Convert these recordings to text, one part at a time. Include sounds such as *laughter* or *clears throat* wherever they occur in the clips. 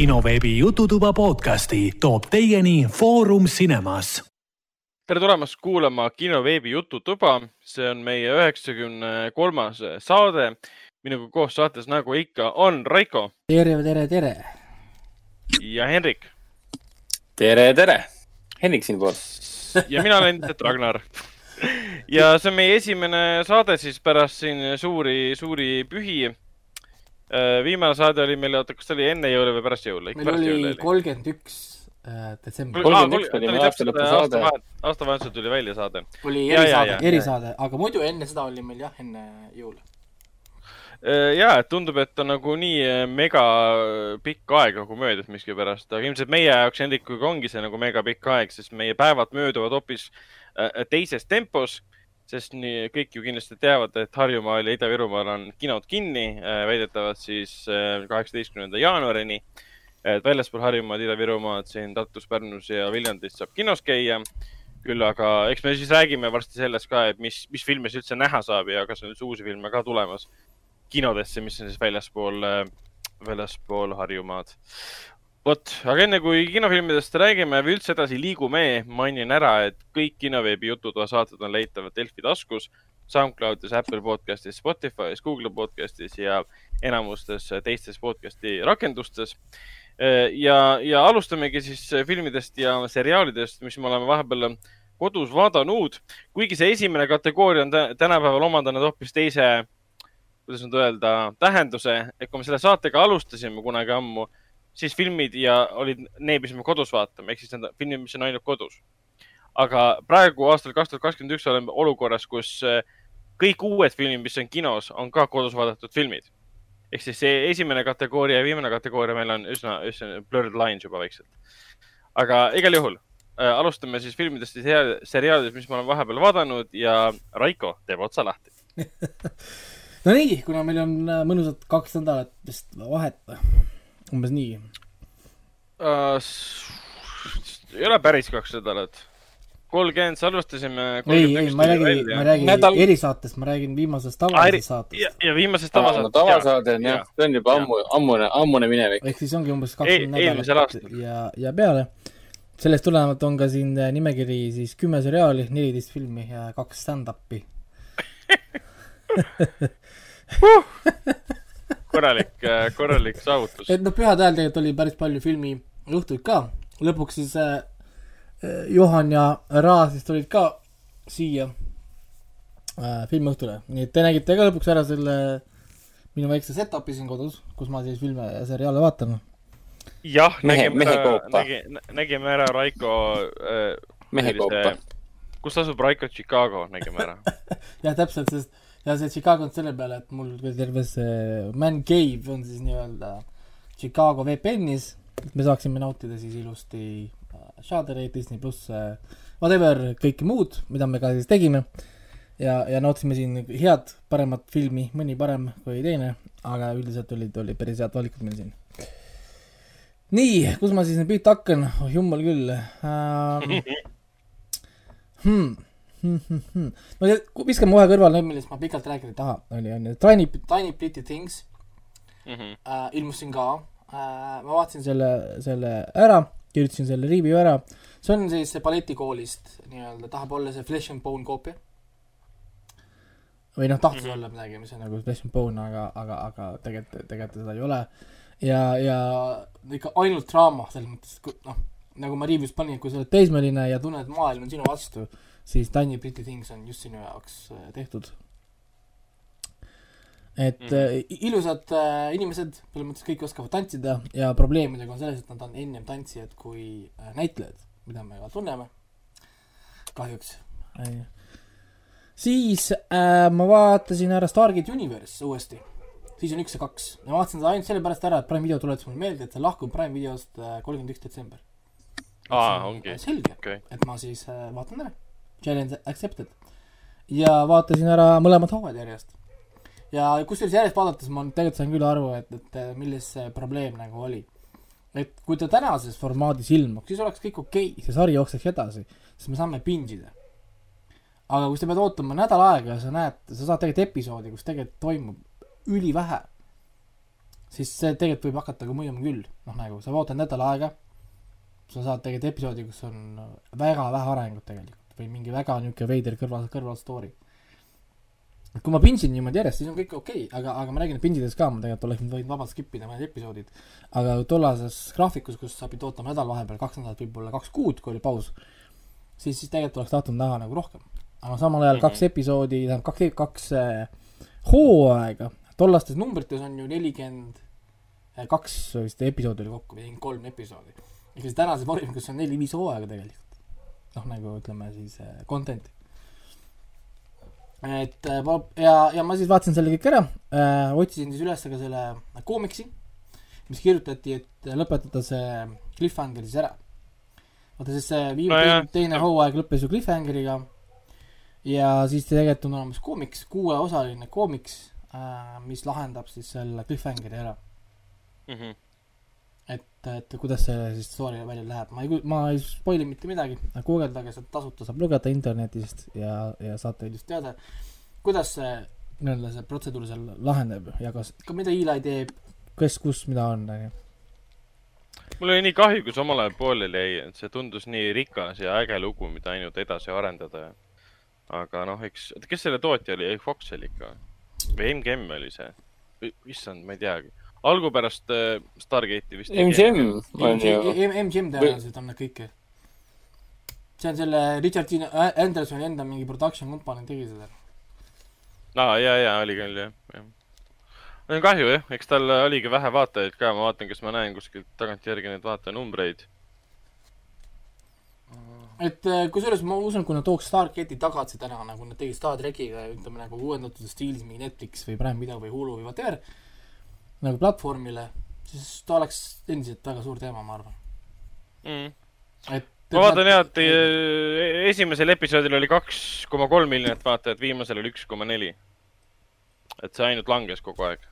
kinoveebi Jututuba podcasti toob teieni Foorum Cinemas. tere tulemast kuulama kinoveebi Jututuba, see on meie üheksakümne kolmas saade. minuga koos saates, nagu ikka, on Raiko tere, tere, tere. ja Henrik tere, tere. Henrik siinpool. ja mina olen *laughs* endiselt Ragnar. ja see on meie esimene saade siis pärast siin suuri, suuri pühi viimane saade oli meil, oota, kas see oli enne jõule või pärast jõule? meil oli kolmkümmend üks äh, detsember. aastavahetusel tuli välja saade. oli erisaade, erisaade, aga muidu enne seda oli meil jah, enne jõule. Äh, ja, et tundub, et on nagu nii äh, mega pikk aeg nagu möödas miskipärast, aga ilmselt meie jaoks Hendrikuga ongi see nagu mega pikk aeg, sest meie päevad mööduvad hoopis teises tempos sest nii kõik ju kindlasti teavad, et Harjumaal ja Ida-Virumaal on kinod kinni, äh, väidetavalt siis äh, kaheksateistkümnenda jaanuarini. et väljaspool Harjumaad, Ida-Virumaad siin Tartus, Pärnus ja Viljandis saab kinos käia. küll aga eks me siis räägime varsti sellest ka, et mis, mis filme siis üldse näha saab ja kas on üldse uusi filme ka tulemas kinodesse, mis on siis väljaspool, äh, väljaspool Harjumaad vot, aga enne kui kinofilmidest räägime või üldse edasi liigume, mainin ära, et kõik kinoveebi jututoa saated on leitavad Delfi taskus, SoundCloudis, Apple podcastis, Spotify's, Google podcastis ja enamustes teistes podcasti rakendustes. ja, ja alustamegi siis filmidest ja seriaalidest, mis me oleme vahepeal kodus vaadanud, kuigi see esimene kategooria on tänapäeval omandanud hoopis teise, kuidas nüüd öelda, tähenduse, et kui me selle saatega alustasime kunagi ammu siis filmid ja olid need, mis me kodus vaatame, ehk siis need filmid, mis on ainult kodus. aga praegu aastal kaks tuhat kakskümmend üks oleme olukorras, kus äh, kõik uued filmid, mis on kinos, on ka kodus vaadatud filmid. ehk siis see esimene kategooria ja viimane kategooria meil on üsna, üsna blurred lines juba vaikselt. aga igal juhul äh, alustame siis filmidest ja seriaalidest, mis ma olen vahepeal vaadanud ja Raiko teeb otsa lahti *laughs* no nii, kuna meil on äh, mõnusad kaks nädalat vist vahet umbes nii uh,? ei ole päris kaks nädalat. kolmkümmend salvestasime. ei, ei, ma räägin, ma räägin Nädal... erisaatest, ma räägin viimasest tavasest saatest. ja, ja viimasest tavasaatest. tavasaade on jah, see on juba ammu, ammune, ammune minevik. ehk siis ongi umbes kakskümmend nädalat ja, ja peale. sellest tulenevalt on ka siin nimekiri siis kümme seriaali, neliteist filmi ja kaks stand-up'i *laughs* *laughs* korralik, äh, korralik saavutus. et noh, pühade ajal tegelikult oli päris palju filmiõhtuid ka. lõpuks siis äh, äh, Johan ja Ra siis tulid ka siia äh, filmiõhtule. nii et te nägite ka lõpuks ära selle minu väikse setup'i siin kodus, kus ma siis filme ja seriaale vaatan. jah, nägime ära, nägime, ära Raiko äh, mehekoopa. kus asub Raiko Chicago, nägime ära *laughs* jah, täpselt, sest ja see Chicago on selle peale, et mul terve see man cave on siis nii-öelda Chicago VPN-is, et me saaksime nautida siis ilusti äh, Shadereid, Disney pluss, whatever, kõike muud, mida me ka siis tegime. ja, ja nautisime siin head, paremat filmi, mõni parem kui teine, aga üldiselt olid, oli päris head valikud meil siin. nii, kus ma siis nüüd pihta hakkan, oh jumal küll uh,. *laughs* Hmm no viskame kohe kõrvale millest ma pikalt rääkida ei taha, oli, on ju, Tiny, Tiny Pretty Things mm -hmm. äh, ilmus siin ka äh,, ma vaatasin selle, selle ära, kirjutasin selle review ära, see on siis balletikoolist nii-öelda, tahab olla see Flesh and Bone koopia. või noh, tahtis mm -hmm. olla midagi, mis on nagu Flesh and Bone, aga, aga, aga tegelikult, tegelikult seda ei ole. ja, ja ikka ainult draama, selles mõttes, noh, nagu ma review's panin, kui sa oled teismeline ja tunned, et maailm on sinu vastu siis Tiny Pretty Things on just sinu jaoks äh, tehtud. et mm ilusad äh, inimesed, selles mõttes kõik oskavad tantsida ja probleemidega on selles, et nad on ennem tantsijad kui näitlejad, mida me ka tunneme. kahjuks. siis äh, ma vaatasin ära Stargate Universe uuesti siis on üks ja kaks. ja vaatasin seda ainult sellepärast ära, et Prime video tuletas mulle meelde, et see lahkub Prime videost kolmkümmend üks detsember. aa, ongi. selge okay., et ma siis vaatan ära challenge accepted. ja vaatasin ära mõlemad hooajad järjest. ja kusjuures järjest vaadates ma tegelikult sain küll aru, et, et milles see probleem nagu oli. et kui ta tänases formaadis ilmuks, siis oleks kõik okei okay,, see sari jookseks edasi, sest me saame binge ida. aga kui sa pead ootama nädal aega ja sa näed, sa saad tegelikult episoodi, kus tegelikult toimub ülivähe, siis see tegelikult võib hakata ka mõjuma küll, noh nagu sa ootad nädal aega, sa saad tegelikult episoodi, kus on väga vähe arengut tegelikult või mingi väga niisugune veider kõrval, kõrval story. kui ma pindsin niimoodi järjest, siis on kõik okei okay,, aga, aga ma räägin, et pindides ka ma tegelikult oleks võinud vabalt skip ida mõned episoodid. aga tollases graafikus, kus sa pidid ootama nädal vahepeal, kaks nädalat, võib-olla kaks kuud, kui oli paus, siis, siis tegelikult oleks tahtnud näha nagu rohkem. aga samal ajal kaks episoodi, tähendab kaks, kaks äh, hooaega, tollastes numbrites on ju nelikümmend kaks vist episoodi oli kokku või kolm episoodi. ehk siis tänases vormikus on neli-viis hooaega tegelikult. Noh, nagu ütleme siis äh, content'i et äh, ja, ja ma siis vaatasin selle kõik ära äh,, otsisin siis üles ka selle koomiksi, mis kirjutati, et lõpetada see cliffhanger siis ära. vaata siis see viimane no, teine hooaeg lõppes ju cliffhangeriga ja siis tegelikult on olemas koomiks, kuueosaline koomiks mis lahendab siis selle cliffhangeri ära mm. -hmm et, et kuidas see siis story välja läheb, ma ei, ma ei spoil'i mitte midagi, guugeldage, sealt tasuta saab lugeda internetist ja, ja saate just teada, kuidas see nii-öelda see protseduur seal laheneb ja kas, ka mida Eli teeb, kes, kus, mida on, onju. mul oli nii kahju, kui see omal ajal pooleli jäi, et see tundus nii rikas ja äge lugu, mida ainult edasi arendada. aga noh, eks, kes selle tootja oli, Fox oli ikka või MGM oli see? issand, ma ei teagi algul pärast äh, Stargate'i vist. MGM on ju. MGM tõenäoliselt on need kõik. see on selle Richard Dean Andersoni enda mingi production company tegi seda. aa, ja, ja oli küll jah, jah. on kahju jah, eks tal oligi vähe vaatajaid ka, ma vaatan, kas ma näen kuskilt tagantjärgi neid vaatajanumbreid et äh, kusjuures ma usun, kui nad tooks Stargate'i tagasi täna, nagu nad tegid Star trackiga, ütleme nagu uuendatud stiilis mingi Netflix või Prime Video või Hulu või whatever nagu platvormile, siis ta oleks endiselt väga suur teema, ma arvan mm.. et ma vaatan jah, et e-, esimesel episoodil oli kaks koma kolm miljonit vaatajat, viimasel oli üks koma neli. et see ainult langes kogu aeg.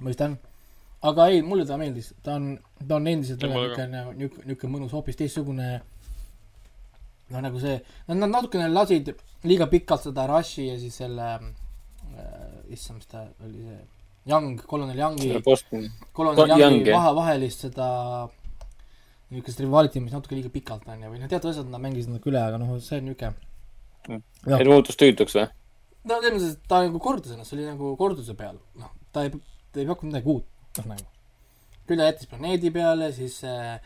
mõistan. aga ei, mulle ta meeldis, ta on, ta on endiselt niisugune, niisugune, mõnus, hoopis teistsugune noh, nagu see, nad natukene lasid liiga pikalt seda Rushi ja siis selle äh, issand, mis ta oli see, Young, kolonel Youngi, kolonel Youngi vahe, vahelist seda niisugust rivality, mis natuke liiga pikalt on ju, või noh, teatud asjad nad mängisid natuke üle, aga noh, see on niisugune mm.. et muutus tüütuks või? no selles mõttes, et ta nagu kordas ennast, see oli nagu korduse peal, noh, ta ei, ta ei pakkunud midagi uut, noh nagu. küll ta jättis planeedi peale, siis äh,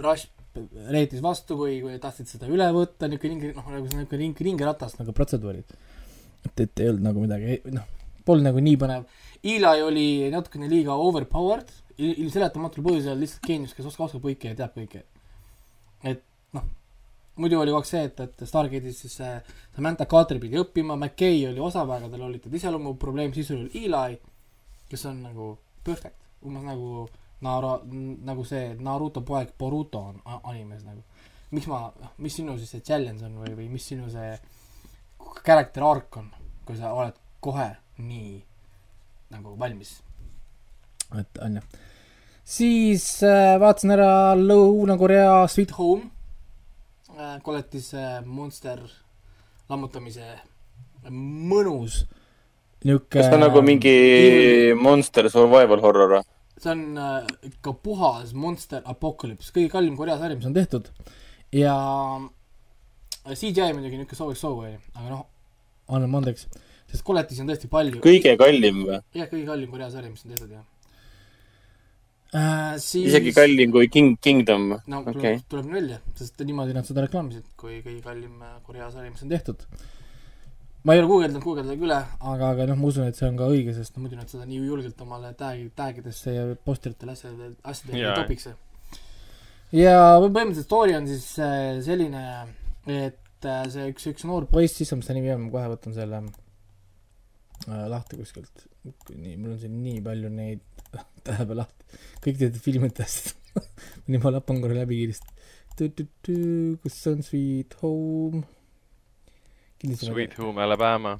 Rush reetis vastu, kui, kui tahtsid seda üle võtta, niisugune ring, noh, nagu niisugune ring, ringiratast nagu protseduurid et, et ei olnud nagu midagi, noh, polnud nagu nii põnev. Eli oli natukene liiga overpowered, ilmseletamatul põhjusel lihtsalt geenius, kes oskab, oskab kõike ja teab kõike. et noh, muidu oli kogu aeg see, et, et Stargate'is siis see Samantha Carter pidi õppima, McKay oli osav, aga tal olid iseloomu probleem, siis oli Eli, kes on nagu perfect, umbes nagu Naara, nagu see Naruto poeg Boruto on animes nagu. miks ma, mis sinu siis see challenge on või, või mis sinu see character arc on, kui sa oled kohe nii nagu valmis. et on ju. siis äh, vaatasin ära Lõuna-Korea Sweet Home äh,, koletise monster lammutamise mõnus niuke. kas ta on nagu mingi monster survival horror või? see on äh, ikka puhas monster apokalüps, kõige kallim Korea sari, mis on tehtud ja CGI muidugi niisugune sooviks soovi oli, aga noh, anname andeks, sest koletisi on tõesti palju. kõige kallim või? jah, kõige kallim Korea sari, mis on tehtud, jah äh,. Siis... isegi kallim kui King, Kingdom? no okay. tuleb, tuleb nii välja, sest niimoodi nad seda reklaamisid, kui kõige kallim äh, Korea sari, mis on tehtud. ma ei ole guugeldanud, guugeldage üle, aga, aga noh, ma usun, et see on ka õige, sest no muidu nad seda nii julgelt omale tag, tagidesse ja posteritele asjadele, asjadele yeah. ei topiks. ja põhimõtteliselt story on siis äh, selline et äh, see üks, üks noor poiss, siis mis ta nimi on, ma kohe võtan selle äh, lahti kuskilt. nii, mul on siin nii palju neid *laughs* tähelepanu lahti, kõik teate filmidest *laughs* nii ma lapan korra läbi kiiresti. kus see on Sweet Home? Sweet Home Alabama.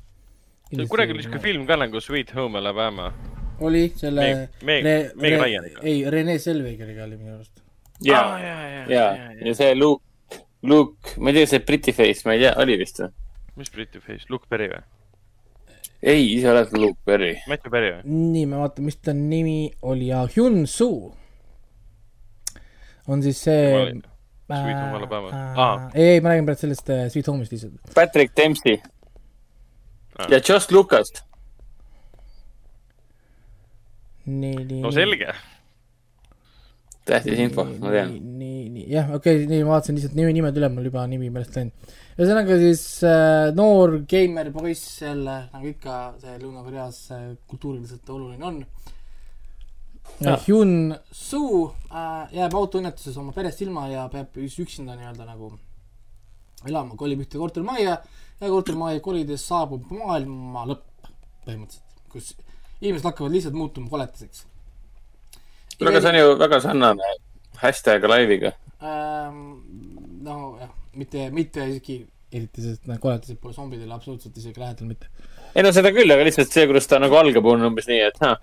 see on kuidagi niisugune film ka nagu Sweet Home Alabama. oli selle ei, Rene Selvegeriga oli minu arust. ja, ja, ja, ja, ja see Luke Luke, ma ei tea, see Briti face, ma ei tea, oli vist või? mis Briti face, Luke Perry või? ei, ise oled Luke Perry. Matthew Perry või? nii, ma vaatan, mis ta nimi oli ja Hyun Soo on siis see Sweet Home Alabama. äh, Aa. ei, ei, ma räägin praegu sellest äh, Sweet Home'ist lihtsalt. Patrick Dempsey Ah. ja Josh Lucas. nii, nii. no selge. tähtis info, ma tean. jah, okei okay,, nii ma vaatasin lihtsalt nime, nimed üle, mul juba nimi meelest läinud. ühesõnaga siis äh, noor geimer poiss jälle, nagu ikka see Lõuna-Koreas äh, kultuuriliselt oluline on Jaa. äh,. Hyun Soo äh, jääb autoõnnetuses oma perest ilma ja peab üks- üksinda nii-öelda nagu elama, kolib ühte kortermajja ja kortermajja kolides saabub maailma lõpp põhimõtteliselt, kus inimesed hakkavad lihtsalt muutuma koletiseks. kuule, aga see on ju väga sarnane hashtag live'iga. Ähm, nojah, mitte, mitte isegi eriti, sest need koletised pole zombidele absoluutselt isegi lähedal mitte. ei no seda küll, aga lihtsalt see, kuidas ta nagu algab, on umbes nii, et noh,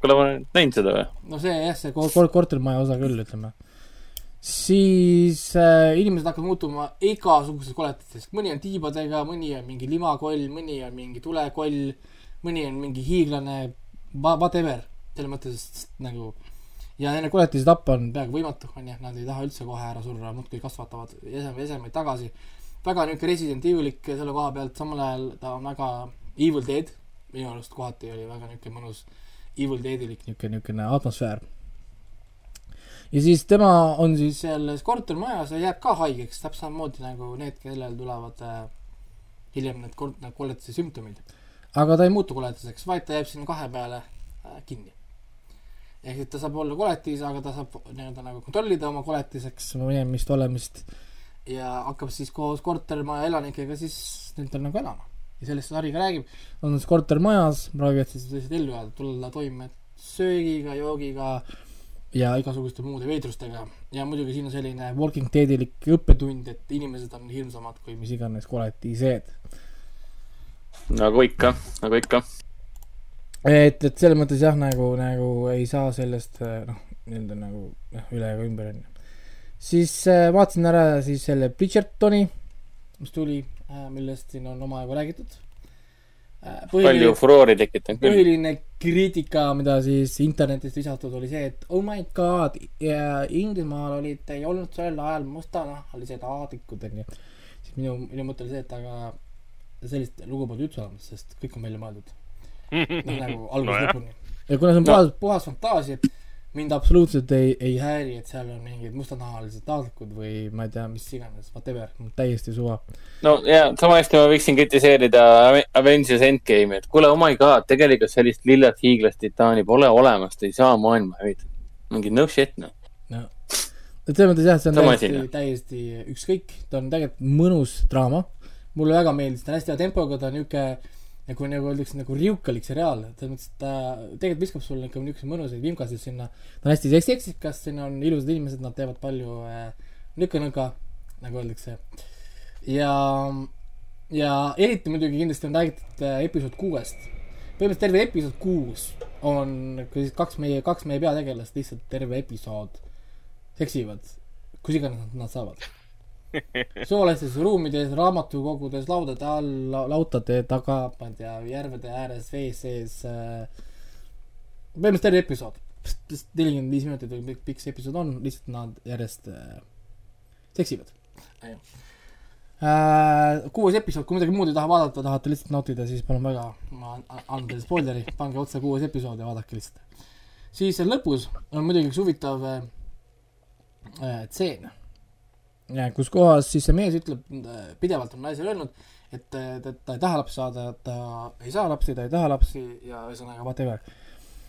kuule, ma olen näinud seda või? no see jah, see kor- kor- kortermaja osa küll, ütleme. siis äh, inimesed hakkavad muutuma igasuguseks koletiseks, mõni on tiibadega, mõni on mingi limakoll, mõni on mingi tulekoll, mõni on mingi hiiglane, whatever, selles mõttes nagu ja nende koletisi tappa on peaaegu võimatu, onju, nad ei taha üldse kohe ära surra, muudkui kasvatavad eseme, esemeid tagasi. väga niuke Resident Evilik selle koha pealt, samal ajal ta on väga Evil Dead, minu arust kohati oli väga niuke mõnus Evil Deadilik niuke, niukene atmosfäär. ja siis tema on siis selles kortermajas ja jääb ka haigeks, täpselt samamoodi nagu need, kellel tulevad äh, hiljem need kord-, need koletise sümptomid. aga ta ei muutu koletiseks, vaid ta jääb sinna kahe peale äh, kinni. Ehk et ta saab olla koletis, aga ta saab nii-öelda nagu kontrollida oma koletiseks minemist, olemist ja hakkab siis koos kortermaja elanikega siis nendel nagu elama. ja sellest see sari ka räägib, on siis kortermajas, proovivad siis lihtsalt ellu jääda, tulla toime söögiga, joogiga ja igasuguste muude veidrustega ja muidugi siin on selline Walking Deadilik õppetund, et inimesed on hirmsamad kui mis iganes koletised. nagu ikka, nagu ikka. et, et selles mõttes jah, nagu, nagu ei saa sellest äh, noh, nii-öelda nagu jah, üle ega ümber onju. siis äh, vaatasin ära siis selle Bridgertoni, mis tuli äh,, millest siin on omajagu räägitud äh,. palju furoori tekitanud küll. põhiline kriitika, mida siis internetist visatud, oli see, et oh my god, Inglismaal olid, ei olnud sel ajal mustanahalised aadikud onju. siis minu, minu mõte oli see, et aga sellist lugu pole üldse olemas, sest kõik on välja mõeldud. noh, nagu *laughs* algusest Nojah. lõpuni. ja kuna see on puhas, puhas fantaasia, mind absoluutselt ei, ei häiri, et seal on mingid mustanahalised taatlikud või ma ei tea, mis iganes, whatever, täiesti suva. no ja sama hästi ma võiksin kritiseerida Ave- Avengers Endgame'i, et kuule, oh my god, tegelikult sellist lillat hiiglast titaani pole olemas, ta ei saa maailma hävitada. mingi no shit noh. no et selles mõttes jah, see on Sama täiesti jah., täiesti ükskõik, ta on tegelikult mõnus draama. mulle väga meeldis, ta on hästi hea tempoga, ta on niuke nagu, nagu öeldakse, nagu riukalik seriaal, selles mõttes, et ta tegelikult viskab sulle ikka niisuguseid mõnusaid vimkasid sinna. ta on hästi seks- seksikas, siin on ilusad inimesed, nad teevad palju äh, nõka-nõka, nagu öeldakse. ja, ja eriti muidugi kindlasti on räägitud äh, episood kuuest. põhimõtteliselt terve episood kuus on, kui siis kaks meie, kaks meie peategelast lihtsalt terve episood seksivad, kus iganes nad, nad saavad. *laughs* soolastes ruumides, raamatukogudes, laudade all, lautade taga, ma ei tea, järvede ääres, vee sees äh,. põhimõtteliselt terve episood, nelikümmend viis minutit või pikk see episood on, lihtsalt nad järjest äh, seksivad. Äh, kuues episood, kui midagi muud ei taha vaadata, tahate lihtsalt nautida, siis palun väga, ma an- annan teile spoileri, pange otse kuues episood ja vaadake lihtsalt. siis lõpus on muidugi üks huvitav äh, äh, tseen, kus kohas siis see mees ütleb, pidevalt on naisele öelnud, et, et ta ei taha lapsi saada, ta ei saa lapsi, ta ei taha lapsi ja ühesõnaga whatever.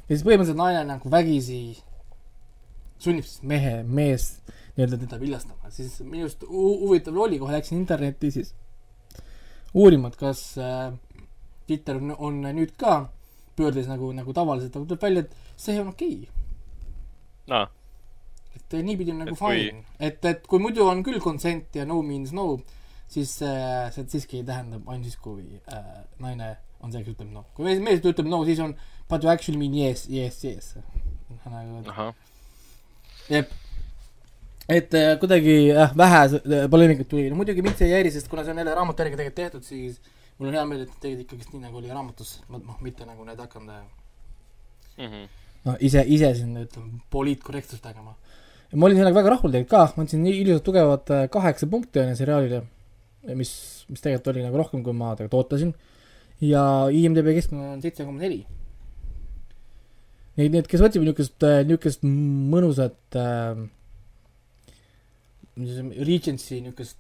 ja siis põhimõtteliselt naine nagu vägisi sunnib siis mehe, meest nii-öelda teda viljastama, siis minu arust hu- huvitav oli, kohe läksin internetti siis uurima, et kas äh, Twitter on, on nüüd ka pöördes nagu, nagu tavaliselt, aga tuleb välja, et see on okei okay.. Et niipidi on nagu fine, et, et kui muidu on küll consent ja no means no, siis äh, see siiski tähendab ainult siis, kui äh, naine on see, kes ütleb no. kui mees, mees ütleb no, siis on but you actually mean yes, yes, yes. nagu, jep. et äh, kuidagi jah, vähe äh, poleemikat tuli, no muidugi mind see ei häiri, sest kuna see on jälle raamatu järgi tegelikult tehtud, siis mul on hea meel, et nad tegid ikkagist nii, nagu oli raamatus, noh, mitte nagu need hakanud äh, Mhm. no ise, ise siin ütleme, poliitkorrektsust tegema. Ja ma olin sellega väga rahul tegelikult ka, ma andsin nii ilusad tugevad äh, kaheksa punkti onju seriaalile, mis, mis tegelikult oli nagu rohkem, kui ma tegelikult ootasin. ja IMDB keskmine on seitse koma neli. Neid, need, kes otsivad niisugust, niisugust mõnusat äh, Regency niisugust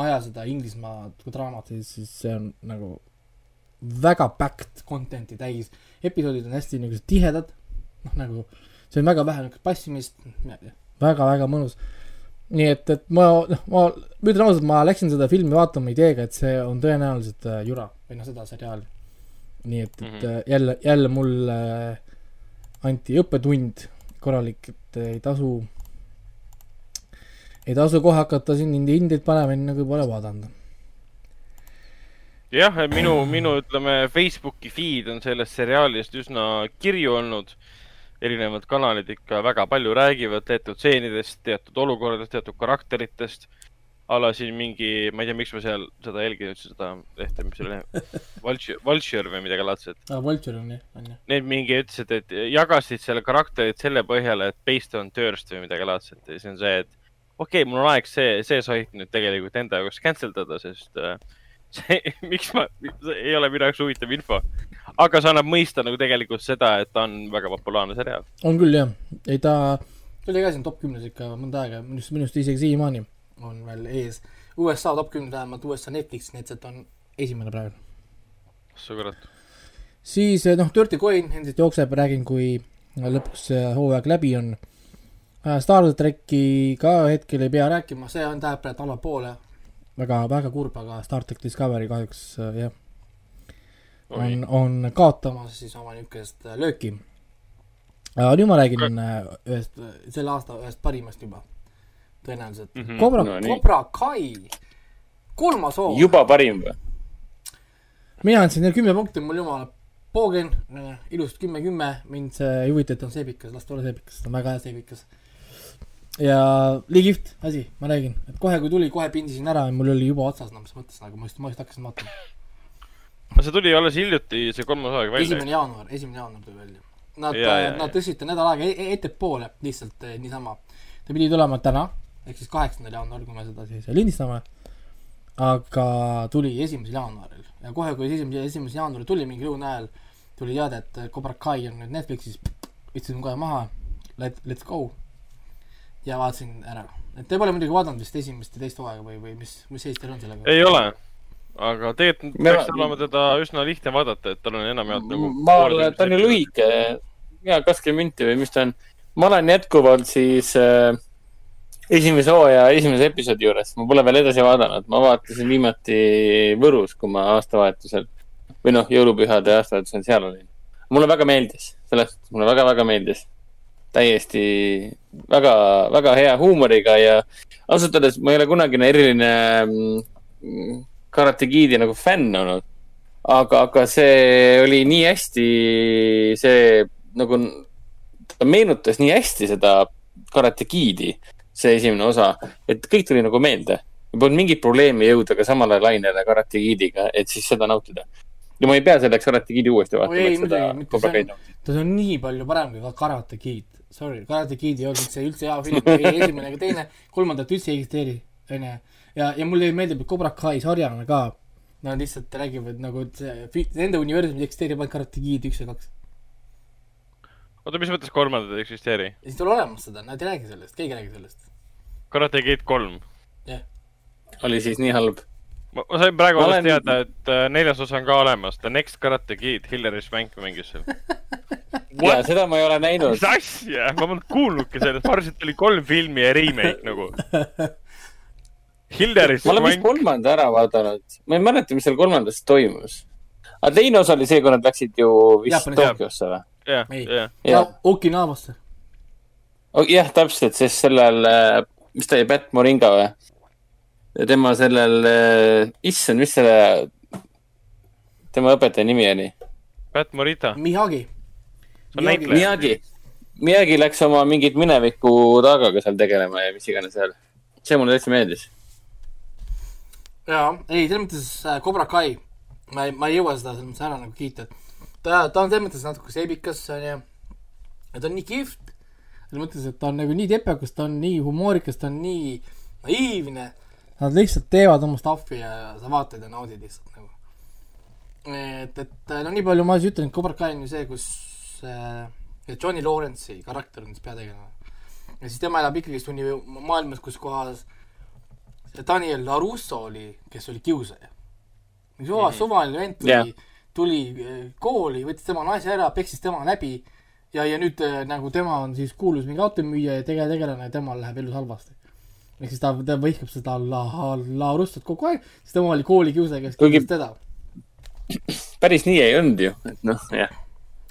aja seda Inglismaa draamat, siis, siis see on nagu väga packed content'i täis. episoodid on hästi niisugused tihedad, noh nagu see on väga vähe niisugust passimist, väga-väga mõnus. nii et, et ma, noh, ma ütlen ausalt, ma läksin seda filmi vaatama ideega, et see on tõenäoliselt äh, jura või noh, seda seriaali. nii et, et mm. -hmm. jälle, jälle mulle äh, anti õppetund korralik, et ei tasu, ei tasu kohe hakata siin nende hindeid panema, enne kui pole vaadanud. jah, minu, minu ütleme Facebooki feed on sellest seriaalist üsna kirju olnud. Erinevad kanalid ikka väga palju räägivad teatud stseenidest, teatud olukordadest, teatud karakteritest. a la siin mingi, ma ei tea, miks ma seal seda jälgin üldse seda lehte, mis selle, *laughs* Vulture, Vulture või midagi laadset. aa, Vulture on jah, on jah. Need mingi ütlesid, et jagasid selle karakterit selle põhjal, et based on thirst või midagi laadset ja see on see, et okei okay,, mul on aeg see, see sait nüüd tegelikult enda jaoks cancel dada, sest äh, see, *laughs* miks ma, see ei ole minu jaoks huvitav info. aga see annab mõista nagu tegelikult seda, et ta on väga populaarne seriaal. on küll jah, ei ta, ta oli ka siin top kümnes ikka mõnda aega, minu arust, minu arust isegi siiamaani on veel ees. USA top kümnes vähemalt USA Netflix, nii et sealt on esimene praegu. su kurat. siis eh, noh, Dirty Coin endiselt jookseb, räägin, kui lõpuks see hooaeg läbi on. Star tracki ka hetkel ei pea rääkima, see on, läheb praegu allapoole. väga, väga kurb, aga Star track Discovery kahjuks eh, jah, on, on kaotamas siis oma niisugust eh, lööki. aga nüüd ma räägin eh, ühest, selle aasta ühest parimast juba, tõenäoliselt mm. -hmm. Cobra No. Cobra Kai, kolmas hooaeg. juba parim või? mina andsin neile kümme punkti, mul jumala poogen, ilus kümme, kümme, mind see ei huvita, et on seebikas, las ta ole seebikas, ta on väga hea seebikas. Ja nii kihvt asi, ma räägin, et kohe kui tuli, kohe pindisin ära ja mul oli juba otsas, no mis mõttes nagu, ma just, ma just hakkasin vaatama. no see tuli alles hiljuti, see kolmas aeg välja. esimene jaanuar, esimene jaanuar tuli välja. Nad, nad tõstsid ta nädal aega e- e- ettepoole lihtsalt eh, niisama. ta pidi tulema täna, ehk siis kaheksandal jaanuaril, kui me seda siis lindistame. aga tuli esimesel jaanuaril ja kohe, kui esimese, esimesel jaanuaril tuli mingi lõuna ajal, tuli teade, et Cobra Kai on nüüd Netflixis, võtsin kohe maha, let, let's go. Ja vaatasin ära, et te pole muidugi vaadanud vist esimest ja teist hooaega või, või mis, mis seis teil on sellega? ei ole, aga tegelikult Me- peaks olema teda üsna lihtne vaadata, et tal on enamjaolt nagu. ma olen, ta on ju. lühike ja kakskümmend minti või mis ta on. ma olen jätkuvalt siis äh, esimese hooaja esimese episoodi juures, ma pole veel edasi vaadanud, ma vaatasin viimati Võrus, kui ma aastavahetusel või noh, jõulupühade aastavahetusel seal olin. mulle väga meeldis, selles suhtes mulle väga-väga meeldis. Täiesti väga, väga hea huumoriga ja ausalt öeldes ma ei ole kunagine eriline mm, Karate Kidi nagu fänn olnud. aga, aga see oli nii hästi, see nagu, ta meenutas nii hästi seda Karate Kidi, see esimene osa, et kõik tuli nagu meelde. ei polnud mingit probleemi jõuda ka samale lainele Karate Kidiga, et siis seda nautida. ja ma ei pea selleks Karate Kidi uuesti vaatama, et seda Cobra see Kai'd on nautida., ta on nii palju parem kui ka Karate Kid. Sorry, Karate Kid ei olnud üldse, üldse hea film, ei *laughs* esimene ega teine, kolmandat üldse ei eksisteeri, onju. ja, ja mulle meeldib, et Cobra Kai sarjana ka, nad lihtsalt räägivad nagu, et see fi-, nende universumis eksisteerib ainult Karate Kid üks ja kaks. oota, mis mõttes kolmandat ei eksisteeri? siis ei ole olemas seda, nad ei räägi sellest, keegi ei räägi sellest. Karate Kid kolm. oli siis nii halb. Ma sain praegu alles olen- teada, et äh, neljas osa on ka olemas, The Next Karate Kid, Hillary Swank mängis seal. *laughs* ja seda ma ei ole näinud mis. asja, ma polnud kuulnudki sellest, ma arvasin, et oli kolm filmi ja remake nagu. *laughs* Hillary ma olen vist Swank, kolmanda ära vaadanud, ma ei mäleta, mis seal kolmandas toimus. aga teine osa oli see, kui nad läksid ju vist. Tokyosse või? jah, jah. Jah., Okinavasse. jah, täpselt, sest sellel, mis ta oli, Pat Moringa või? Tema sellel, issand, mis selle, tema õpetaja nimi oli? Pat Morita, Miyagi. Miyagi. Miyagi läks oma mingit mineviku taagaga seal tegelema ja mis iganes seal. see mulle täitsa meeldis. jaa, ei, selles mõttes äh, Cobra Kai ma ei, ma ei jõua seda selles mõttes ära nagu kiita, et ta, ta on selles mõttes natuke seebikas, onju. ja ta on nii kihvt, selles mõttes, et ta on nagu nii tepekas, ta on nii humoorikas, ta on nii naiivne. Nad lihtsalt teevad oma stuff'i ja sa vaatad ja naudid lihtsalt nagu. et, et no nii palju ma siis ütlen, et Cobra Kai on ju see, kus äh, Johnny Lawrence'i karakter on siis peategelane. ja siis tema elab ikkagist uni- maailmas, kus kohas Daniel LaRusso oli, kes oli kiusaja. suva- suvaline vend tuli yeah., tuli äh, kooli, võttis tema naise ära, peksis tema läbi ja, ja nüüd äh, nagu tema on siis kuulus mingi automüüja ja tege-, tegelane ja temal läheb elus halvasti. Ehk siis ta, ta vihkab seda La, La Russot kogu aeg, siis tema oli koolikiusaja, kes kiusas teda. päris nii ei olnud ju, et noh, jah.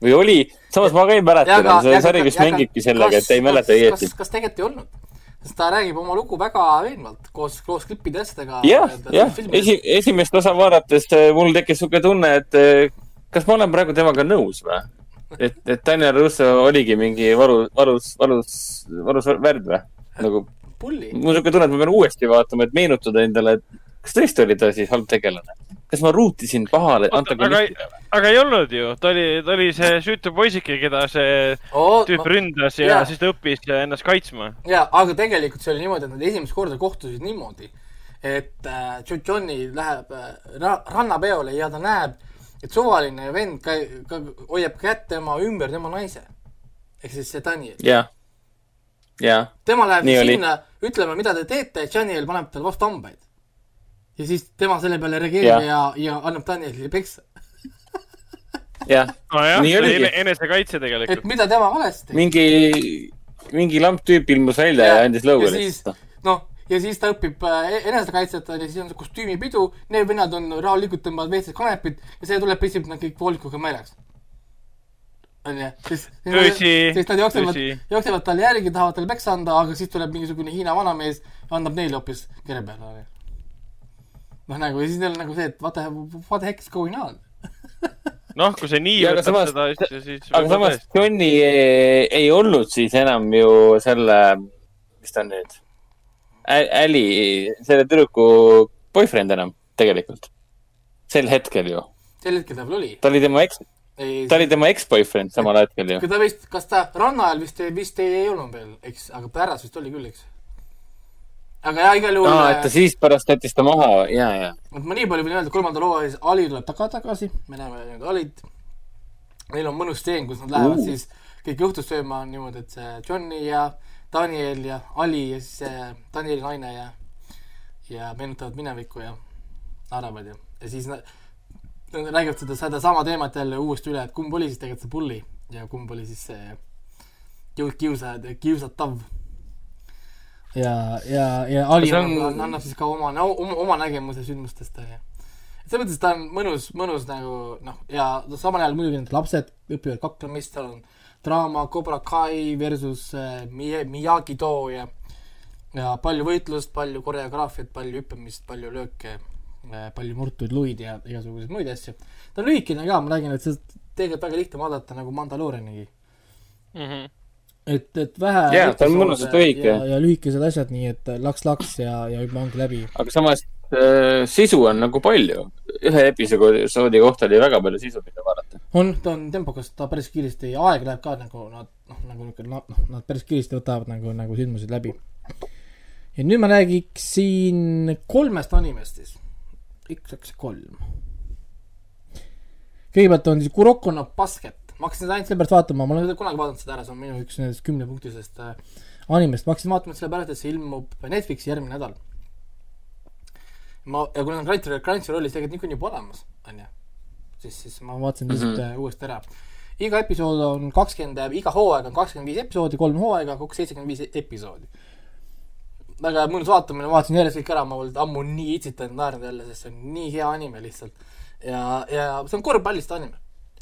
või oli, samas ma ka ei mäleta enam, see sari vist mängibki sellega, et ei mäleta õieti kas, kas tegelikult ei olnud? sest ta räägib oma lugu väga veenvalt koos, koos klippide asjadega. jah, jah, esi, esimest osa vaadates äh, mul tekkis siuke tunne, et äh, kas ma olen praegu temaga nõus või? et, et Daniel Russo oligi mingi valu, valus, valus, valus värd või? nagu pulli. mul on siuke tunne, et ma pean uuesti vaatama, et meenutada endale, et kas tõesti oli ta siis halb tegelane? kas ma ruutisin pahale antagonistile aga ei olnud ju, ta oli, ta oli see süütu poisike, keda see Oh, tüüp no, ründas ja jaa. siis ta õppis ennast kaitsma. jaa, aga tegelikult see oli niimoodi, et nad esimest korda kohtusid niimoodi, et äh, Jo- Johnny läheb äh, ra rannapeole ja ta näeb, et suvaline vend ka, ka, hoiab kätt tema ümber tema naise. ehk siis see Daniel. jah, tema läheb Nii sinna ütlema, mida te teete, Daniel paneb talle vastu hambaid. ja siis tema selle peale reageerib Jah. ja, ja annab Danielile peksa. jah. nojah, Nii see oli oligi. ene- enesekaitse et tegelikult. mida tema valesti tegi. mingi, mingi lamp tüüp ilmus välja ja, ja andis lõuga ja siis lihtsalt. noh, ja siis ta õpib äh, enesekaitset ja siis on see kostüümipidu, need vennad on rahulikult tõmbavad veitsa kanepit ja see tuleb pritsib nad kõik voolikuga meeleks. onju, siis, Tõsi, siis nad jooksevad jooksevad talle järgi, tahavad talle peksa anda, aga siis tuleb mingisugune Hiina vanamees ja annab neile hoopis kere peale. noh, nagu ja siis neil on nagu see, et what the, what the heck is going on. *laughs* noh, kui see nii võtab samas- seda asja, siis. aga samas Johnny ei, ei olnud siis enam ju selle, mis ta on nüüd, Äli, selle tüdruku boyfriend enam tegelikult. sel hetkel ju. sel hetkel ta veel oli. ta oli tema eks, ei, ta oli tema eks-boyfriend samal hetkel ju. kui ta vist, kas ta ranna ajal vist, vist ei, ei olnud veel, eks, aga pärast vist oli küll, eks. aga jah, igal juhul aa, et ta siis pärast jättis ta maha, ja, ja. et ma nii palju võin öelda, kolmanda loo ees Ali tuleb taga tagasi, me näeme nüüd Alit. Neil on mõnus stseen, kus nad lähevad Uh. siis kõik õhtust sööma niimoodi, et see Johnny ja Daniel ja Ali ja siis see Danieli naine ja, ja meenutavad minevikku ja naeravad ja, ja siis nad, nad räägivad seda, sedasama teemat jälle uuesti üle, et kumb oli siis tegelikult see pulli ja kumb oli siis see kiu- kiusaja, kiusatav. ja, ja, ja Ali on... on- annab, annab siis ka oma, oma, oma nägemuse sündmustest, onju. selles mõttes ta on mõnus, mõnus nagu noh, ja samal ajal muidugi need lapsed õpivad kaklemist, seal on draama Cobra Kai versus äh, Miyagi-Do ja ja palju võitlust, palju koreograafiat, palju hüppamist, palju lööke, palju murtuid luid ja igasuguseid muid asju. ta on lühikene ka, ma räägin, et seda tegelikult väga lihtne vaadata nagu Mandaloorianigi. Mhm. et, et vähe Jaa, ta on mõnusalt lühike. ja, ja lühikesed asjad, nii et laks-laks ja, ja juba ongi läbi. aga samas äh, sisu on nagu palju. ühe episoodi kohta oli väga palju sisu, mida vaadata. on, ta on tempokas, ta päris kiiresti, aeg läheb ka nagu nad, noh, nagu niisugune, noh, nad päris kiiresti võtavad nagu, nagu sündmused läbi. ja nüüd ma räägiksin kolmest animest siis. Ikkagi kolm. kõigepealt on siis Kuroko no Basket, ma hakkasin seda ainult sellepärast vaatama, ma olen kunagi vaadanud seda ära, see on minu üks nendest kümnepunktisest äh, animest, ma hakkasin vaatama sellepärast, et see ilmub Netflixi järgmine nädal. ma, ja kuna on Crunchyroll, Crunchyrollis tegelikult niikuinii juba olemas, onju, siis, siis ma vaatasin lihtsalt mm -hmm. uuesti ära. iga episood on kakskümmend, iga hooaeg on kakskümmend viis episoodi, kolm hooaega, kokku seitsekümmend viis episoodi. Väga mõnus vaatamine, vaatasin järjest kõik ära, ma polnud ammu nii itsitanud naernud jälle, sest see on nii hea anime lihtsalt. ja, ja see on korvpallist anime,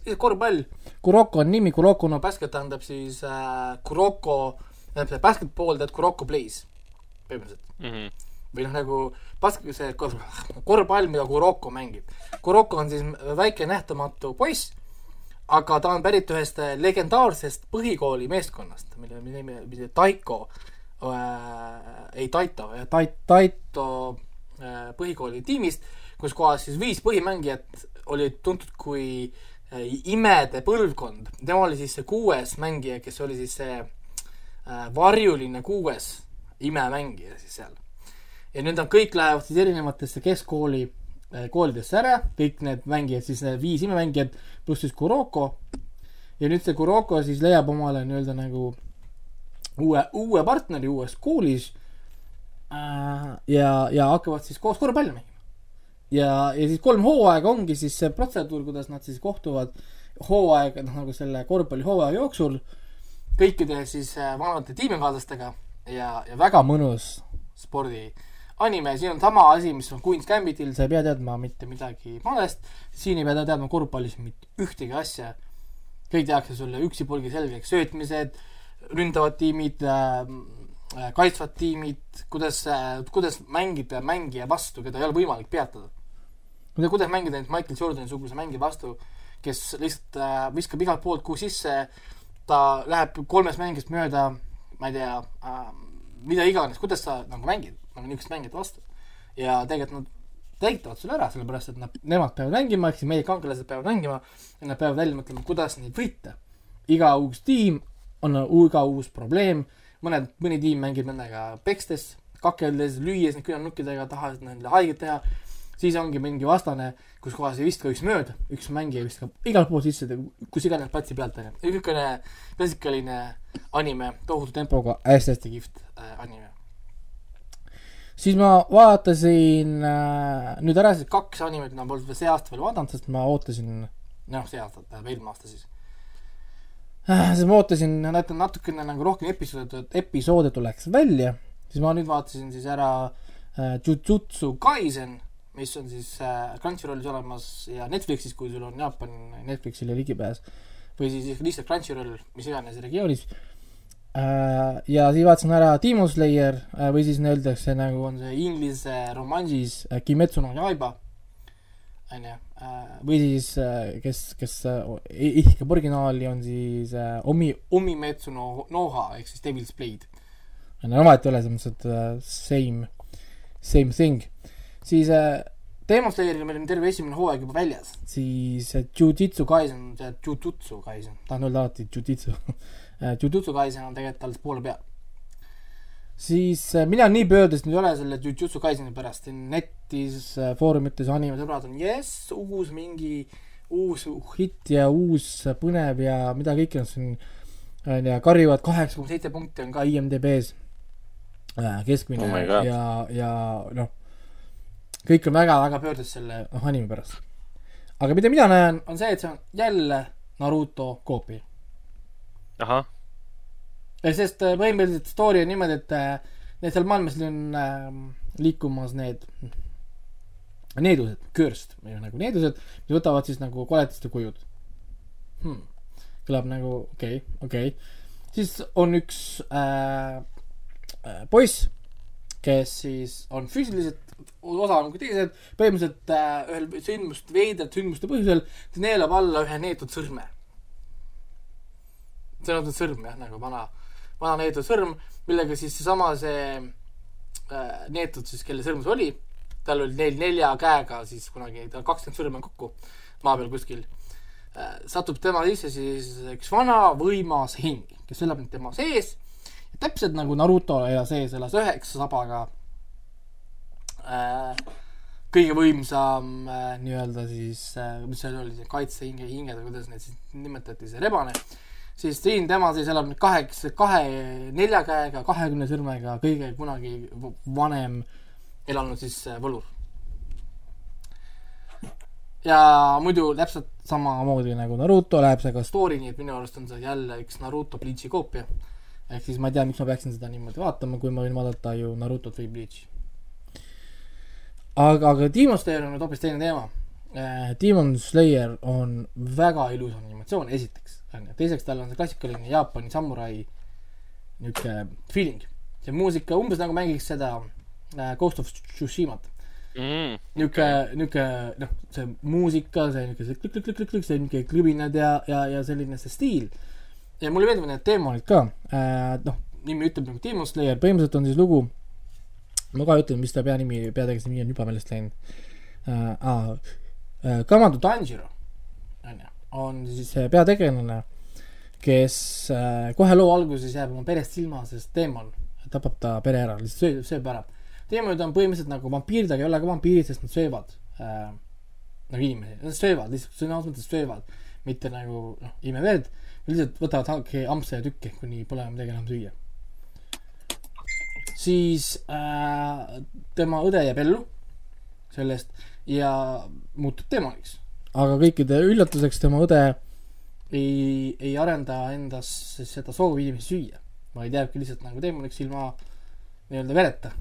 lihtsalt korvpall. Kuroko on nimi, Kuroko no basket tähendab siis äh, Kuroko, tähendab see basketball, tead Kuroko plays, põhimõtteliselt Mhm. või noh, nagu bask-, see kor- korvpall, mida Kuroko mängib. Kuroko on siis väike nähtamatu poiss, aga ta on pärit ühest legendaarsest põhikooli meeskonnast, mille nimi on Taiko ei Taito, Tait-, Taito äh, põhikooli tiimist, kus kohas siis viis põhimängijat olid tuntud kui äh, imede põlvkond. tema oli siis see kuues mängija, kes oli siis see äh, varjuline kuues imemängija siis seal. ja nüüd nad kõik lähevad siis erinevatesse keskkooli äh, koolidesse ära, kõik need mängijad, siis need viis imemängijat pluss siis Kuroko. ja nüüd see Kuroko siis leiab omale nii-öelda nagu uue, uue partneri uues koolis äh, ja, ja hakkavad siis koos korvpalli mängima. ja, ja siis kolm hooaega ongi siis see protseduur, kuidas nad siis kohtuvad hooaega, noh nagu selle korvpallihooaja jooksul kõikide siis äh, vanade tiimikaaslastega ja, ja väga mõnus spordi anime, siin on sama asi, mis on Queen's Gambitil, sa ei pea teadma mitte midagi malest, siin ei pea teadma korvpallis mitte ühtegi asja. kõik tehakse sulle üksipulgi selgeks, söötmised, ründavad tiimid äh,, kaitsvad tiimid, kuidas äh,, kuidas mängida mängija vastu, keda ei ole võimalik peatada. kuidas mängida näiteks Michael Jordani suguse mängija vastu, kes lihtsalt äh, viskab igalt poolt kuhu sisse, ta läheb kolmest mängijast mööda, ma ei tea äh,, mida iganes, kuidas sa nagu mängid nagu niisugust mängijat vastu. ja tegelikult nad täitavad selle ära, sellepärast et nad, nemad peavad mängima, ehk siis meie kangelased peavad mängima ja nad peavad välja mõtlema, kuidas neid võita. iga uus tiim on iga uus probleem, mõned, mõni tiim mängib nendega pekstes, kakeldes, lüües neid küünarnukkidega, tahavad neile haiget teha, siis ongi mingi vastane, kus kohas ei viska üks mööda, üks mängija viskab igalt poolt sisse, kus iganes platsi pealt, onju. niisugune klassikaline anime, tohutu tempoga hästi,, hästi-hästi kihvt äh, anime siis ma vaatasin äh, nüüd ära siis kaks animet, mida ma polnud see aasta veel vaadanud, sest ma ootasin, noh, see aasta, eelmine aasta siis äh,. Siis ma ootasin, et natukene nagu rohkem episoode, episoode tuleks välja, siis ma nüüd vaatasin siis ära äh, Jujutsu Kaisen, mis on siis äh, Crunchyrollis olemas ja Netflixis, kui sul on Jaapani Netflixile ligipääs. Või siis lihtsalt Crunchyroll, mis iganes regioonis. Äh, ja siis vaatasin ära Demon Slayer äh, või siis öeldakse nagu on see inglise romansis äh, Kimetsu no Yaiba, onju. või siis, kes, kes ihkab originaali, on siis Omi, Omimetsu no Noha ehk siis Devil's Blade. no vahet ei ole, selles mõttes, et same, same thing. siis Demon Slayeril meil on terve esimene hooaeg juba väljas, siis Jujutsu Kaisen, Jujutsu Kaisen, tahan öelda alati Jujutsu *laughs* Äh, Jujutsu Kaisen on tegelikult alles poole peal. Siis äh, mina nii pöördusin ei ole selle Jujutsu Kaiseni pärast, netis, äh, foorumites animesõbrad on jess, uus mingi, uus hitt ja uus põnev ja mida kõike nad siin onju, karjuvad, kaheksa koma seitse punkti on ka IMDB-s keskmine oh ja, ja noh, kõik on väga-väga pöördus selle noh, anime pärast. aga mida mina näen, on see, et see on jälle Naruto koopia ahah. Sest äh, põhimõtteliselt story on niimoodi, et äh, need seal maailmas on äh, liikumas need needused, või nagu needused, mis võtavad siis nagu koletiste kujud. Hmm.. kõlab nagu okei okay,, okei. Okay.. siis on üks äh, äh, poiss, kes siis on füüsiliselt osavam kui teised, põhimõtteliselt äh, ühel sündmust, veidrat sündmuste põhjusel, ta neelab alla ühe neetud sõrme. See on sõrm jah, nagu vana, vana neetud sõrm, millega siis seesama see äh, neetud siis, kelle sõrm see oli, tal oli neil nelja käega siis kunagi, tal kakskümmend sõrme kokku maa peal kuskil äh,. satub tema sisse siis üks vana võimas hing, kes elab nüüd tema sees. täpselt nagu Naruto elas sees, elas üheksa sabaga äh, kõige võimsam äh, nii-öelda siis äh,, mis seal oli, see kaitsehinge, hinged või kuidas neid siis nimetati, see rebane äh, siis siin tema siis elab nüüd kaheksa, kahe, nelja käega, kahekümne sõrmega kõige kunagi vanem elanud siis äh, võlur. ja muidu täpselt samamoodi nagu Naruto läheb see ka story, nii et minu arust on see jälle üks Naruto Bleachi koopia. ehk siis ma ei tea, miks ma peaksin seda niimoodi vaatama, kui ma võin vaadata ju Narutot või Bleachi. aga, aga Demon Slayer on nüüd hoopis teine teema äh,. Demon Slayer on väga ilus animatsioon, esiteks onju. teiseks, tal on see klassikaline Jaapani samurai niisugune feeling. see muusika umbes nagu mängiks seda äh, Ghost of Tsushimat mm.. niisugune, niisugune noh, see muusika, see niisugune klõk-klõk-klõk-klõk, see niisugune klõbinad ja, ja, ja selline see stiil. ja mulle meeldivad need teemonid ka äh,, noh, nimi ütleb nagu Demon Slayer, põhimõtteliselt on siis lugu, ma kohe ütlen, mis ta peanimi, peategelase nimi on juba meelest läinud äh, äh, Kamado Tanjiro on siis see peategelane, kes äh, kohe loo alguses jääb oma perest ilma, sest teemon tapab ta pere ära, lihtsalt sööb, sööb ära. teemonid on põhimõtteliselt nagu vampiirid, aga ei ole ka vampiirid, sest nad söövad äh, nagu inimesi, nad söövad lihtsalt sõna otseses mõttes söövad, mitte nagu noh, imeverd, lihtsalt võtavad hanke ampse ja tükke, kuni pole midagi enam süüa. siis äh, tema õde jääb ellu sellest ja muutub demoniks. Aga kõikide üllatuseks tema õde ei, ei arenda endas seda soovi inimesi süüa, vaid jääbki lihtsalt nagu demoniks ilma nii-öelda vereta.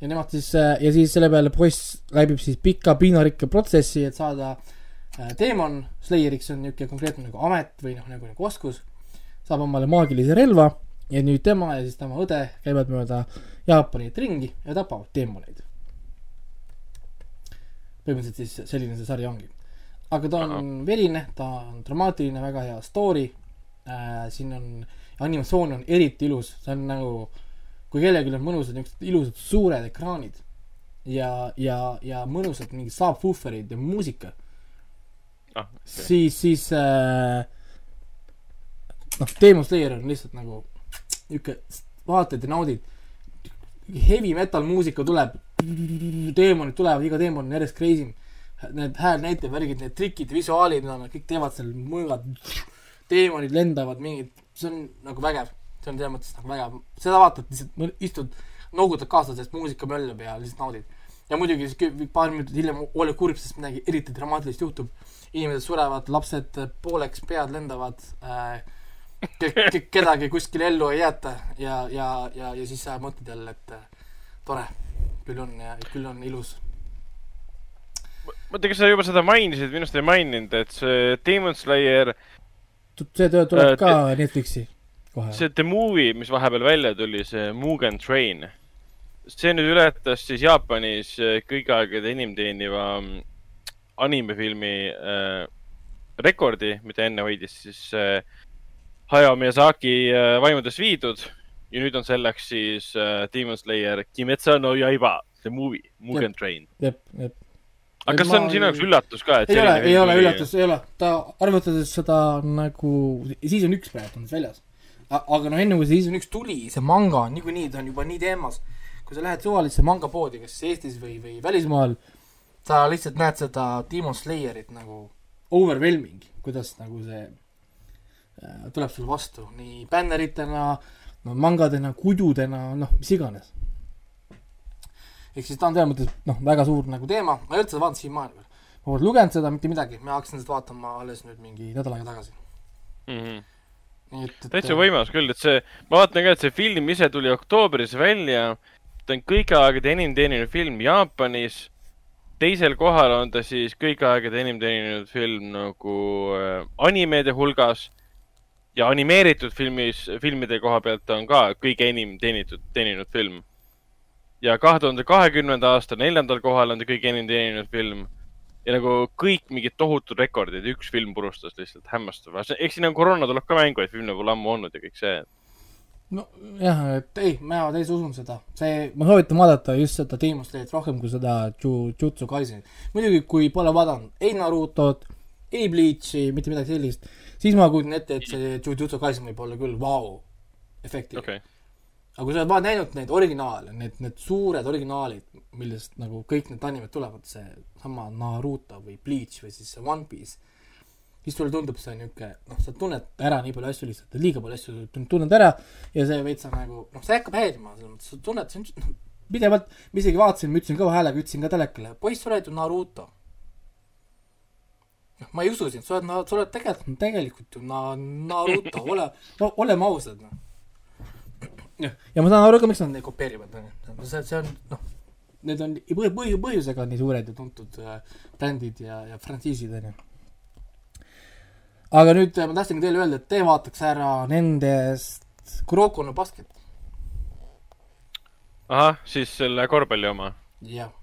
ja nemad siis äh, ja siis selle peale poiss läbib siis pika piinarikka protsessi, et saada äh, teemon Slayeriks on niisugune konkreetne nagu amet või noh, nagu, nagu oskus, saab omale maagilise relva ja nüüd tema ja siis tema õde käivad mööda Jaapanit ringi ja tapavad teemoneid. põhimõtteliselt siis selline see sari ongi. Aga ta on verine, ta on dramaatiline, väga hea story äh,, siin on, animatsioon on eriti ilus, see on nagu, kui kellelgi on mõnusad niisugused ilusad suured ekraanid ja, ja, ja mõnusad mingid subwooferid ja muusika, ah, siis, siis äh, noh, Demon Slayer on lihtsalt nagu niisugune, vaatad ja naudid. Heavy metal muusika tuleb, teemonid tulevad, iga teemon on järjest crazy im. Need häälnäitajad, värgid, need trikid, visuaalid, mida nad kõik teevad seal, mõõgad, teemonid lendavad, mingid, see on nagu vägev. see on selles mõttes nagu vägev, seda vaatad lihtsalt, istud, noogutad kaasa, sest muusika möllab ja lihtsalt naudid. ja muidugi siis paar minutit hiljem oled kurb, sest midagi eriti dramaatilist juhtub. inimesed surevad, lapsed pooleks pead lendavad äh,. Ke, ke, kedagi kuskile ellu ei jäeta ja, ja, ja, ja siis sa mõtled jälle, et äh, tore, küll on küll on ilus. mõtle, kas sa juba seda mainisid, minu arust ei maininud, et see Demon Slayer, see tuleb Äh, ka Netflixi kohe. see The Movie, mis vahepeal välja tuli, see Mugen Train, see nüüd ületas siis Jaapanis äh, kõigi aegade enim teeniva mm, animefilmi äh, rekordi, mida enne hoidis siis äh, Hayao Miyazaki äh, vaimudes viidud ja nüüd on selleks siis äh, Demon Slayer Kimetsu no Yaiba, The Movie, Mugen Train. jep, jep. Aga kas see on sinu jaoks üllatus ka, et ei ole, ei ole üllatus, ei ole, ta arvutades seda nagu, siis on üks praegu on väljas. aga noh, enne kui see season üks tuli, see manga on niikuinii, ta on juba nii teemas. kui sa lähed suvalisse mangapoodi, kas Eestis või, või välismaal, sa lihtsalt näed seda Demon Slayerit nagu overwhelming, kuidas nagu see äh, tuleb sulle vastu nii bänneritena, no mangadena, kujudena, noh, mis iganes. Ehk siis ta on selles mõttes noh, väga suur nagu teema, ma ei seda vaadanud siiamaani veel. ma pole lugenud seda mitte midagi, ma hakkasin seda vaatama alles nüüd mingi nädal aega tagasi. Mhm. nii et, et täitsa võimas küll, et see, ma vaatan ka, et see film ise tuli oktoobris välja. ta on kõigi aegade enim teeninud film Jaapanis. teisel kohal on ta siis kõigi aegade enim teeninud film nagu äh, animede hulgas. ja animeeritud filmis, filmide koha pealt on ka kõige enim teenitud, teeninud film. Ja kahe tuhande kahekümnenda aasta neljandal kohal on ta kõige enim teeninud film ja nagu kõik mingid tohutud rekordid, üks film purustas lihtsalt hämmastav. eks siin on koroona tuleb ka mängu, et filme pole ammu olnud ja kõik see. nojah, et ei, ma täitsa usun seda, see, ma soovitan vaadata just seda Demon Slayerit rohkem kui seda Ju-, Jutsu Kaisenit. muidugi, kui pole vaadanud ei Narutot, ei Bleachi, mitte midagi sellist, siis ma kujutan ette, et see Jujutsu Kaisen võib olla küll vau efektiga okei okay.. Aga kui sa oled vaid näinud neid originaale, need, need suured originaalid, millest nagu kõik need animed tulevad, see sama Naruto või Bleach või siis see One Piece, siis sulle tundub see niisugune, noh, sa tunned ära nii palju asju lihtsalt, liiga palju asju tun- tunned ära ja see veits on nagu, noh, see hakkab häirima, selles mõttes, sa tunned, see on noh, pidevalt, ma isegi vaatasin, ma ütlesin kõva häälega, ütlesin ka telekale, poiss, sa oled ju Naruto. noh, ma ei usu sind, sa oled, sa oled tegelikult, tegelikult ju na-, Naruto, ole, oleme ausad, noh ja ma saan aru ka, miks nad neid kopeerivad, onju, see, see on noh, need on põh-, põh-, põhjusega nii suured ja tuntud äh, brändid ja, ja frantsiisid, onju. aga nüüd äh, ma tahtsingi teile öelda, et te vaataks ära nendest Kuroko no Basket, ahah, siis selle korvpalli oma. jah,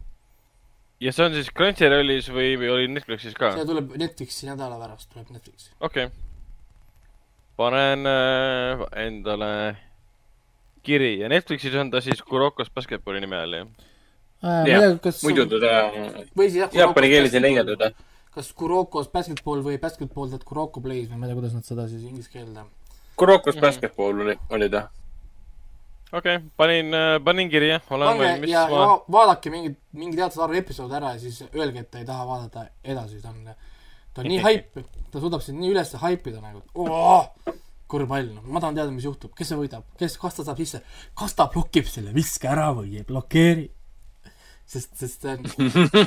ja see on siis Crunchyrollis või, või oli Netflixis ka? see tuleb Netflixi nädala pärast, tuleb Netflixi. okei okay.. panen äh, endale kiri ja Netflixis on ta siis Kurokos basketballi nime all, jah? jah muidu teda jaapani keeles ei leia teda. kas Kurokos basketball või basketball that Kuroko plays või ma ei tea, kuidas nad seda siis inglise keelde. Kurokos Mhm. basketball oli, oli ta. okei okay,, panin, panin kirja, olen pange valmis ja, ma.... va- vaadake mingi, mingi teatud arv episoode ära ja siis öelge, et te ei taha vaadata edasi, ta on, ta on nii haip, ta suudab sind nii üles haipida nagu, korvpall, no ma tahan teada, mis juhtub, kes see võidab, kes, kas ta saab sisse, kas ta blokib selle viske ära või ei blokeeri. sest, sest see on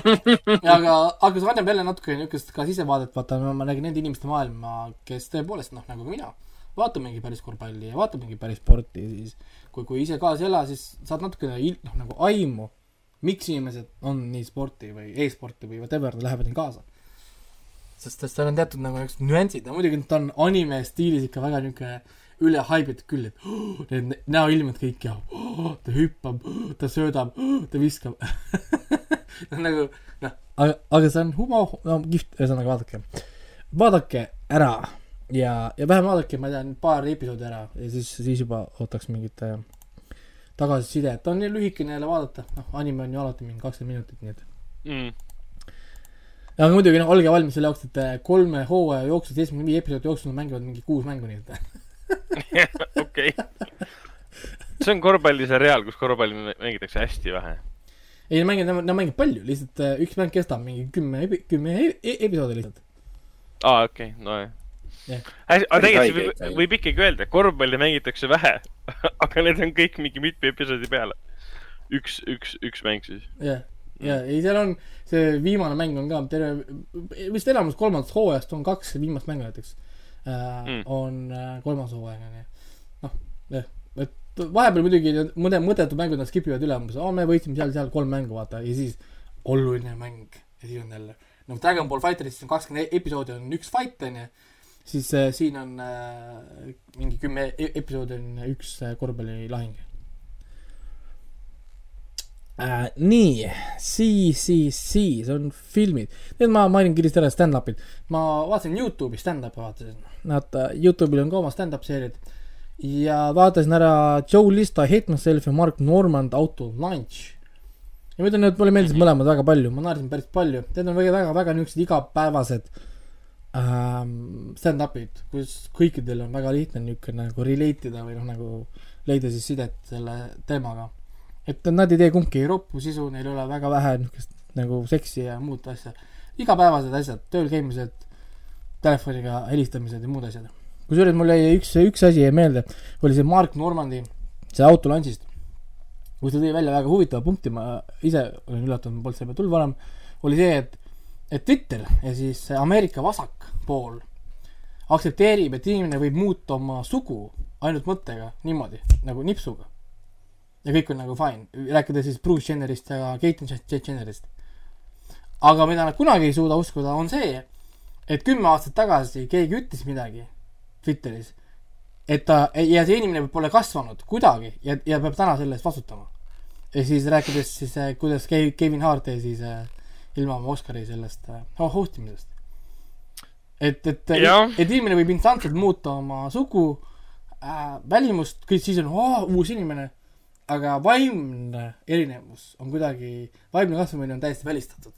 *laughs* aga, aga see annab jälle natuke niisugust ka sisevaadet, vaata, ma nägin nende inimeste maailma, kes tõepoolest noh, nagu mina, vaatamegi päris korvpalli ja vaatamegi päris sporti, siis kui, kui ise kaasa ei ela, siis saad natukene noh, nagu aimu, miks inimesed on nii sporti või e-sporti või whatever, lähevad nii kaasa. sest, sest seal on teatud nagu niisugused nüansid ja muidugi ta on anime stiilis ikka väga niisugune üle haibitud küll, et oh, need näoilmed kõik ja oh, ta hüppab oh,, ta söödab oh,, ta viskab *laughs* nagu noh, aga, aga see on humo, no kihvt, ühesõnaga vaadake, vaadake ära ja, ja vähem vaadake, ma ei tea, paar episoodi ära ja siis, siis juba ootaks mingit äh, tagasisidet, ta on nii lühikene jälle vaadata, noh, anime on ju alati mingi kakskümmend minutit, nii et Mm. Aga muidugi noh, olge valmis selle jaoks, et äh, kolme hooaja jooksul, seitsmekümne viie episoodi jooksul nad mängivad mingi kuus mängu, nii et *laughs* okei. see on korvpalliseriaal, kus korvpalli mängitakse hästi vähe. ei, nad mängivad, nad mängivad palju, lihtsalt äh, üks mäng kestab mingi kümme kümme e- e- episoodi lihtsalt. aa, okei okay,, nojah Jah. hästi, aga tegelikult võib, võib ikkagi öelda, korvpalli mängitakse vähe, *laughs* aga need on kõik mingi mitme episoodi peale. üks, üks, üks mäng siis. jah, ja ei, seal on see viimane mäng on ka terve, vist enamus kolmandast hooajast on kaks viimast mängu näiteks. Äh, Mm. on äh, kolmas hooaeg on ju, noh, jah, et vahepeal muidugi need mõne mõttetud mängud nad skip ivad üle umbes, aa me võitsime seal, seal kolm mängu vaata ja siis oluline mäng. Ja siis on jälle nagu Dragon Ball Fighteris on kakskümmend episoodi on üks fight on ju, siis äh, siin on äh, mingi kümme e- episoodi on üks äh, korvpallilahing äh,. nii, siis, siis, siis on filmid. Need ma mainin kiiresti ära, stand-up'id. ma vaatasin Youtube'i stand-up'i vaatasin. Nad äh, Youtube'il on ka oma stand-up seeriad. ja vaatasin ära Joe Lista Hate Myself ja Mark Normand Auto Lunch. ja ma ütlen, et mulle meeldisid mõlemad väga palju, ma naersin päris palju. Need on väga, väga, väga niisugused igapäevased ähm, stand-up'id, kus kõikidel on väga lihtne niisugune nagu relate ida või noh, nagu leida siis sidet selle teemaga et nad ei tee kumbki roppu sisu, neil ei ole väga vähe niisugust nagu seksi ja muud asja. igapäevased asjad, tööl käimised, telefoniga helistamised ja muud asjad. kusjuures mul jäi üks, üks asi jäi meelde, oli see Mark Normandi, see autolansist, kus ta tõi välja väga huvitava punkti, ma ise olin üllatunud, polnud selle peale tulnud varem, oli see, et et Twitter ja siis Ameerika vasakpool aktsepteerib, et inimene võib muuta oma sugu ainult mõttega, niimoodi, nagu nipsuga ja kõik on nagu fine, rääkides siis Bruce Jennerist ja Caitlyn Jennerist. aga mida nad kunagi ei suuda uskuda, on see, et kümme aastat tagasi keegi ütles midagi Twitteris, et ta ja see inimene pole kasvanud kuidagi ja, ja peab täna selle eest vastutama. ja siis rääkides siis, kuidas Ke- Kevin Hart jäi siis äh, ilma oma Oscari sellest äh, host imisest. et, et, et inimene võib instantselt muuta oma sugu äh,, välimust, kõik siis on oh, uus inimene aga vaimne erinevus on kuidagi, vaimne kasvamine on täiesti välistatud.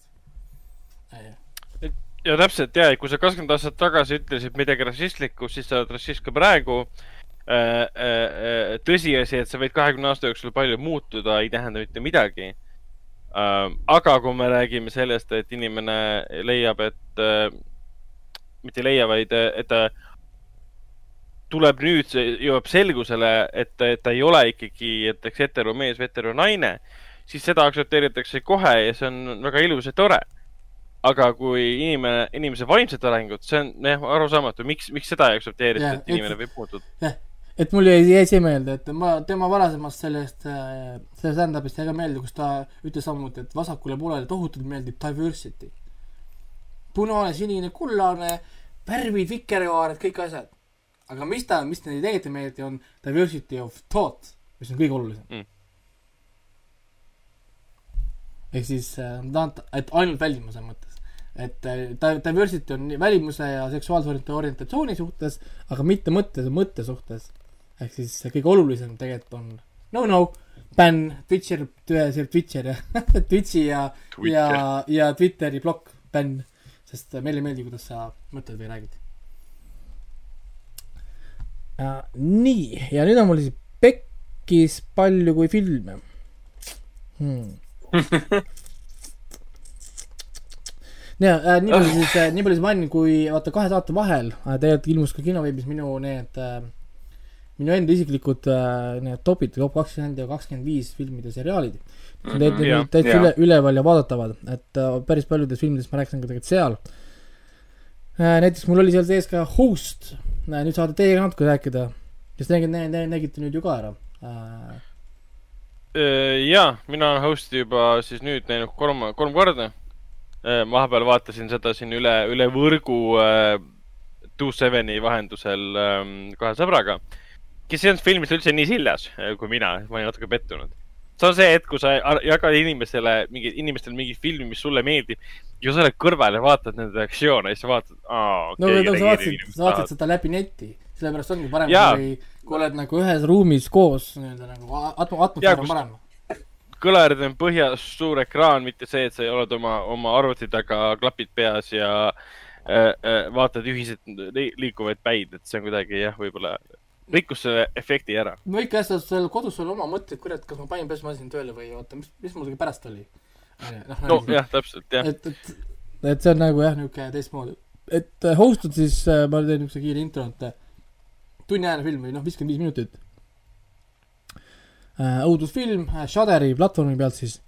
ja täpselt ja, kui sa kakskümmend aastat tagasi ütlesid midagi rassistlikku, siis sa oled rassist ka praegu äh,. Äh, tõsiasi, et sa võid kahekümne aasta jooksul palju muutuda, ei tähenda mitte midagi äh,. aga kui me räägime sellest, et inimene leiab, et äh, mitte ei leia, vaid äh, et ta tuleb nüüd, jõuab selgusele, et ta ei ole ikkagi näiteks heteromees või heteronaine, siis seda aktsepteeritakse kohe ja see on väga ilus ja tore aga kui inimene, inimese vaimset arengut, see on jah arusaamatu, miks, miks seda ei aktsepteerita yeah,, et inimene võib muutuda. et mul jäi, jäi see meelde, et ma tema varasemast sellest, sellest stand-up'ist jäi ka meelde, kus ta ütles samuti, et vasakule poolele tohutult meeldib diversity. punane, sinine, kullane, värvid, vikerkaared, kõik asjad. Aga mis ta, mis neile tegelikult ei meeldi, on diversity of thought, mis on kõige olulisem Mm. ehk siis äh, ta tahab, et ainult välimuse mõttes. et äh, diversity on välimuse ja seksuaalse orient- orientatsiooni suhtes, aga mitte mõtte, mõtte suhtes. ehk siis kõige olulisem tegelikult on no no, bänn, Twitcher, see Twitcher jah, *laughs* Twitchi ja, ja, ja Twitteri plokk, bänn, sest meile ei meeldi, kuidas sa mõtled või räägid. nii, ja nüüd on mul siis pekkis palju kui filme hmm. *laughs* ja äh, nii palju siis äh,, nii palju siis mainin, kui vaata kahe saate vahel äh, tegelikult ilmus ka kinoveebis minu need äh, minu enda isiklikud äh, need topid, top kakskümmend ja kakskümmend viis filmide seriaalid. Need Mhm, on jah, täitsa jah. üle, üleval ja vaadatavad, et äh, päris paljudest filmidest ma rääkisin ka tegelikult seal äh,. näiteks mul oli seal sees ka Host äh,, nüüd saate teie natuke rääkida, sest nägite, nägite nüüd ju ka ära äh,. ja, mina olen host'i juba siis nüüd näinud kolm, kolm korda. vahepeal vaatasin seda siin üle, üle võrgu äh, Two Seveni vahendusel ähm, kahe sõbraga, kes ei olnud filmis üldse nii siljas äh, kui mina, ma olin natuke pettunud. See on see hetk, kui sa jagad inimestele mingi, inimestele mingi filmi, mis sulle meeldib ja sa oled kõrval ja vaatad nende reaktsioone ja siis sa vaatad, aa. no, no sa vaatasid, sa vaatasid seda läbi neti, sellepärast ongi parem, kui, kui oled nagu ühes ruumis koos nii-öelda nagu atmo-, atmosfäär on parem. kõlarid on põhjas, suur ekraan, mitte see, et sa oled oma, oma arvuti taga, klapid peas ja äh, äh, vaatad ühiselt li liikuvaid päid, et see on kuidagi jah, võib-olla rikkus selle efekti ära. no ikka jah, sa seal kodus sul oma mõtted, kurat, kas ma panin pesumasina tööle või oota, mis, mis mul pärast oli? nojah, täpselt jah. et, et, et see on nagu jah, niisugune teistmoodi. et äh, host on siis, ma teen niisuguse kiire intro, et äh, tunniajane film või noh, viiskümmend viis minutit. õudusfilm äh, Shudderi platvormi pealt siis.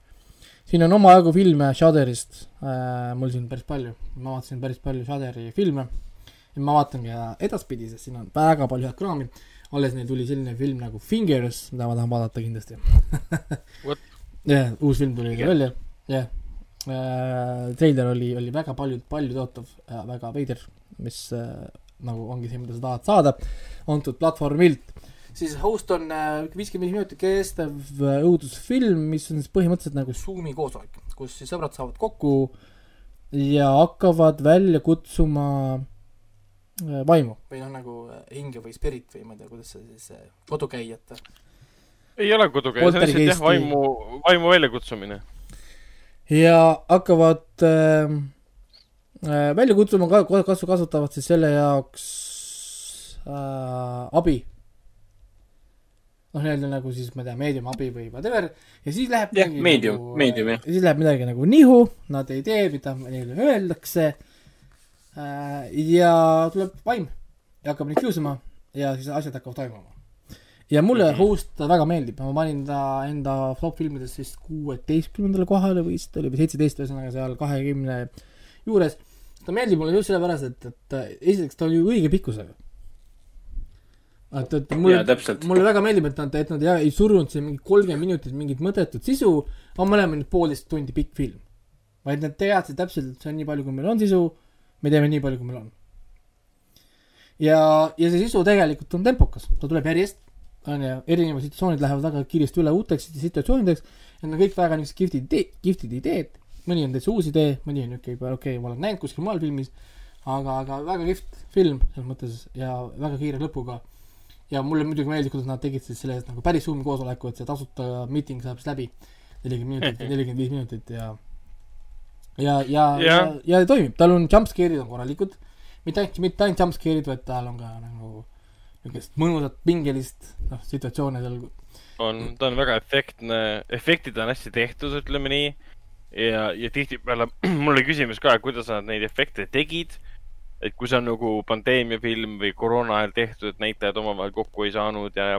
siin on omajagu filme Shudderist äh,, mul siin päris palju, ma vaatasin päris palju Shudderi filme. Ja ma vaatan ka edaspidi, sest siin on väga palju head kraami. alles neil tuli selline film nagu Fingers, mida ma tahan vaadata kindlasti. *laughs* Jah, uus film tuli Jah. välja, jah äh, treiler oli, oli väga palju, paljutootav ja väga veider, mis äh, nagu ongi see, mida sa tahad saada antud platvormilt. siis host on äh, viiskümmend viis minutit kestev äh, õudusfilm, mis on siis põhimõtteliselt nagu Zoomi koosolek, kus siis sõbrad saavad kokku ja hakkavad välja kutsuma äh, vaimu või noh, nagu äh, hinge või spirit või ma ei tea, kuidas see siis äh, kodukäijat ei ole kodukäija, see on lihtsalt jah, vaimu, vaimu väljakutsumine. ja hakkavad äh, äh, välja kutsuma ka, kasu, kasutavad siis selle jaoks äh, abi. noh, nii-öelda nagu siis ma ei tea, meedium abi või whatever ja siis läheb Jah, midagi medium, nagu, medium, jah. ja siis läheb midagi nagu nihu, nad ei tee, mida neile öeldakse äh,. Ja tuleb vaim ja hakkab neid kiusama ja siis asjad hakkavad toimuma. ja mulle mm. -hmm. host väga meeldib, ma panin ta enda flop filmidest vist kuueteistkümnendale kohale või vist oli või seitseteist, ühesõnaga seal kahekümne juures. ta meeldib mulle just sellepärast, et, et äh, esiteks ta on ju õige pikkusega. et, et mulle, mulle väga meeldib, et nad, et nad ei, ei surunud siin mingi kolmkümmend minutit mingit mõttetut sisu, aga mõlemad poolteist tundi pikk film. vaid nad teadsid täpselt, et see on nii palju, kui meil on sisu, me teeme nii palju, kui meil on. ja, ja see sisu tegelikult on tempokas, ta tuleb järjest, on ju, erinevad situatsioonid lähevad väga kiiresti üle uuteks situatsioonideks, need on kõik väga niisugused kihvtid ideed, kihvtid ideed, mõni on täitsa uus idee, mõni on niisugune juba okei okay,, ma olen näinud kuskil mujal filmis, aga, aga väga kihvt film selles mõttes ja väga kiire lõpuga. Ja mulle muidugi meeldib, kuidas nad tegid siis selle nagu päris Zoomi koosoleku, et see tasuta miiting saab siis läbi. nelikümmend minutit *laughs* nelikümmend viis minutit ja ja, ja, ja, ja, ja toimib, tal on jumpscare'id on korralikud, mitte ainult, mitte ainult jumpscare'id, vaid tal on ka nagu niisugust mõnusat pingelist noh, situatsioone seal on, ta on väga efektne, efektid on hästi tehtud, ütleme nii. ja, ja tihtipeale *clears throat* mul oli küsimus ka, et kuidas nad neid efekte tegid. et kui see on nagu pandeemiafilm või koroona ajal tehtud, et näitlejad omavahel kokku ei saanud ja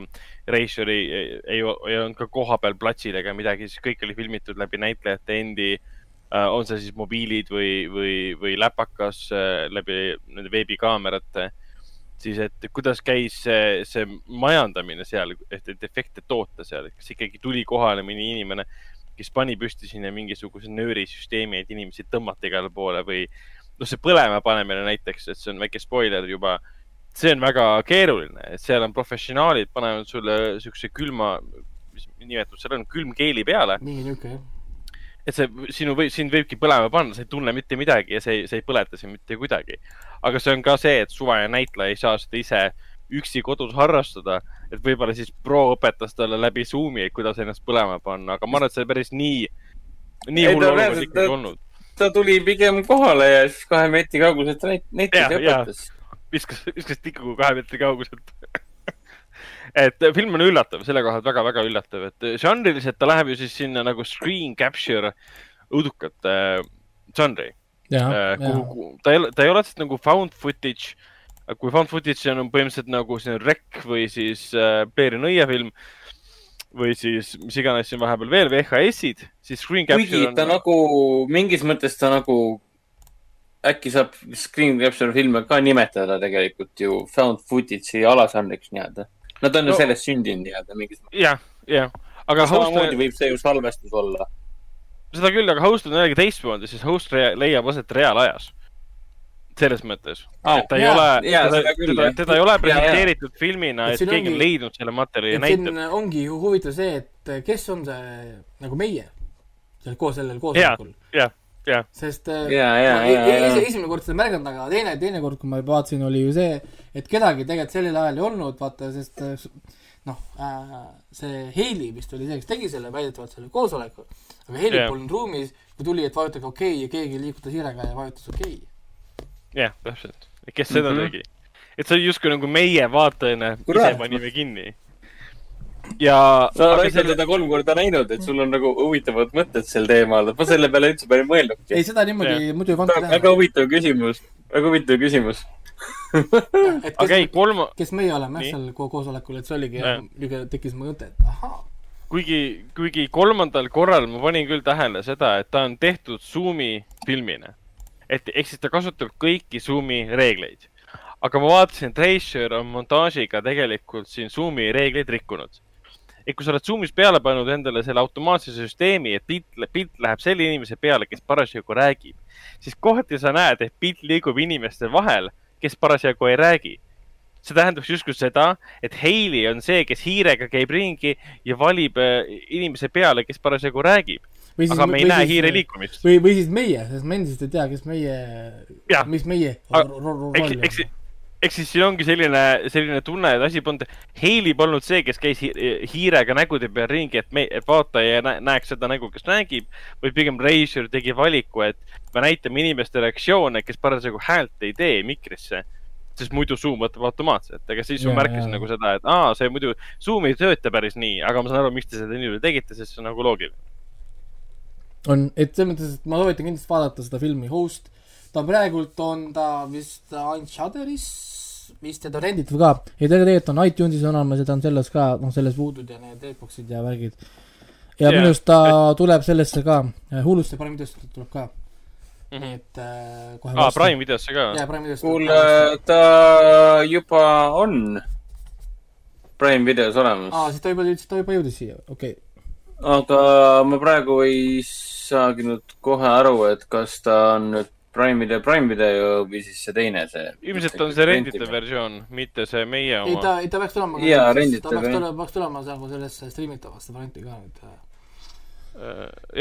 reisijal ei, ei, ei, ei olnud ka kohapeal platsil ega midagi, siis kõik oli filmitud läbi näitlejate endi. On see siis mobiilid või, või, või läpakas äh, läbi nende veebikaamerate siis et kuidas käis see, see majandamine seal, et, et efekte toota seal, kas ikkagi tuli kohale mõni inimene, kes pani püsti sinna mingisuguse nöörisüsteemi, et inimesi tõmmata igale poole või noh, see põlema panemine näiteks, et see on väike spoiler juba. see on väga keeruline, et seal on professionaalid, panevad sulle siukse külma, mis nimetus seal on, külmkeeli peale, mingi niisugune jah. Et see sinu või sind võibki põlema panna, sa ei tunne mitte midagi ja see, see ei põleta sind mitte kuidagi. aga see on ka see, et suvaline näitleja ei saa seda ise üksi kodus harrastada, et võib-olla siis pro õpetas talle läbi Zoomi, kuidas ennast põlema panna, aga ma arvan, et see päris nii, nii Ei, hull olukord ikkagi ta- olnud. ta tuli pigem kohale ja siis kahe meetri kauguselt näit-, näitas ja õpetas. viskas, viskas tikuga kahe meetri kauguselt. *laughs* et film on üllatav, selle koha pealt väga-väga üllatav, et žanriliselt ta läheb ju siis sinna nagu screen capture õudukate äh, žanri. Äh, kuhu, ta ei ole, ta ei ole otseselt nagu found footage. kui found footage on põhimõtteliselt nagu see Rec või siis äh, Peeri nõiafilm või siis mis iganes siin vahepeal veel VHS-id, siis screen kuigi capture ta on. nagu, mingis mõttes ta nagu, äkki saab screen capture filme ka nimetada tegelikult ju found footage'i alažanriks nii-öelda. Nad on ju No- sellest sündinud nii-öelda mingis mõttes. jah, jah, aga host samamoodi võib see ju salvestus olla. seda küll, aga host on jällegi teistmoodi, siis host rea- leiab aset reaalajas. selles mõttes, Aa, et ta ei jaa, ole, jaa, teda, seda küll, teda, jah. teda ei ole Jaa, jaa. presenteeritud filmina, Et et keegi on ongi- leidnud selle materjali ja näitab. ongi huvitav see, et kes on see nagu meie seal koos sellel koosolekul., ja, ja, sest äh, ja, ja, ma ja, ja esi-, esimene kord seda ei märganud, aga teine, teine kord, kui ma vaatasin, oli ju see, et kedagi tegelikult sellel ajal ei olnud, vaata, sest äh, noh äh,, see Heili vist oli see, kes tegi selle väidetavalt selle koosoleku, aga Heili yeah. polnud ruumis, kui tuli, et vajutage okei okay, ja keegi liigutas hiirega ja vajutas okei okay.. jah, täpselt. kes seda mm. -hmm. tegi? et see oli justkui nagu meie vaatajana ise panime kinni. ja, sa aga oled selle, teda kolm korda näinud, et sul on nagu huvitavad mõtted sel teemal. ma selle peale üldse palju ei mõelnudki ei, seda niimoodi muidu ei pannud väga tähele. huvitav küsimus, väga huvitav küsimus. et aga ei, kes, kolm, kes meie oleme jah seal ko- koosolekul, et see oligi tekkis mu mõte, et ahaa, kuigi, kuigi kolmandal korral ma panin küll tähele seda, et ta on tehtud Zoomi filmina. et ehk siis ta kasutab kõiki Zoomi reegleid. aga ma vaatasin, et Treasure on montaažiga tegelikult siin Zoomi reegleid rikkunud. Et kui sa oled Zoomis peale pannud endale selle automaatse süsteemi, et pilt, pilt läheb selle inimese peale, kes parasjagu räägib, siis kohati sa näed, et pilt liigub inimeste vahel, kes parasjagu ei räägi see tähendab justkui seda, et Hailey on see, kes hiirega käib ringi ja valib äh, inimese peale, kes parasjagu räägib, aga me ei näe hiire. liikumist. või, või siis meie, sest me endiselt ei tea, kes meie mis meie eks eks eks siis siin ongi selline, selline tunne, et asi polnud, Hailey polnud see, kes käis hi- hiirega nägude peal ringi, et me, et vaataja nä- näeks seda nägu, kes räägib, vaid pigem Razor tegi valiku, et me näitame inimeste reaktsioone, kes parasjagu häält ei tee mikrisse sest muidu Zoom võtab automaatselt, aga siis ma Jaa, märkasin jaa. nagu seda, et aa, see muidu, Zoom ei tööta päris nii, aga ma saan aru, miks te seda nii tegite, sest see on nagu loogiline. on, et selles mõttes, et ma soovitan kindlasti vaadata seda filmi Host. Ta praegult on ta vist ainult Shudderis vist ja ta on renditav ka ja ta tegelikult on iTunesis on olemas ja ta on selles ka, noh, selles Voodoo'd ja need Xbox'id ja värgid. ja Jaa. minu arust ta tuleb sellesse ka, Hulusse Prime videosse tuleb ka, Mhm. nii et äh, kohe aa, Prime videosse ka? jaa, Prime videosse kuule, ta juba on Prime videos olemas aa, siis ta juba, ta juba jõudis siia, okei okay.. aga ma praegu ei saagi nüüd kohe aru, et kas ta on nüüd Prime video, Prime video või siis see teine, see. ilmselt on see renditav versioon, mitte see meie ei, oma. ta, ei ta peaks tulema Jaa, ta renditav, peaks jah. tulema, peaks tulema nagu sellesse striimitavasse varianti ka nüüd.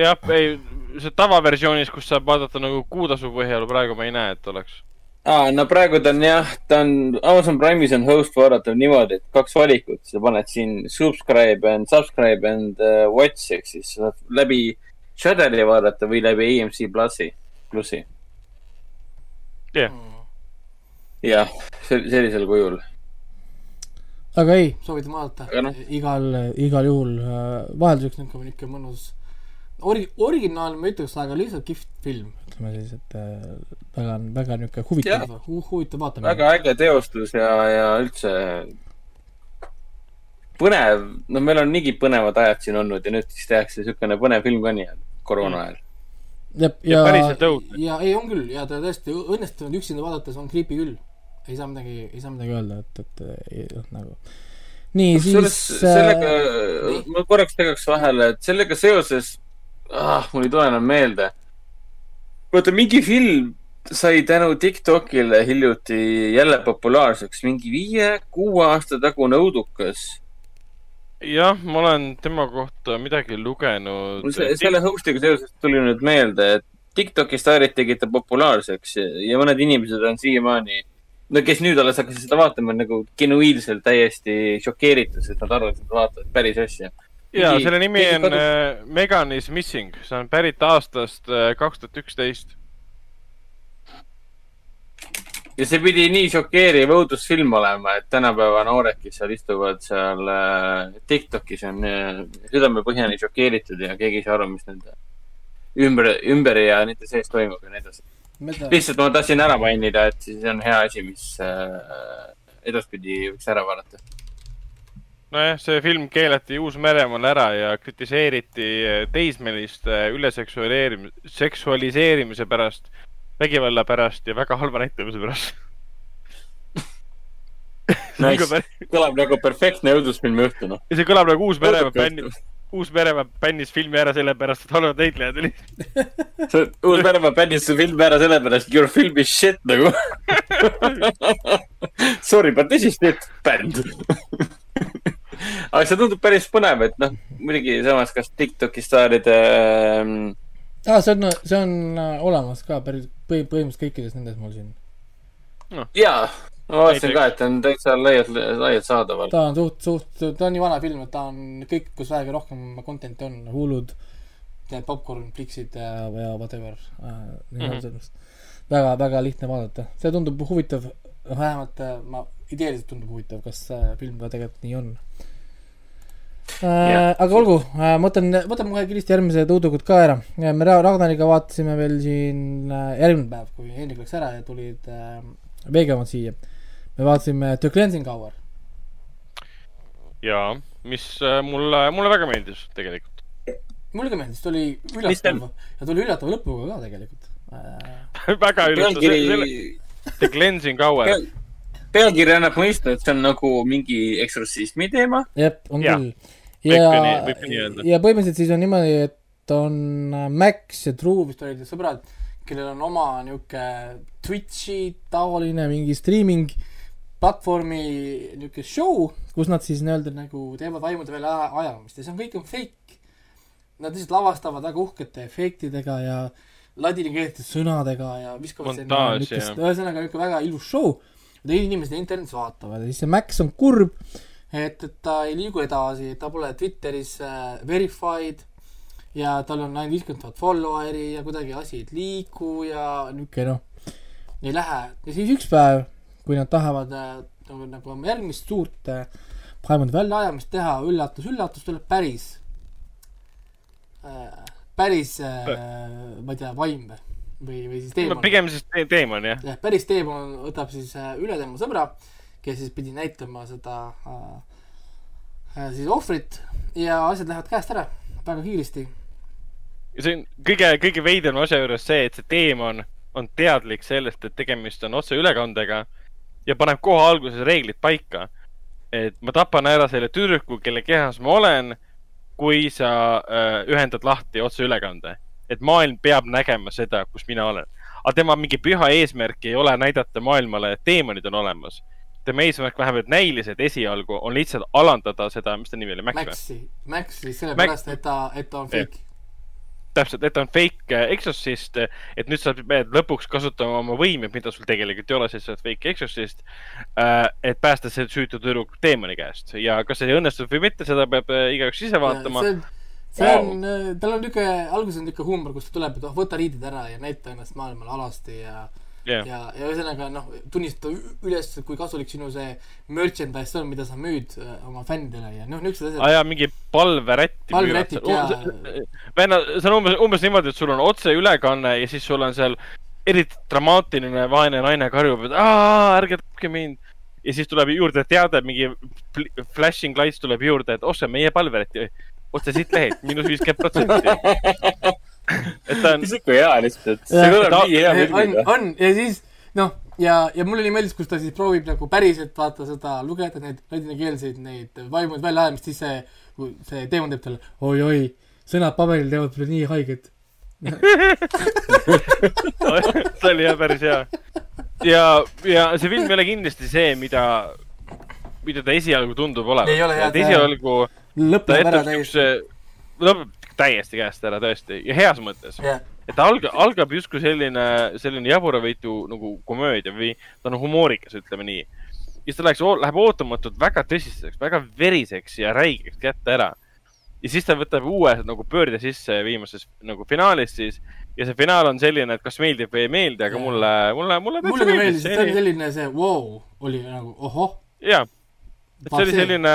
jah, ei, see tavaversioonis, kus saab vaadata nagu kuutasu põhjal, praegu ma ei näe, et oleks. aa, no praegu ta on jah, ta on, Amazon Prime'is on host vaadatav niimoodi, et kaks valikut, sa paned siin subscribe and subscribe and uh, watch ehk siis saad läbi Shudderi vaadata või läbi AMC plussi, plussi. jah, jah, sellisel kujul. aga ei, soovitan vaadata noh., igal, igal juhul äh, vahelduseks niisugune, niisugune mõnus ori-, originaal ma ei ütleks, aga lihtsalt kihvt film, ütleme siis, et äh, väga, väga niisugune huvitav hu,, huvitav vaatamine. väga äge teostus ja, ja üldse põnev, no meil on niigi põnevad ajad siin olnud ja nüüd siis tehakse niisugune põnev film ka nii-öelda koroona ajal. Ja, Ja päriselt õudne. ja ei, on küll ja ta tõesti õnnestunud üksinda vaadates on creepy küll. ei saa midagi, ei saa midagi öelda, et, et ei, noh, nagu. nii, siis sellega nii., ma korraks tegaks vahele, et sellega seoses ah,, mul ei tule enam meelde. vaata, mingi film sai tänu Tiktokile hiljuti jälle populaarseks, mingi viie-kuue aasta tagune õudukas. jah, ma olen tema kohta midagi lugenud mul see, selle host'iga seoses tuli nüüd meelde, et Tiktoki staarid tegid ta populaarseks ja, mõned inimesed on siiamaani no kes nüüd alles hakkasid seda vaatama, nagu genuiilselt täiesti šokeeritud, sest nad arvavad, et nad vaatavad päris asja. ja Keegi- selle nimi on kadus- äh, Megan is missing, see on pärit aastast äh, kaks tuhat üksteist. Ja see pidi nii šokeeriv õudusfilm olema, et tänapäeva noored, kes seal istuvad seal äh, Tiktokis on äh, südamepõhjani šokeeritud ja keegi ei saa aru, mis nende ümber, ümber ja nende sees toimub ja nii edasi. lihtsalt ma tahtsin ära mainida, et siis on hea asi, mis äh, edaspidi võiks ära vaadata. nojah, see film keelati Uus-Meremaal ära ja kritiseeriti teismeliste üleseksualeerimise, seksualiseerimise pärast, vägivalla pärast ja väga halva näitlemise pärast. *laughs* Nice. kõlab nagu perfektne õudusfilmi õhtu, noh. ja see kõlab nagu Uus-Meremaa bändi, Uus-Meremaa bännis filmi ära sellepärast, et halvad näitlejad olid. *laughs* uus Venemaa bändis su filmi ära sellepärast, your film is shit nagu. *laughs* Sorry, but this is shit bänd. aga see tundub päris põnev, et noh, muidugi samas, kas Tiktoki staaride ähm, aa, see on, see on äh, olemas ka päris põhi, põhimõtteliselt kõikides nendes mul siin. jaa, ma vaatasin ka, et ta on täitsa laialt, laialt saadaval. ta on suht, suht, ta on nii vana film, et ta on kõik, kus vähegi rohkem content'i on, hullud, popkorn, Flixid ja, ja whatever äh, mm. -hmm. väga, väga lihtne vaadata, see tundub huvitav, vähemalt äh, ma, ideeliselt tundub huvitav, kas see film ka tegelikult nii on äh, Jah.. aga olgu äh,, ma võtan, võtame kohe kiiresti järgmised õudukud ka ära. me Ra- Ragnariga vaatasime veel siin äh, järgmine päev, kui Hendrik läks ära ja tulid äh, veegemad siia. me vaatasime The Cleansing Hour. ja mis äh, mulle, mulle väga meeldis tegelikult. mulle ka meeldis, ta oli üllatav ja ta oli üllatava lõpuga ka tegelikult äh. *laughs* väga üllatav, pealkiri, The Cleansing Hour. pealkiri annab mõista, et see on nagu mingi eksortsismi teema. jah, on küll. Ja ja põhimõtteliselt siis on niimoodi, et on äh, Max ja Drew vist olid need sõbrad, kellel on oma niuke Twitch'i taoline mingi streaming platvormi niuke show, kus nad siis nii-öelda nagu teevad vaimude välja aja- ajamist ja see on kõik on fake. Nad lihtsalt lavastavad väga uhkete efektidega ja ladinakeelsete sõnadega ja viskavad sinna jah. ühesõnaga niuke väga ilus show. ja inimesed internetis vaatavad ja siis see Max on kurb, et, et ta ei liigu edasi, ta pole Twitteris äh, verified ja tal on ainult viiskümmend tuhat follower'i ja kuidagi asi ei liigu ja niuke noh, ei lähe. ja siis üks päev, kui nad tahavad äh, nagu, nagu oma järgmist suurt äh, vaimude väljaajamist teha, üllatus, üllatus, tuleb päris äh,, päris äh,, ma ei tea, vaim või, või siis teemant. pigem siis te- teemant jah. jah, päris teemant võtab siis äh, üle tema sõbra, kes siis pidi näitama seda äh, äh, siis ohvrit ja asjad lähevad käest ära väga kiiresti. ja see on kõige, kõige veidram asja juures see, et see teemant on teadlik sellest, et tegemist on otseülekandega ja paneb kohe alguses reeglid paika. et ma tapan ära selle tüdruku, kelle kehas ma olen, kui sa äh, ühendad lahti otseülekande. et maailm peab nägema seda, kus mina olen. aga tema mingi püha eesmärk ei ole näidata maailmale, et teemonid on olemas. Tema eesmärk vähemalt näiliselt esialgu on lihtsalt alandada seda, mis ta nimi oli, Max või? Maxi, Maxi sellepärast, et ta, et ta on fake. täpselt, et ta on fake äh, exorcist, et nüüd sa pead lõpuks kasutama oma võimeid, mida sul tegelikult ei ole, sest sa oled fake exorcist. et päästa see süütu tüdruk teemani käest ja kas see õnnestub või mitte, seda peab äh, igaüks ise vaatama. see on, on, tal on niuke, alguses on niuke huumor, kus ta tuleb, et oh, võta riided ära ja näita ennast maailmale alasti ja jah, ja, ja ühesõnaga noh, tunnista üles, kui kasulik sinu see merchandise on, mida sa müüd äh, oma fännidele ja noh, niisugused asjad. ja mingi palverätti. Palverätik, jaa. venna, see on umbes, umbes niimoodi, et sul on otseülekanne ja siis sul on seal eriti dramaatiline vaene naine karjub, et aa, ärge tapke mind. ja siis tuleb juurde teade, mingi fl- flashing lights tuleb juurde, et on meie palveräti. otse siit lehelt, miinus viiskümmend protsenti. *laughs* et ta on, sihuke hea lihtsalt, see Jah, kõlab nii hea on, filmiga. on ja siis noh, ja, ja mulle nii meeldis, kus ta siis proovib nagu päriselt vaata seda lugeda neid ladinakeelseid neid vaimuid väljaajamist, siis see, see teemant teeb talle oi-oi, sõnad paberil teevad mulle nii haiget. *laughs* see oli jah päris hea. ja, ja see film ei ole kindlasti see, mida, mida ta esialgu tundub olevat. Et esialgu läheb ära täiesti. lõpeb täiesti käest ära tõesti ja heas mõttes. jah, et alga, algab justkui selline, selline jaburavõitu nagu komöödia või ta on humoorikas, ütleme nii. ja siis ta läheks, läheb ootamatult väga tõsiseks, väga veriseks ja räigeks kätte ära. ja siis ta võtab uue nagu pöörde sisse viimases nagu finaalis siis ja see finaal on selline, et kas meeldib või ei meeldi, aga mulle, mulle, mulle mulle ka meeldis, et see oli selline see wow, oli nagu ohoh. jaa, et see oli selline,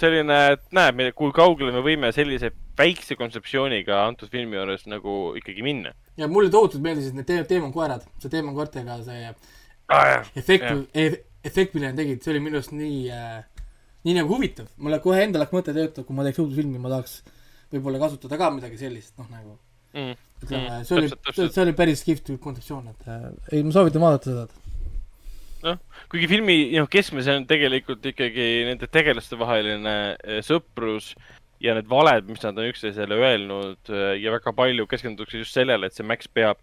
selline, et näeb, kui kaugele me võime sellise väikse kontseptsiooniga antud filmi juures nagu ikkagi minna ja mulle tohutult meeldisid need teem- teemonkoerad, see teemonkoertega see ah,. efekt, efekt, mille nad tegid, see oli minu arust nii äh,, nii nagu huvitav. mulle kohe endal hakkas mõte töötada, kui ma teeks uut filmi, ma tahaks võib-olla kasutada ka midagi sellist, noh nagu Mm. ütleme Mm,, see oli see oli päris kihvt kontseptsioon, et äh, ei, ma soovitan vaadata seda. noh, kuigi filmi noh, keskmes on tegelikult ikkagi nende tegelaste vaheline eh, sõprus ja need valed, mis nad on üksteisele öelnud eh, ja väga palju keskendutakse just sellele, et see Max peab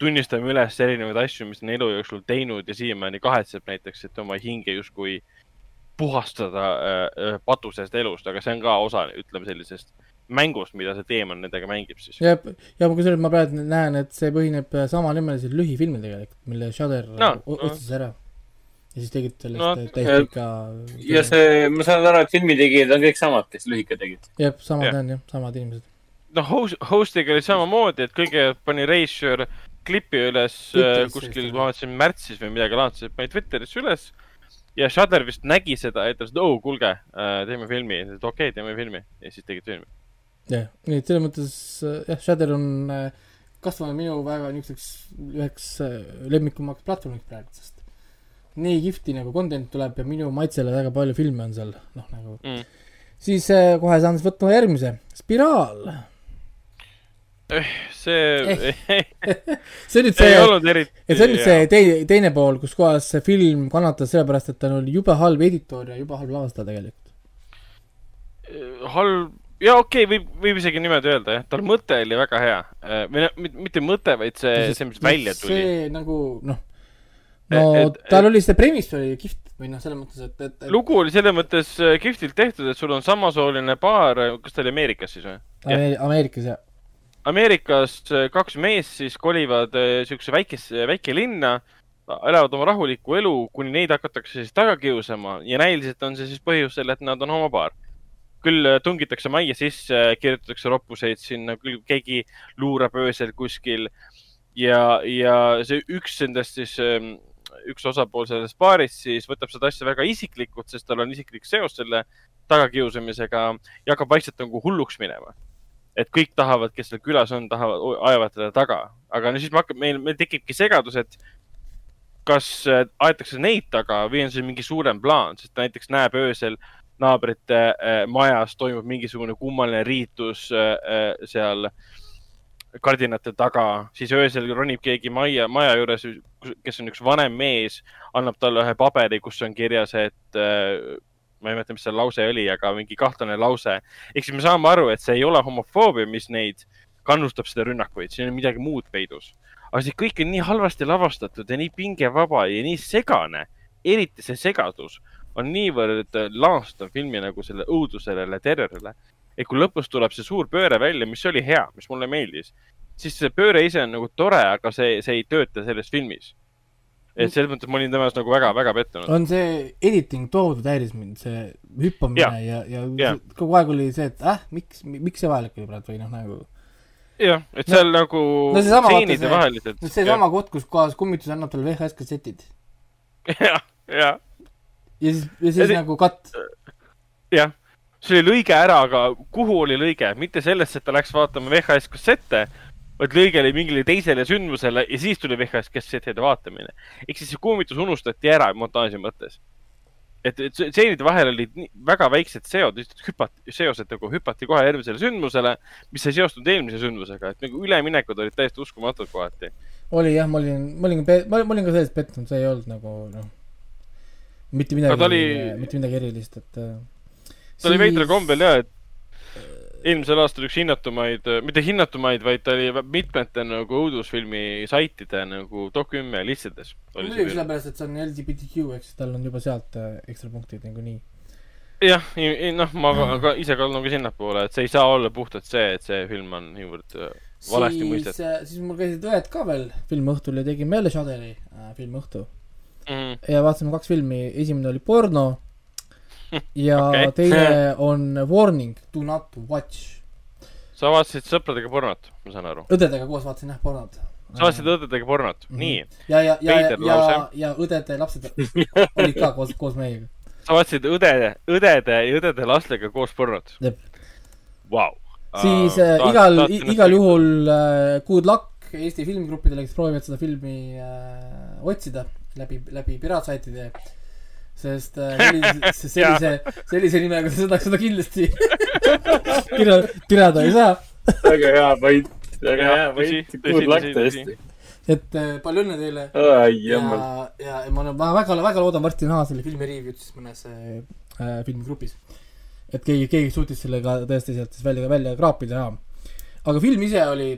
tunnistama üles erinevaid asju, mis ta on elu jooksul teinud ja siiamaani kahetseb näiteks, et oma hinge justkui puhastada äh, patusest elust, aga see on ka osa, ütleme sellisest mängust, mida see teemann nendega mängib siis. ja, ja kusjuures ma praegu näen, et see põhineb äh, samanimelisel lühifilmil tegelikult, mille Shudder No, o- no. ostis ära. ja siis tegid sellest No, täiesti ikka ja see, ma saan aru, et filmitegijad on kõik samad, kes lühike tegid. jah, samad Jah. on jah, samad inimesed. noh, host, host'iga oli samamoodi, et kõigepealt pani Reisjör klipi üles äh, Twitterisse kuskil, ma vaatasin märtsis või midagi laadset, pani Twitterisse üles. ja Shudder vist nägi seda ja ütles, et oo, kuulge, teeme filmi, okei okay,, teeme filmi ja siis tegid filmi. jah, nii et selles mõttes äh, jah, Shudder on äh, kasvanud minu väga niisuguseks üheks äh, lemmikumaks platvormiks praegu, sest nii kihvti nagu content tuleb ja minu maitsele väga palju filme on seal, noh nagu Mm. siis äh, kohe saan siis võtma järgmise, Spiraal. see *laughs* see on nüüd ei see, see on nüüd see teine, teine pool, kus kohas see film kannatas sellepärast, et tal oli jube halb editor ja jube halb lavastaja tegelikult. halb, ja okei okay,, võib, võib isegi niimoodi öelda jah, tal mõte oli väga hea. või noh, mitte mõte, vaid see, see, mis välja tuli. see nagu noh, no Et- et- tal oli see premise oli kihvt või noh, selles mõttes, et, et, et lugu oli selles mõttes äh, kihvtilt tehtud, et sul on samasooline paar, kas ta oli Ameerikas siis või? Ameeri- Ameerikas ja Ameerikas äh, kaks meest siis kolivad äh, siukse väikesse, väikelinna, elavad oma rahulikku elu, kuni neid hakatakse siis taga kiusama ja näiliselt on see siis põhjusel, et nad on homopaar. Küll äh, tungitakse majja sisse, kirjutatakse roppuseid sinna, küll keegi luurab öösel kuskil ja, ja see üks nendest siis, üks osapool sellest paarist siis võtab seda asja väga isiklikult, sest tal on isiklik seos selle tagakiusamisega ja hakkab vaikselt nagu hulluks minema et kõik tahavad, kes seal külas on, tahavad, ajavad teda taga. aga no siis me hakkame, meil, meil tekibki segadus, et kas äh, aetakse neid taga või on see mingi suurem plaan, sest ta näiteks näeb öösel naabrite äh, majas toimub mingisugune kummaline riitus äh, äh, seal kardinate taga, siis öösel ronib keegi majja, maja juures, kes on üks vanem mees, annab talle ühe paberi, kus on kirjas, et ma ei mäleta, mis see lause oli, aga mingi kahtlane lause. ehk siis me saame aru, et see ei ole homofoobia, mis neid kannustab seda rünnakuid, siin on midagi muud peidus. aga see kõik on nii halvasti lavastatud ja nii pingevaba ja nii segane, eriti see segadus on niivõrd laastav filmi nagu selle õudusele ja terrorile. et kui lõpus tuleb see suur pööre välja, mis oli hea, mis mulle meeldis, siis see pööre ise on nagu tore, aga see, see ei tööta selles filmis. et selles mõttes ma olin temas nagu väga-väga pettunud. on see editing tohutult häiris mind, see hüppamine ja, ja, ja Jaa. kogu aeg oli see, et äh, miks, miks see vajalik oli praegu või noh, nagu jah, et seal nagu no stseenide see- vahelised. no seesama koht, kus kohas kummitus annab talle VHS kassetid *laughs* jah, jah, ja siis, ja siis Ja nagu katt, jah, see oli lõige ära, aga kuhu oli lõige, mitte sellesse, et ta läks vaatama VHS kassette, vaid lõige oli mingile teisele sündmusele ja siis tuli VHS kassettide vaatamine. ehk siis see kummitus unustati ära montaaži mõttes. et, et stseenide vahel olid nii, väga väiksed seod, hüpati, seosed nagu hüpati kohe järgmisele sündmusele, mis ei seostunud eelmise sündmusega, et nagu üleminekud olid täiesti uskumatud kohati. oli jah, ma olin, ma olin, ma olin ka sellest pettunud, see ei olnud nagu noh, mitte midagi ta oli-, mitte midagi erilist, et äh, ta oli veidral kombel ja, et eelmisel aastal üks hinnatumaid, mitte hinnatumaid, vaid ta oli mitmete nagu õudusfilmi saitide nagu top kümme listides. muidugi sellepärast, et see on LGBTQ, ehk siis tal on juba sealt äh, ekstra punktid niikuinii. jah, noh, ma ka, ka ise kaldun ka sinnapoole, et see ei saa olla puhtalt see, et see film on niivõrd äh, valesti siis mõistetud., siis mul käisid õed ka veel filmiõhtul ja tegime jälle Shuderi äh, filmiõhtu mm.. ja vaatasime kaks filmi, esimene oli Porno *laughs* ja okay. teine on Warning, Do not watch. sa vaatasid sõpradega pornot, ma saan aru. õdedega koos vaatasin jah pornot. sa vaatasid õdedega pornot mm. -hmm. nii. ja, ja, ja, ja ja lause., ja õdede lapsed *laughs* olid ka koos, koos meiega. sa vaatasid õdede, õdede ja õdede lastega koos pornot. Vau. siis äh, igal, igal. juhul äh, good luck Eesti filmigruppidele, kes proovivad seda filmi äh, otsida läbi, läbi piraatsaitide. sest sellise, sellise, sellise nimega seda, seda kindlasti *laughs* pira-, pirada ei saa. väga hea point, väga hea point, good luck tõesti. et äh, palju õnne teile ai ja ja, ja ma olen, ma väga, väga loodan varsti näha selle filmi review'd siis mõnes äh, äh, filmigrupis. et keegi, keegi suutis sellega tõesti sealt siis välja, välja kraapida ja. aga film ise oli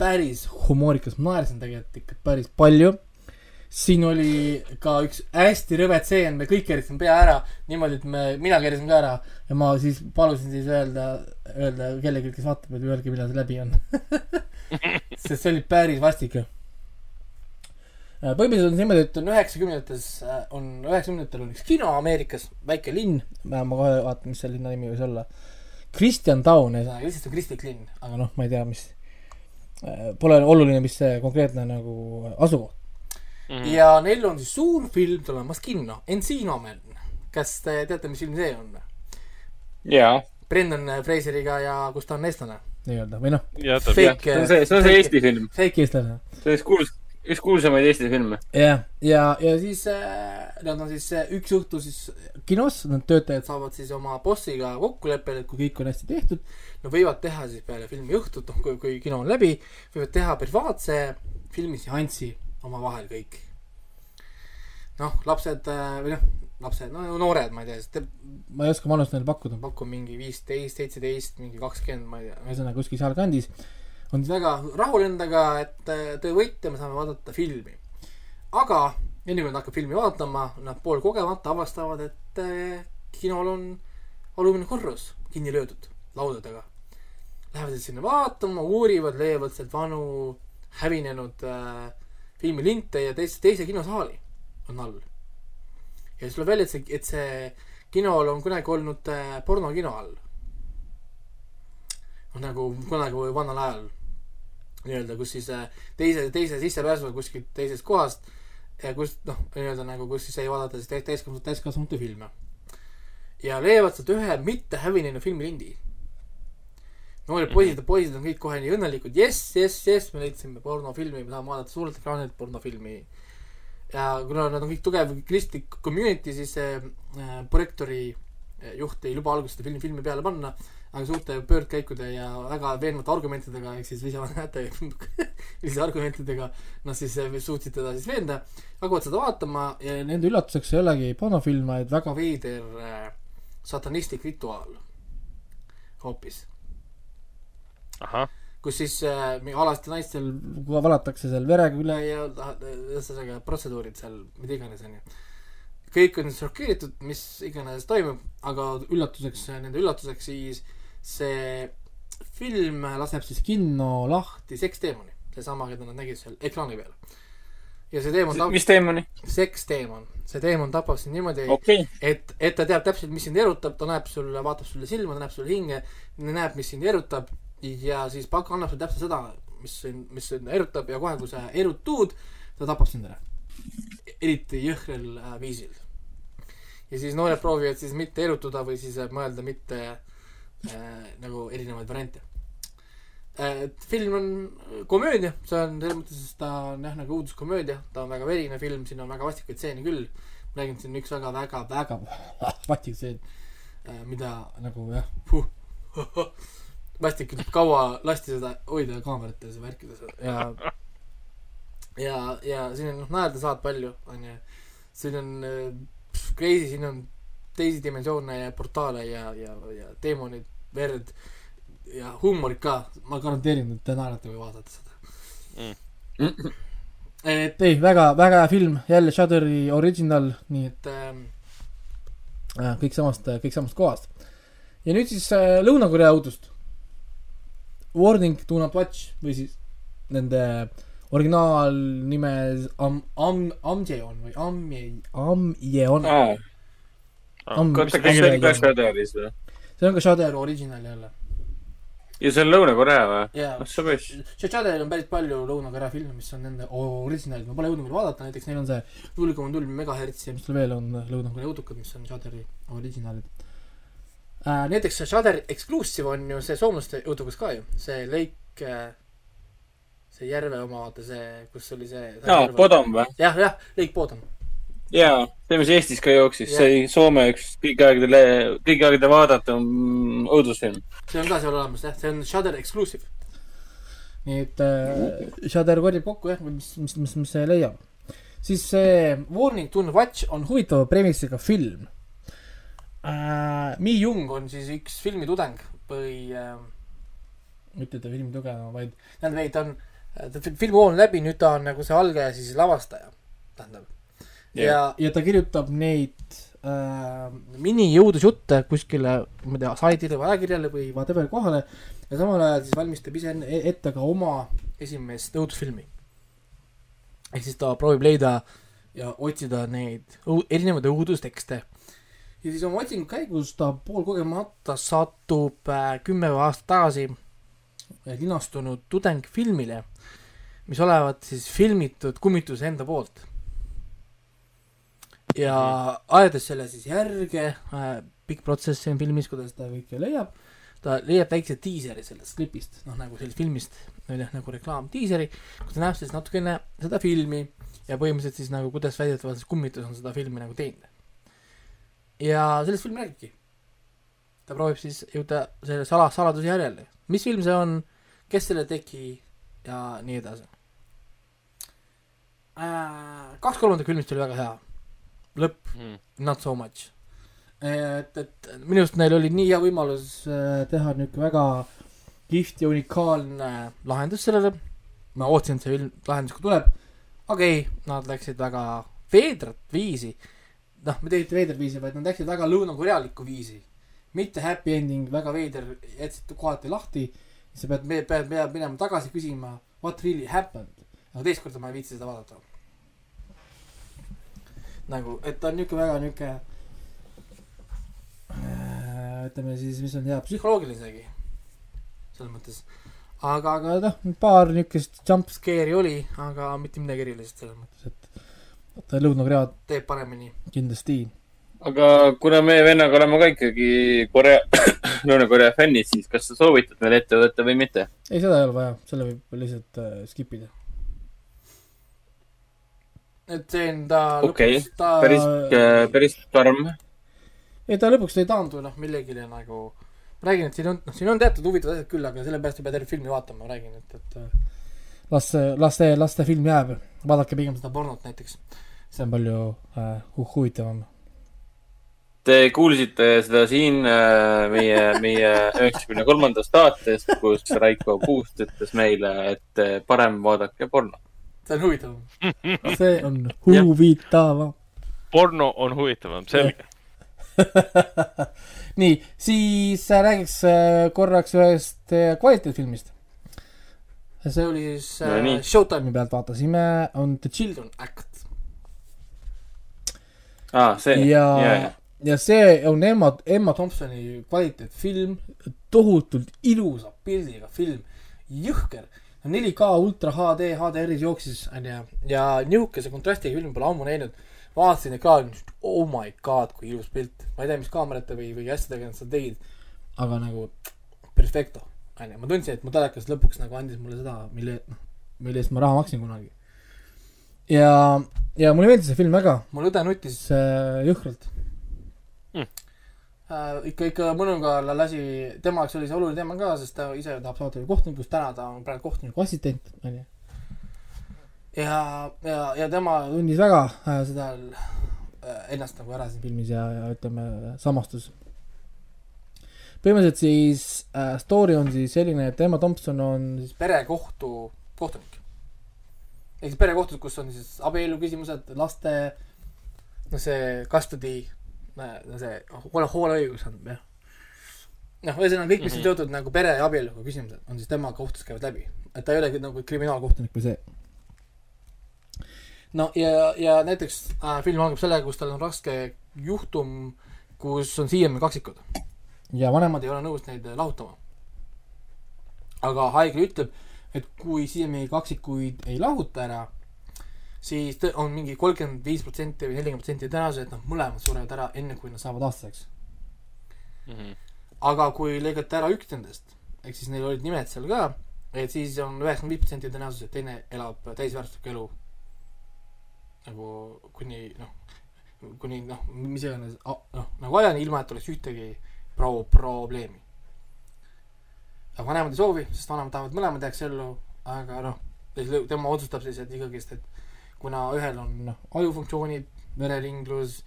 päris humoorikas, ma naersin tegelikult ikka päris palju. Siin oli ka üks hästi rõve tseen, me kõik kerisime pea ära, niimoodi, et me, mina keerisin ka ära ja ma siis palusin siis öelda, öelda kellelegi, kes vaatab, et öelge, millal see läbi on. *laughs* sest see oli päris vastik ju. Äh, põhimõtteliselt on niimoodi, et on üheksakümnendates, on üheksakümnendatel on üks kino Ameerikas, väike linn, ma kohe vaatan, mis selle linna nimi võis olla. Christian Town, ühesõnaga lihtsalt on kristlik linn, aga noh, ma ei tea, mis, pole oluline, mis see konkreetne nagu asukoht. Mhm. ja neil on siis suur film tulemas kinno, Encino Man. kas te teate, mis film see on? jaa, Brendan Fraseriga ja kus ta on eestlane nii-öelda või noh, ja see on see, see on see Eesti film, fake eestlane. see on üks kuuls-, üks kuulsamaid Eesti filme. jah, ja, ja siis äh, nad on siis äh, üks õhtu siis kinos, need töötajad saavad siis oma bossiga kokkuleppele, et kui kõik on hästi tehtud, nad võivad teha siis peale filmi õhtut, noh kui, kui kino on läbi, võivad teha privaatse filmiseansi omavahel kõik. noh, lapsed äh, või noh, lapsed, no noored, ma ei tea, sest te- ma ei oska vanust neile pakkuda, pakun mingi viisteist, seitseteist, mingi kakskümmend, ma ei tea, ühesõnaga kuskil sealkandis on väga rahul endaga, et äh, töö võitja, me saame vaadata filmi. aga enne kui nad hakkavad filmi vaatama, nad poolkogemata avastavad, et äh, kinol on alumine korrus kinni löödud laudadega. Lähevad sinna vaatama, uurivad, leiavad sealt vanu hävinenud äh, filmilinte ja teise, teise kinosaali on all. ja siis tuleb välja, et see, et see kinol on kunagi olnud äh, pornokino all. noh, nagu kunagi vanal ajal nii-öelda, kus siis äh, teise, teise sissepääsuga kuskilt teisest kohast, kus noh, nii-öelda nagu, kus siis sai vaadata siis täis, täiskasvanute, täiskasvanute filme. ja leiavad sealt ühe mitte hävinenud filmilindi. Noored poisid ja poisid on kõik kohe nii õnnelikud, jess, jess, jess, me leidsime pornofilmi, me tahame vaadata suurelt ekraanilt pornofilmi. ja kuna nad on kõik tugev kristlik community, siis äh, projektori äh, juht ei luba alguses seda filmi, filmi peale panna, aga suurte pöördkäikude ja väga veenvate argumentidega, ehk siis lisavanemate *laughs* sellise argumentidega, nad siis äh, suutsid teda siis veenda, hakkavad seda vaatama ja nende üllatuseks ei olegi pornofilm, vaid väga veider äh, satanistlik rituaal. Hoopis, kus siis äh, alastel naistel valatakse seal verega üle ja ühesõnaga protseduurid seal, mida iganes onju. kõik on šokeeritud, mis iganes toimub, aga üllatuseks, nende üllatuseks siis see film laseb siis kinno lahti seksteemoni, seesama, keda nad nägid seal ekraani peal. ja see teemon tapab, mis teemani? seksteemon, see teemon tapab sind niimoodi okei, et, et ta teab täpselt, mis sind erutab, ta näeb sulle, vaatab sulle silma, ta näeb sulle hinge, näeb, mis sind erutab ja siis pak-, annab sulle täpselt seda, mis sind, mis sind erutab ja kohe, kui sa erutud, ta tapab sind ära. eriti jõhkrel äh, viisil. ja siis noored proovivad siis mitte erutuda või siis äh, mõelda mitte äh, nagu erinevaid variante äh,. film on komöödia, see on selles mõttes, et ta on jah, nagu õuduskomöödia, ta on väga verine film, siin on väga vastikaid stseene küll. ma räägin, siin üks väga, väga, väga vastik stseen, mida nagu jah, *laughs* vastik, kaua lasti seda hoida kaamerates ja värkides ja *laughs* ja, ja siin on noh, naerda saad palju, onju. siin on äh, pff, crazy, siin on teisi dimensioone ja portaale ja, ja, ja teemonid, verd ja huumorit ka. ma garanteerin, et te naerate, kui vaatate seda Mm. *clears throat* et ei, väga, väga hea film, jälle Shutteri original, nii et ähm, äh, kõik samast, kõik samast kohast. ja nüüd siis äh, Lõuna-Korea õudust Warning Do Not Watch või siis nende originaalnime Am-, Am-, Amjeon või Amje-, Amjeon. aa, Am- kas see oli ka. Shadow'is või? see on ka Shadow original jälle. ja see on Lõuna-Korea või? jaa ah. Shadow'il on päris palju Lõuna-Korea filme, mis on nende originaalid, ma pole jõudnud veel vaadata, näiteks neil on see null koma null megahertsi ja mis tal veel on, Lõuna-Korea õudukad, mis on Shadow'i originaalid äh,. näiteks see Shudder Exclusive on ju see soomlaste õudukas ka ju, see Lake äh, see järve oma, vaata see, kus oli see aa, Bodom või? jah, jah, Lake Bottom. jaa, see, mis Eestis ka jooksis, see oli Soome üks kõigi aegade, kõigi aegade vaadatum õudusfilm. see on ka seal olemas jah, see on Shudder Exclusive. nii et äh, Shudder korjab kokku jah, mis, mis, mis, mis see leiab. siis see Warning to Watch on huvitava premissiga film äh,. Mi Jung on siis üks filmitudeng või äh, mitte ta filmitugeva, vaid tähendab ei, ta on, ta fi- filmikool on läbi, nüüd ta on nagu see algaja siis lavastaja, tähendab ja, ja ta kirjutab neid äh, minijõudusjutte kuskile, ma ei tea, saidile või ajakirjale või whatever kohale ja samal ajal siis valmistab ise enne- ette ka oma esimest õudusfilmi. ehk siis ta proovib leida ja otsida neid erinevaid õudustekste. Ja siis oma otsingu käigus ta poolkogemata satub äh, kümme aastat tagasi äh, linastunud tudengfilmile, mis olevat siis filmitud kummituse enda poolt. Ja ajades selle siis järge äh,, pikk protsess siin filmis, kuidas ta kõike leiab, ta leiab väikse diiseri sellest klipist, noh nagu sellest filmist, nagu reklaamdiiseri, kus ta näeb siis natukene seda filmi ja põhimõtteliselt siis nagu, kuidas väidetavalt siis kummitus on seda filmi nagu teinud. Ja sellest film räägibki. ta proovib siis jõuda selle sala, saladuse järjele, mis film see on, kes selle tegi ja nii edasi äh,. kaks kolmandat filmist oli väga hea, lõpp Mm. not so much. et, et minu arust neil oli nii hea võimalus äh, teha niisugune väga kihvt ja unikaalne lahendus sellele. ma ootasin, et see film, lahendus ka tuleb. okei okay,, nad läksid väga veedrat viisi. noh, mitte eriti veidrat viisi, vaid nad läksid väga lõunakorealikku viisi. mitte happy ending, väga veider, jätsid kohati lahti. sa pead, pead, pead minema tagasi küsima what really happened. aga teist korda ma ei viitsi seda vaadata nagu, et ta on niuke väga niuke äh, ütleme siis, mis on hea, psühholoogiline isegi. selles mõttes. aga, aga noh, paar niukest jump scare'i oli, aga mitte midagi erilist selles mõttes, et et Lõuna-Korea teeb paremini kindlasti. aga kuna meie vennaga oleme ka ikkagi Korea, *coughs* Lõuna-Korea fännid, siis kas sa soovitad meil ette võtta või mitte? ei, seda ei ole vaja, selle võib lihtsalt äh, skip ida. et see on ta Okei, lõpuks ta päris, päris karm. ei ta lõpuks ei taandu noh millegile nagu ma räägin, et siin on, noh, siin on teatud huvitavad asjad küll, aga sellepärast ei pea tervet filmi vaatama, ma räägin, et, et äh, las see, las see, las see film jääb. vaadake pigem seda pornot näiteks. see on palju äh, hu huvitavam. Te kuulsite seda siin äh, meie, meie üheksakümne kolmandas saates, kus Raiko Puust ütles meile, et äh, parem vaadake porno. see on huvitavam. *laughs* see on huvitavam. porno on huvitavam, selge. nii, siis äh, räägiks korraks ühest kvaliteetfilmist. See oli siis No äh. Showtime'i pealt vaatasime, on The Children Act aa, see, ja ja, ja see on Emma, Emma Thompsoni kvaliteetfilm, tohutult ilusa pildiga film, jõhker. 4K ultra HD, HDR-is jooksis, onju, ja nihukese kontrastiga filmi pole ammu näinud. vaatasin ekraani, oh my god, kui ilus pilt. ma ei tea, mis kaamerate või, või asjadega nad seda tegid, aga nagu perfecto, onju. ma tundsin, et mu telekas lõpuks nagu andis mulle seda, mille, noh, mille eest ma raha maksin kunagi. ja, ja mulle meeldis see film väga, mul õde nutis äh, jõhkralt Mm. äh,. ikka, ikka mõnuga lasi, tema jaoks oli see oluline teema ka, sest ta ise tahab saada ju kohtunikuks, täna ta on praegu kohtuniku assistent, onju. ja, ja, ja tema tundis väga äh, seda äh, ennast nagu ära siin filmis ja, ja ütleme, samastus. Põhimõtteliselt siis äh, story on siis selline, et Emma Thompson on siis perekohtu kohtunik. ehk siis perekohtus, kus on siis abielu küsimused, laste, no see custody, no see hoole, hooleõigus on jah. noh, ühesõnaga kõik, mis on seotud nagu pere ja abieluga küsimused, on siis tema kohtus käivad läbi. et ta ei olegi nagu kriminaalkohtunik või see. no ja, ja näiteks äh, film algab sellega, kus tal on raske juhtum, kus on siiamaani kaksikud. Ja vanemad ei ole nõus neid äh, lahutama. aga haigla ütleb, et kui siiamaani kaksikuid ei lahuta ära, siis on mingi kolmkümmend viis protsenti või nelikümmend protsenti tõenäosus, et nad mõlemad surevad ära enne, kui nad saavad aastaseks. Mhm. aga kui lõigata ära üks nendest, ehk siis neil olid nimed seal ka, et siis on üheksakümmend viis protsenti tõenäosus, et teine elab täisväärtuslikku elu. nagu kuni noh, kuni noh, mis iganes, noh nagu ajani, ilma et oleks ühtegi pro-, probleemi. aga vanemad ei soovi, sest vanemad tahavad mõlemad jääks ellu, aga noh, tema otsustab siis, et ikkagist, et kuna ühel on noh, ajufunktsioonid, vereringlus,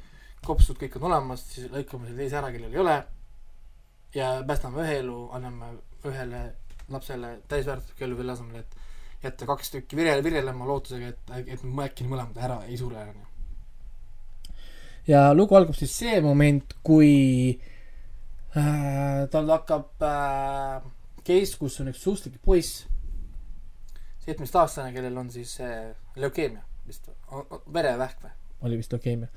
kopsud kõik on olemas, siis lõikame selle teise ära, kellel ei ole ja päästame ühe elu, anname ühele lapsele täisväärtusliku elu selle asemel, et jätta kaks tükki vire, virelema lootusega, et, et äkki mõlemad ära ei sure, onju. ja lugu algab siis see moment, kui tal hakkab äh, case, kus on üks suustlik poiss, seitsmeteistaastane, kellel on siis äh, leukeemia vist, verevähk või? oli vist leukeemia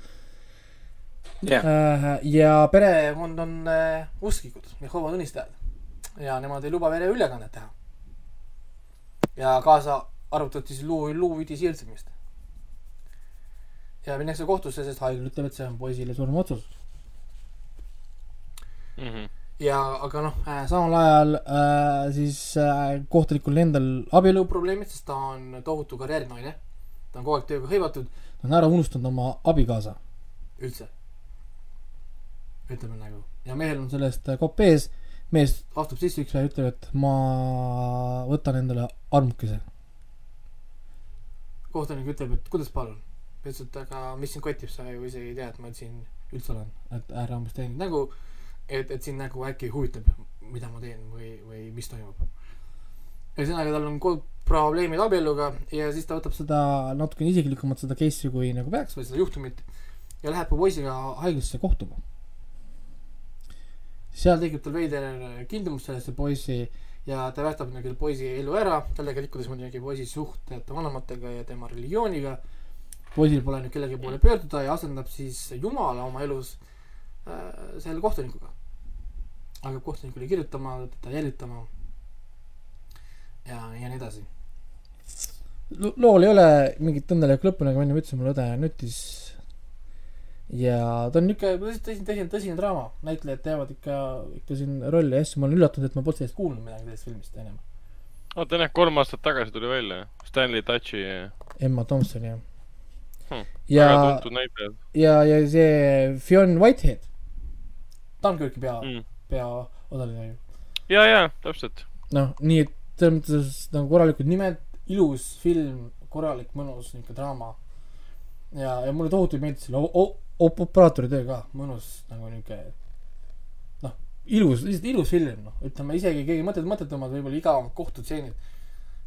jah, Äh, ja perekond on äh, usklikud, Jehova tunnistajad ja nemad ei luba vereülekannet teha. ja kaasa arvutati siis luu, luuüdi siirtsimist. ja minnakse kohtusse, sest haigla ütleb, et see on poisile surmaotsus. Mhm. ja aga noh äh,, samal ajal äh, siis äh, kohtunikul endal abieluprobleemid, sest ta on tohutu karjäärinaine. ta on kogu aeg tööga hõivatud, ta on ära unustanud oma abikaasa üldse. ütleme nagu ja mehel on sellest äh, kopp ees, mees astub sisse üks päev ütleb, et ma võtan endale armukese. kohtunik ütleb, et kuidas palun. ütles, et aga mis sind kotib, sa ju isegi ei tea, et ma siin üldse olen, et ära umbes tee nägu, et, et sind nagu äkki huvitab, mida ma teen või, või mis toimub. ühesõnaga, tal on probleemid abieluga ja siis ta võtab seda natukene isiklikumalt seda case'i kui nagu peaks või seda juhtumit ja läheb poisiga haiglasse kohtuma. seal tekib tal veider kindumus sellesse poisi ja ta päästab nagu poisi elu ära, sellega rikkudes muidugi poisi suhted vanematega ja tema religiooniga. poisil pole nüüd kellegi poole pöörduda ja asendab siis Jumala oma elus äh, selle kohtunikuga. Hakkab kohtunikule kirjutama, teda jälitama ja, ja nii edasi. lool ei ole mingit õnnelikku lõppu, nagu ma enne ütlesin, mul õde nutis. ja ta on niuke tõsine, tõsine, tõsine draama, näitlejad teevad ikka, ikka siin rolli ja asju, ma olen üllatunud, et ma polnud sellest kuulnud midagi sellest filmist ennem. oota, jah, kolm aastat tagasi tuli välja. Stanley Tucci, Emma Thompson ja Hmm, ja ja, ja see Fionn Whitehead, Dunkirki pea mm.. Peaosaline ju. ja, ja täpselt. noh, nii et selles mõttes nagu korralikud nimed, ilus film, korralik mõnus niisugune draama. ja, ja mulle tohutult meeldis selle operaatori töö ka, mõnus nagu niisugune noh, ilus, lihtsalt ilus film, noh, ütleme isegi keegi mõtet, mõttetumad võib-olla igavad kohtustseenid,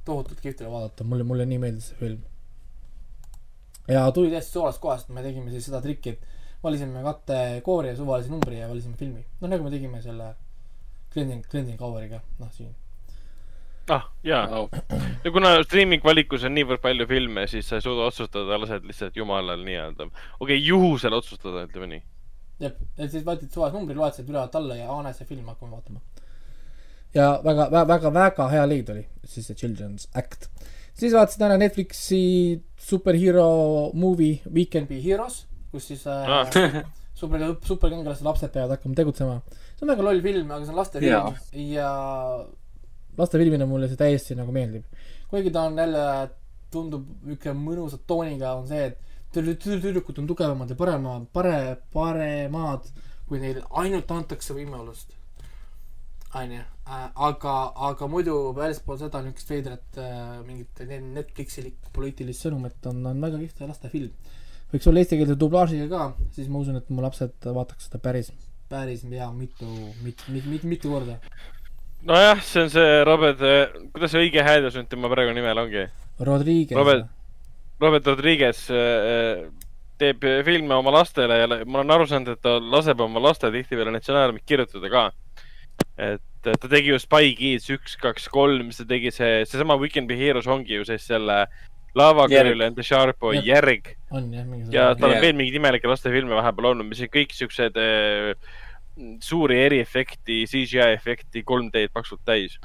tohutult kihvt oli vaadata, mulle, mulle nii meeldis see film. ja tuli täiesti soolast kohast, me tegime siis seda trikki, et valisime kategoori ja suvalise numbri ja valisime filmi. noh, nagu me tegime selle Cleansing, Cleansing Houriga, noh siin ah, jaa. ja kuna streaming valikus on niivõrd palju filme, siis sa ei suuda otsustada, lased lihtsalt jumalal nii-öelda, okei okay,, juhusel otsustada, ütleme nii. jah, et siis võtsid suvalise numbri, loetasid ülevalt alla ja aa, näed, see film, hakkame vaatama. ja väga, väga, väga, väga hea leid oli siis see Children's Act. siis vaatasin ära Netflixi superhero movie Weekend Be Heroes, kus siis äh, Ah. *laughs* super, superkangelased lapsed peavad hakkama tegutsema. see on väga loll film, aga see on lastefilm Jaa. ja lastefilmina mulle see täiesti nagu meeldib. kuigi ta on jälle, tundub niisugune mõnusa tooniga, on see, et tüdru- tüdru- tüdrukud on tugevamad ja paremad, pare-, paremad, kui neile ainult antakse võimalust. onju, aga, aga muidu väljaspool seda niisugust veidrat äh, mingit ne- Netflixilikku poliitilist sõnumit on, on väga kihvt lastefilm. Võiks olla eestikeelse dublaažiga ka, siis ma usun, et mu lapsed vaataks seda päris, päris hea mitu, mit-, mit-, mit-, mitu korda. nojah, see on see Robert, kuidas see õige hääldus nüüd tema praegu nimel ongi? Rodriguez. Robert- Robert Rodriguez äh, teeb filme oma lastele ja ma olen aru saanud, et ta laseb oma lastele tihtipeale neid stsenaariumeid kirjutada ka. et äh, ta tegi ju Spy Kids üks, kaks, kolm, siis ta tegi see, seesama Weekend Be Heroes ongi ju siis selle Lava. Girl and the Sharp Boy Jah. järg on jah, mingi ja tal on veel mingeid imelikke lastefilme vahepeal olnud, mis on kõik siuksed äh, suuri eriefekti, CGI efekti, 3D-d paksult täis.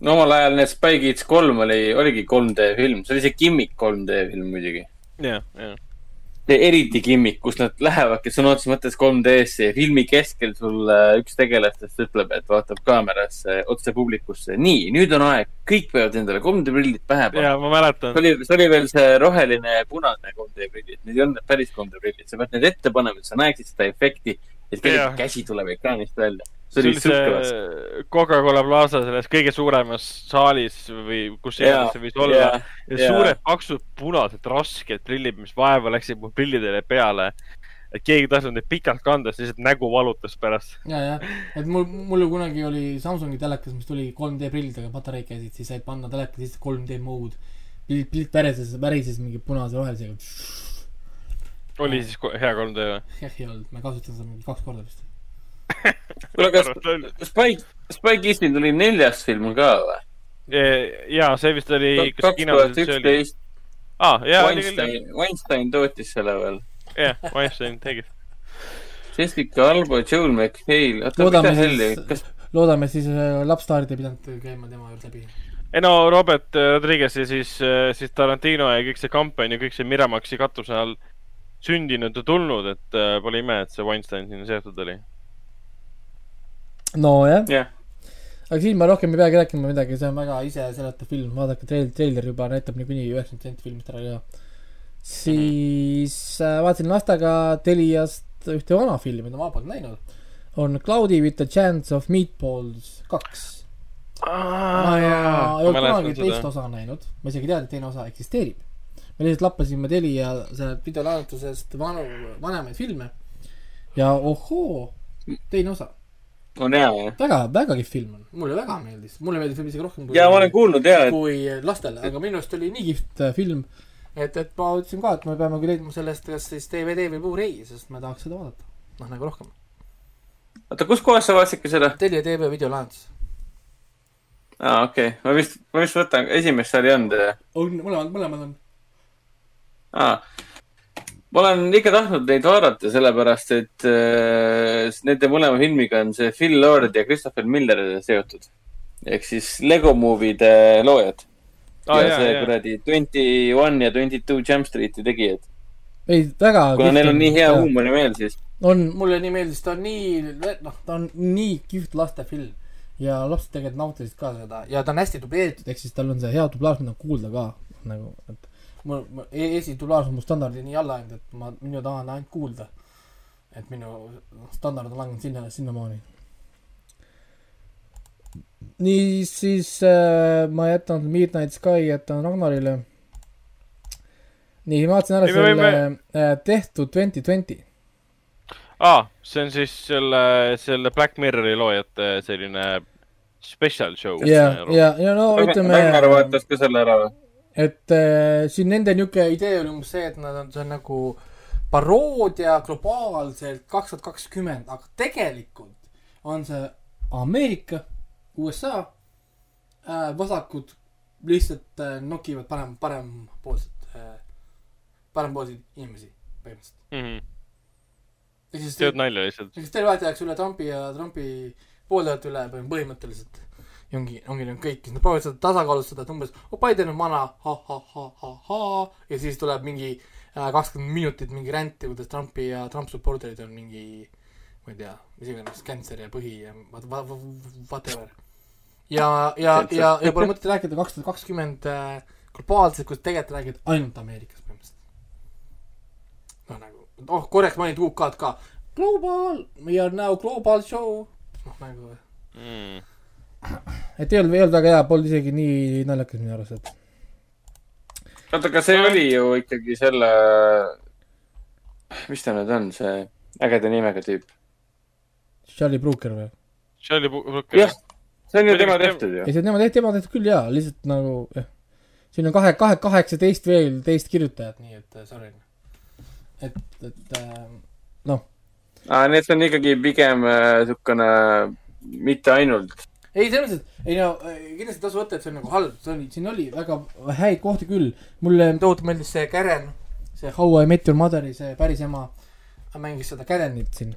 no omal ajal need Spy Kids kolm oli, oligi 3D film, see oli see gimmick 3D film muidugi. jah, jah. Eriti gimmick, kus nad lähevadki sõna otseses mõttes 3D-sse ja filmi keskel sul äh, üks tegelastest ütleb, et vaatab kaamerasse otse publikusse. nii, nüüd on aeg, kõik peavad endale 3D prillid pähe panema. ja ma mäletan see. oli, see oli veel see roheline ja punane 3D prillid, need ei olnud need päris 3D prillid, sa pead need ette panema, et sa näeksid seda efekti, et kellegi käsi tuleb ekraanist välja. See oli see Coca-Cola Plaza selles kõige suuremas saalis või kus iganes see võis olla. jaa, ja jaa. suured paksud punased rasked prillid, mis vaeva läksid mu prillidele peale. et keegi ei tahtnud neid pikalt kanda, siis lihtsalt nägu valutas pärast. ja, jah, et mul, mul ju kunagi oli Samsungi telekas, mis tuli 3D prillidega, patareid käisid, siis said panna teleka sisse 3D mode. pilt, pilt värises, värises mingi punase rohelisega. oli siis hea 3D või? jah, ei olnud, ma kasutasin seda mingi kaks korda vist. kuule, kas Spy, Spy Kidsil tuli neljas film ka või? ja see vist oli, kaks tuhat see oli? üksteist, aa, jaa, oli Weinstein, Weinstein tootis selle veel. jah, Weinstein tegi. Jessica Alba, Joel McHale, oota, loodame mida helli, siis kas, loodame siis äh, lapstaarid ei pidanud käima tema juures läbi. ei no Robert äh, Rodriguez ja siis, siis Tarantino ja kõik see kampaania, kõik see Miramaxi katuse all sündinud ja tulnud, et äh, pole ime, et see Weinstein sinna seotud oli. nojah, jah, aga siin ma rohkem ei peagi rääkima midagi, see on väga iseseletav film, vaadake treil-, treiler juba näitab niikuinii üheksakümmend protsenti filmist ära ka. siis äh, vaatasin lastega Teliast ühte vana filmi, mida ma polnud näinud. on Cloudy with a chance of meatballs kaks. ma ei ole kunagi teist osa näinud, ma isegi ei tea, et teine osa eksisteerib. me lihtsalt lappasime Telia sellest videolaenutusest vanu, vanemaid filme ja ohoo, teine osa. On hea jah. väga, väga kihvt film on, mulle väga meeldis, mulle meeldis film isegi rohkem kui ja ma olen kuulnud ja, et kui lastele, aga minu arust oli nii kihvt äh, film, et, et ma ütlesin ka, et me peame küll leidma sellest kas siis DVD või Blu-ray, sest ma tahaks seda vaadata. noh, nagu rohkem. oota, kus kohas sa vaatasidki seda? Telia TV videolahendus. aa, okei okay., ma vist, ma vist võtan, esimest seal ei olnud. on, mõlemad, mõlemad on. aa, ma olen ikka tahtnud neid vaadata, sellepärast et äh, nende mõlema filmiga on see Phil Lord ja Christopher Miller seotud. ehk siis Lego Movie'de loojad. Aa ja jaa, see kuradi Twenty One ja Twenty Two Jump Street'i tegijad. ei, väga kuna neil on nii hea huumorimeel, siis on, mulle nii meeldis, ta on nii, noh, ta on nii kihvt lastefilm ja lapsed tegelikult nautisid ka seda. Ja ta on hästi dubleeritud, ehk siis tal on see hea dublaaž, mida kuulda ka nagu, et mul, mul e- esidublaaž on mu standardi nii alla läinud, et ma, minu tahan ainult kuulda. et minu standard on langenud sinna, sinnamaani. niisiis äh, ma jätan Midnight Sky, jätan Ragnarile. nii, ma vaatasin ära Ei, me selle võime- äh, tehtud twenty twenty. aa, see on siis selle, selle Black Mirrori loojate selline special show. ja, ja, ja no ütleme. Ragnar vaatas ka selle ära või? Et äh, siin nende niisugune idee oli umbes see, et nad on, see on nagu paroodia globaalselt kaks tuhat kakskümmend, aga tegelikult on see Ameerika, USA äh,, vasakud lihtsalt äh, nokivad parem, parempoolset äh,, parempoolseid inimesi põhimõtteliselt. Ehk siis tead nalja lihtsalt. siis terve aeg tehakse üle Trumpi ja Trumpi pooldajate üle põhimõtteliselt. Ja ongi, ongi nüüd kõik, kes nad proovivad seda tasakaalustada, et umbes, oh Biden on vana ha,, ha-ha-ha-ha-ha ja siis tuleb mingi äh, kakskümmend minutit mingi ränti, kuidas Trumpi ja Trump supporter'id on mingi ma ei tea, mis iganes, cancer ja põhi ja what- what- whatever. ja, ja, ja, ja pole mõtet rääkida kaks tuhat kakskümmend äh, globaalselt, kus tegelikult räägid ainult Ameerikas põhimõtteliselt. noh, nagu, oh, korraks mainid UK-d ka. Global, we are now global show. noh, nagu, Mm. Et ei olnud, ei olnud väga hea, polnud isegi nii naljakas minu arust, et oota, aga see oli ju ikkagi selle, mis ta nüüd on, see ägeda nimega tüüp? Charlie Brooker või? Charlie Brooker jah, see on ju tema see- tehtud ju ei, see tema tehti, tema tehti küll jaa, lihtsalt nagu jah. siin on kahe, kahe, kaheksateist veel teist kirjutajat, nii et äh, sorry. et, et äh, noh, aa, nii et see on ikkagi pigem äh, siukene mitte ainult. ei, selles mõttes, ei no äh, kindlasti ei tasu võtta, et see on nagu halb, see oli, siin oli väga häid kohti küll. mulle tohutult meeldis see Karen, see How I Met Your Mother'i see päris ema mängis seda Karenit siin.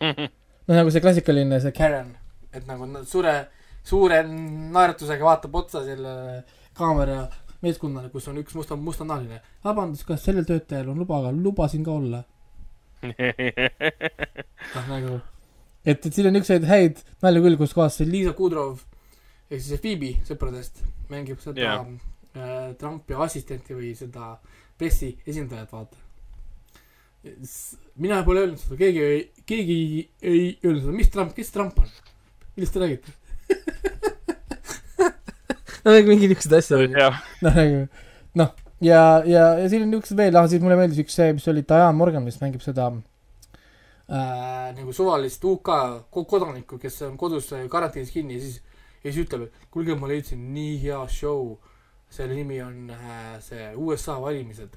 *laughs* no nagu see klassikaline see Karen, et nagu suure, suure naeratusega vaatab otsa sellele kaamera meeskonnale, kus on üks musta, mustanahaline. vabandust, kas sellel töötajal on luba, aga lubasin ka olla. *laughs* noh, nagu, et, et siin on niisuguseid häid nalju küll, kus kohas see Liisa Kudrov ehk siis see Phoebe sõpradest mängib seda yeah. äh, Trumpi assistenti või seda pressi esindajat, vaata. mina pole öelnud seda, keegi ei, keegi ei öelnud seda, mis Trump, kes Trump on? millest te räägite? *laughs* no nagu mingi niisuguseid asju oli jah, noh, nagu noh, ja, ja, ja siin on niisugused veel, ah siis mulle meeldis üks see, mis oli Diane Morgan, mis mängib seda äh, nagu suvalist UK ko- kodanikku, kes on kodus äh, karantiinis kinni ja siis, ja siis ütleb, et kuulge, ma leidsin nii hea show. selle nimi on äh, see USA valimised.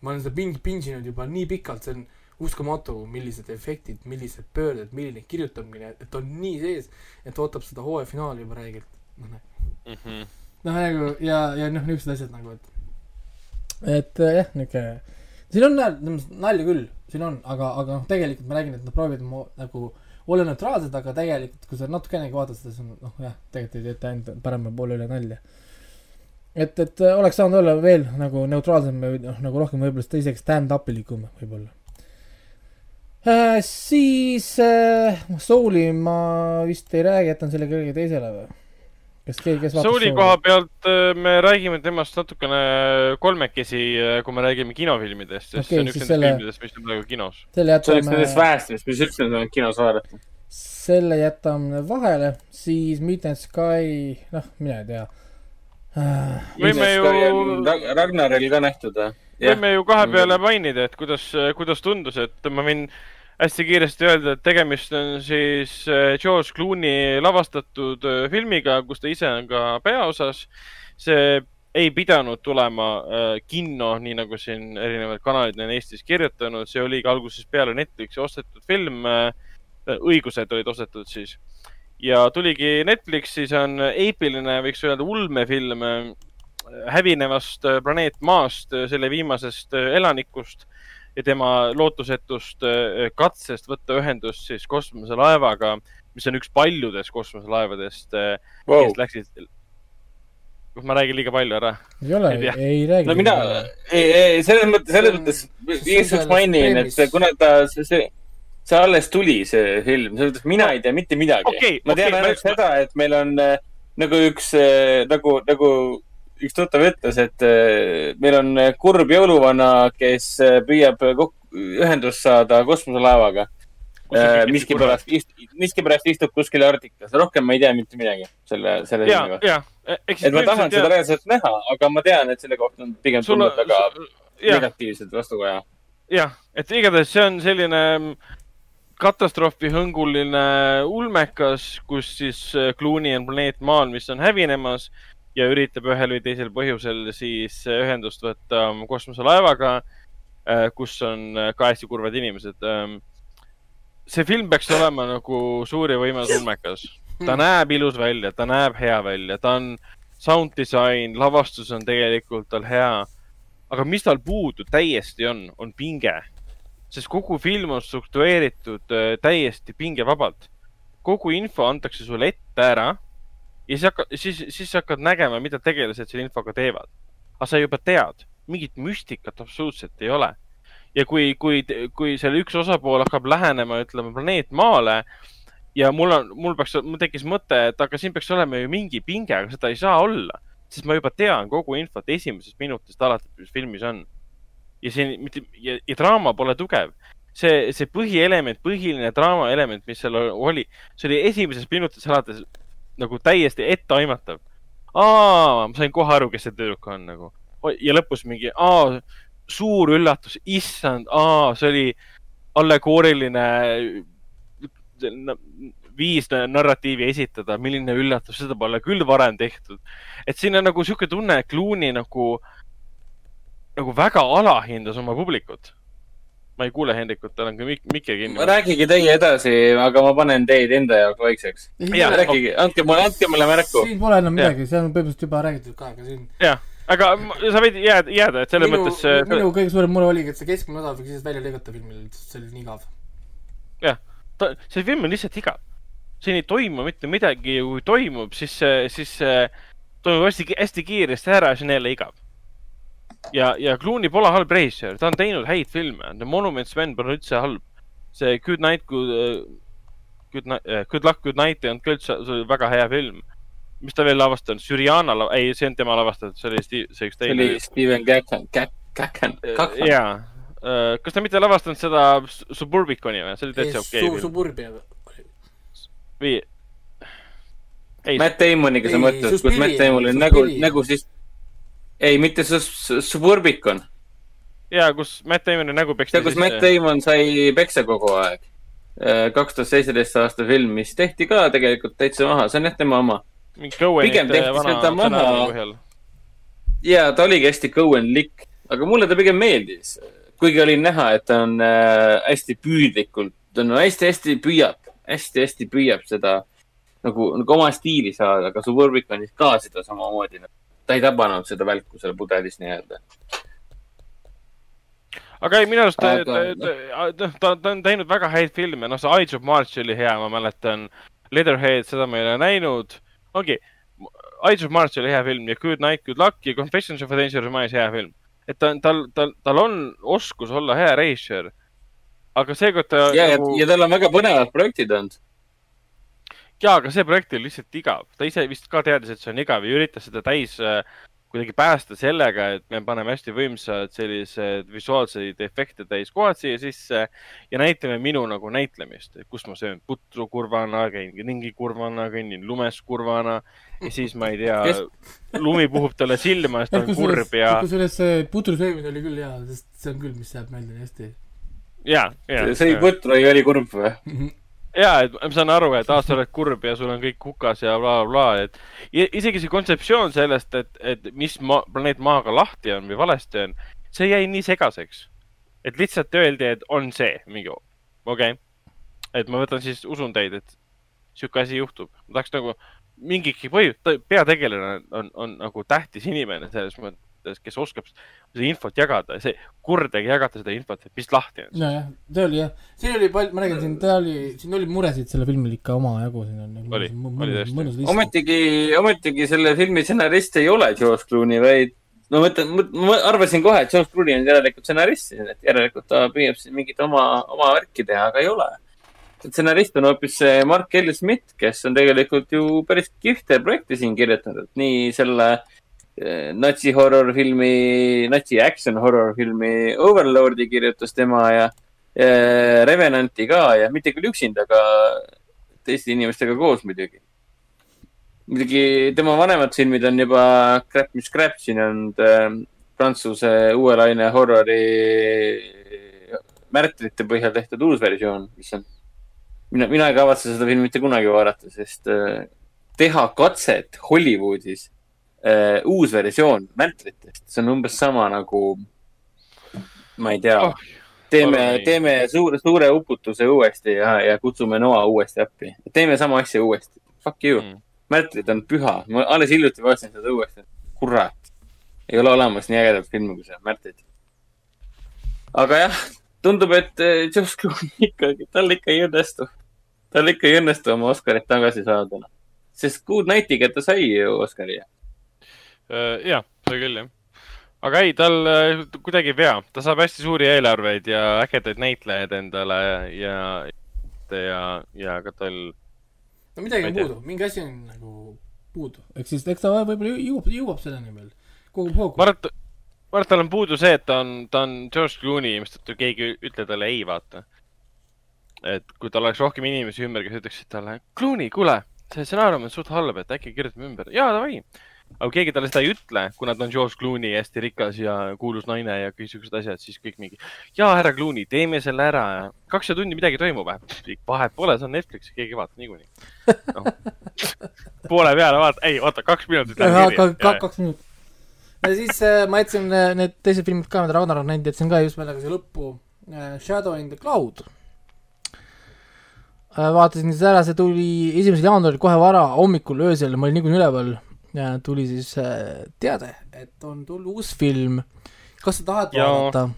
ma olen seda ping-, pinginud juba nii pikalt, see on uskumatu, millised efektid, millised pöörded, milline kirjutamine, et on nii sees, et ootab seda hooaja finaali juba räigelt. noh, Mhm. noh nagu ja, ja noh, niisugused asjad nagu, et et äh, jah, niisugune siin on nal- nalja küll, siin on, aga, aga noh, tegelikult ma räägin, et nad proovivad mo- nagu olla neutraalsed, aga tegelikult, kui sa natukenegi vaatad seda, siis on noh, jah, tegelikult ei teeta ainult parema poole üle nalja. et, et äh, oleks saanud olla veel nagu neutraalsem või noh, nagu rohkem võib-olla seda isegi stand-up'ilikum võib-olla äh,. siis äh, Souli ma vist ei räägi, jätan selle kellelegi teisele või? Kas keegi, kes vaatas Souli koha pealt äh, me räägime temast natukene kolmekesi, kui me räägime kinofilmidest, sest Okei, see on üks siis nendest selle- filmidest, mis on praegu kinos. selle see oleks nendest jätame, vähestest, mis üldse on kinos vaadata. selle jätame vahele, siis Midnight Sky, noh, mina ei tea äh,. võime ju, Ragnaril ka nähtud või? võime ju kahe peale mainida, et kuidas, kuidas tundus, et ma võin hästi kiiresti öelda, et tegemist on siis äh, George Clooney lavastatud äh, filmiga, kus ta ise on ka peaosas. see ei pidanud tulema äh, kinno, nii nagu siin erinevad kanalid on Eestis kirjutanud, see oligi algusest peale Netflixi ostetud film. õigused olid ostetud siis ja tuligi Netflixi, see on eepiline, võiks öelda ulmefilm hävinevast planeet Maast, selle viimasest elanikust ja tema lootusetust äh, katsest võtta ühendust siis kosmoselaevaga, mis on üks paljudest kosmoselaevadest, Wow. kes läksid. kas ma räägin liiga palju ära? ei ole Ei, ei räägi. no mina, ei, ei selles mõttes, selles mõttes igaks mainin, et kuna ta, see, see, see alles tuli, see film, selles mõttes mina ei tea mitte midagi Okei, ma tean okei, ainult ma- seda, et meil on äh, nagu üks äh, nagu, nagu üks tuttav ütles, et äh, meil on äh, kurb jõuluvana, kes äh, püüab ühendust saada kosmoselaevaga. miskipärast, miskipärast istub kuskil Arktikas, rohkem ma ei tea mitte midagi selle, selle ja ja. et ma tahan seda reaalselt näha, aga ma tean, et selle kohta on pigem tulnud väga negatiivset vastukaja. jah, et igatahes see on selline mm, katastroofihõnguline ulmekas, kus siis Clooney on planeet Maal, mis on hävinemas ja üritab ühel või teisel põhjusel siis äh, ühendust võtta kosmoselaevaga, kus on äh, ka hästi kurvad inimesed. see film peaks olema nagu suur ja võimas ulmekas. ta näeb ilus välja, ta näeb hea välja, ta on sound disain, lavastus on tegelikult tal hea. aga mis tal puudu täiesti on, on pinge sest kogu film on struktureeritud äh, täiesti pingevabalt. kogu info antakse sulle ette ära ja siis hakkad, siis, siis hakkad nägema, mida tegelased selle infoga teevad. aga sa juba tead, mingit müstikat absoluutselt ei ole. ja kui, kui, kui selle üks osapool hakkab lähenema, ütleme planeet Maale ja mul on, mul peaks, mul tekkis mõte, et aga siin peaks olema ju mingi pinge, aga seda ei saa olla, sest ma juba tean kogu infot esimesest minutist alates, mis filmis on ja see mitte ja, ja draama pole tugev. see, see põhielement, põhiline draamaelement, mis seal oli, see oli esimesest minutist alates nagu täiesti etteaimatav. aa, ma sain kohe aru, kes see tüdruk on nagu ja lõpus mingi, aa, suur üllatus, issand, aa, see oli allegooriline viis narratiivi esitada, milline üllatus, seda pole küll varem tehtud. et siin on nagu sihuke tunne, et Clooney nagu, nagu väga alahindas oma publikut. Ma ei kuule Hendrikut, tal on ka mik-, mikker kinni. rääkige teie edasi, aga ma panen teid enda jaoks vaikseks. Rääkige, andke mulle, andke mulle märku. siin pole enam midagi, see on põhimõtteliselt juba räägitud ka, aga siin jah, aga sa võid jääda, jääda, et selles minu, mõttes minu kõige suurem mure oligi, et see keskmine osa võiks lihtsalt välja lõigata filmil, see oli nii igav. ta, see film on lihtsalt igav. siin ei toimu mitte midagi ja kui toimub, siis, siis toimub hästi, hästi kiiresti ära ja siis on jälle igav. ja, ja Clooney pole halb režissöör, ta on teinud häid filme, The Monuments Men pole üldse halb. see Good Night, Good, Good Night, Good Luck, Good Night ei olnud ka üldse, see oli väga hea film. mis ta veel lavastanud, Syriana, ei, see on tema lavastatud, see oli Steve, see üks see teine oli. Steven Gacken, Gacken, Gacken. jaa, kas ta mitte lavastanud seda Suburbiconi või, see oli täitsa okei film Suburbia. või? ei, Matt Damoniga sa Ei, mõtled, kus Matt Damonil on nägu, nägu siis. ei, mitte Sus-, Suburbicon. jaa, kus Matt Damoni nägu peksti see, kus Matt Damon sai peksa kogu aeg. kaks tuhat seitseteist aasta film, mis tehti ka tegelikult täitsa maha, see on jah tema oma. pigem tehti seda maha. stsenaariumi põhjal. ja ta oligi hästi Cohen-lik, aga mulle ta pigem meeldis. kuigi oli näha, et ta on äh, hästi püüdlikult, ta on hästi-hästi püüab, hästi-hästi püüab seda nagu, nagu oma stiili saada, aga Suburbiconis ka seda samamoodi. Ta ei tabanud seda välku seal pudelis nii-öelda. aga ei, minu arust ta, ta, ta, ta, on teinud väga häid filme, noh, see Eyes of March oli hea, ma mäletan. Leatherhead, seda ma ei ole näinud. ongi, Eyes of March oli hea film ja Good Night, Good Luck ja Confessions of a Dangerous Minds hea film. et ta, tal, tal, tal on oskus olla hea režissöör. aga seekord ta ja, ja nagu..., ja tal on väga põnevad projektid olnud. jaa, aga see projekt oli lihtsalt igav. ta ise vist ka teadis, et see on igav ja üritas seda täis äh, kuidagi päästa sellega, et me paneme hästi võimsad sellised visuaalseid efekte täis kohad siia sisse ja näitame minu nagu näitlemist, kus ma söön putru kurvana, käin ringi kurvana, kõnnin lumes kurvana ja siis ma ei tea Kes-, lumi puhub talle silma, siis ta on kurb ja, kusjuures see putrusöömine oli küll hea, sest see on küll, mis jääb meelde nii hästi. ja, ja. sõi putru ja oli kurb või? *laughs* ja, et ma saan aru, et aasta oled kurb ja sul on kõik hukas ja blablabla bla,, et i- isegi see kontseptsioon sellest, et, et mis ma, planeet Maaga lahti on või valesti on, see jäi nii segaseks. et lihtsalt öeldi, et on see mingi, okei okay.. et ma võtan siis, usun teid, et sihuke asi juhtub. ma tahaks nagu mingigi põhjus, peategelane on, on, on nagu tähtis inimene selles mõttes, kes oskab seda infot jagada, see kurdagi jagada seda infot, et mis lahti on. nojah, ta oli jah, siin oli palju, ma räägin siin, ta oli, siin oli muresid sellel filmil ikka omajagu, siin on nagu Oli, oli tõesti., ometigi, ometigi selle filmi stsenarist ei ole George Clooney, vaid no ma mõtlen, ma arvasin kohe, et George Clooney on järelikult stsenarist, et järelikult ta püüab siin mingit oma, oma värki teha, aga ei ole. stsenarist on hoopis see Mark L. Smith, kes on tegelikult ju päris kihvte projekte siin kirjutanud, nii selle eh, natsi horror filmi, natsi action horror filmi Overlordi kirjutas tema ja eh, Revenanti ka ja mitte küll üksinda, aga teiste inimestega koos muidugi. Muidugi tema vanemad filmid on juba Crap mis crap, siin on äh, prantsuse uue laine horrori märtrite põhjal tehtud uus versioon, mis on, mina, mina ei kavatse seda filmi mitte kunagi vaadata, sest äh, teha katset Hollywoodis äh, uus versioon märtritest, see on umbes sama nagu, ma ei tea Oh, teeme ei., teeme suure, suure uputuse uuesti ja, ja kutsume Noa uuesti appi. teeme sama asja uuesti. Fuck you Mm. märtrid on püha. ma alles hiljuti vaatasin seda uuesti. kurat. ei ole olemas nii ägedat filmi kui see Märtrid. aga jah, tundub, et eh, Josh Clooney *laughs* ikkagi, tal ikka ei õnnestu. tal ikka ei õnnestu oma Oscarit tagasi saada. sest Good Nightiga ta sai ju Oscari. ja, sai küll jah. aga ei, tal äh, kuidagi ei vea, ta saab hästi suuri eelarveid ja ägedaid näitlejaid endale ja, ja, ja, ja ka tal no midagi on puudu, mingi asi on nagu puudu, ehk siis eks ta võib-olla jõu- jõuab, jõuab selleni veel, kogub hoogu ma. arvan, et, ma arvan, et tal on puudu see, et ta on, ta on George Clooney, mistõttu keegi ei ütle talle ei, vaata. et kui tal oleks rohkem inimesi ümber, kes ütleksid talle, Clooney, kuule, see stsenaarium on suht halb, et äkki kirjutame ümber. jaa, davai. Aga keegi talle seda ei ütle, kuna ta on George Clooney, hästi rikas ja kuulus naine ja kõik siuksed asjad, siis kõik mingi, jaa, härra Clooney, teeme selle ära ja kaks tundi midagi toimub, vahet pole, see on Netflix, keegi ei vaata niikuinii no. *laughs* poole peale vaata, ei oota, kaks minutit läheb kirja. kaks minutit. ja siis äh, ma jätsin äh, need teised filmid ka, mida Ragnar on näinud, jätsin ka just meelega siia lõppu. äh, Shadow in the Cloud äh,. vaatasin siis ära, see tuli esimesel jaanuaril kohe vara hommikul öösel, ma olin niikuinii üleval ja tuli siis äh, teade, et on tulnud uus film. kas sa tahad Ja- vaadata?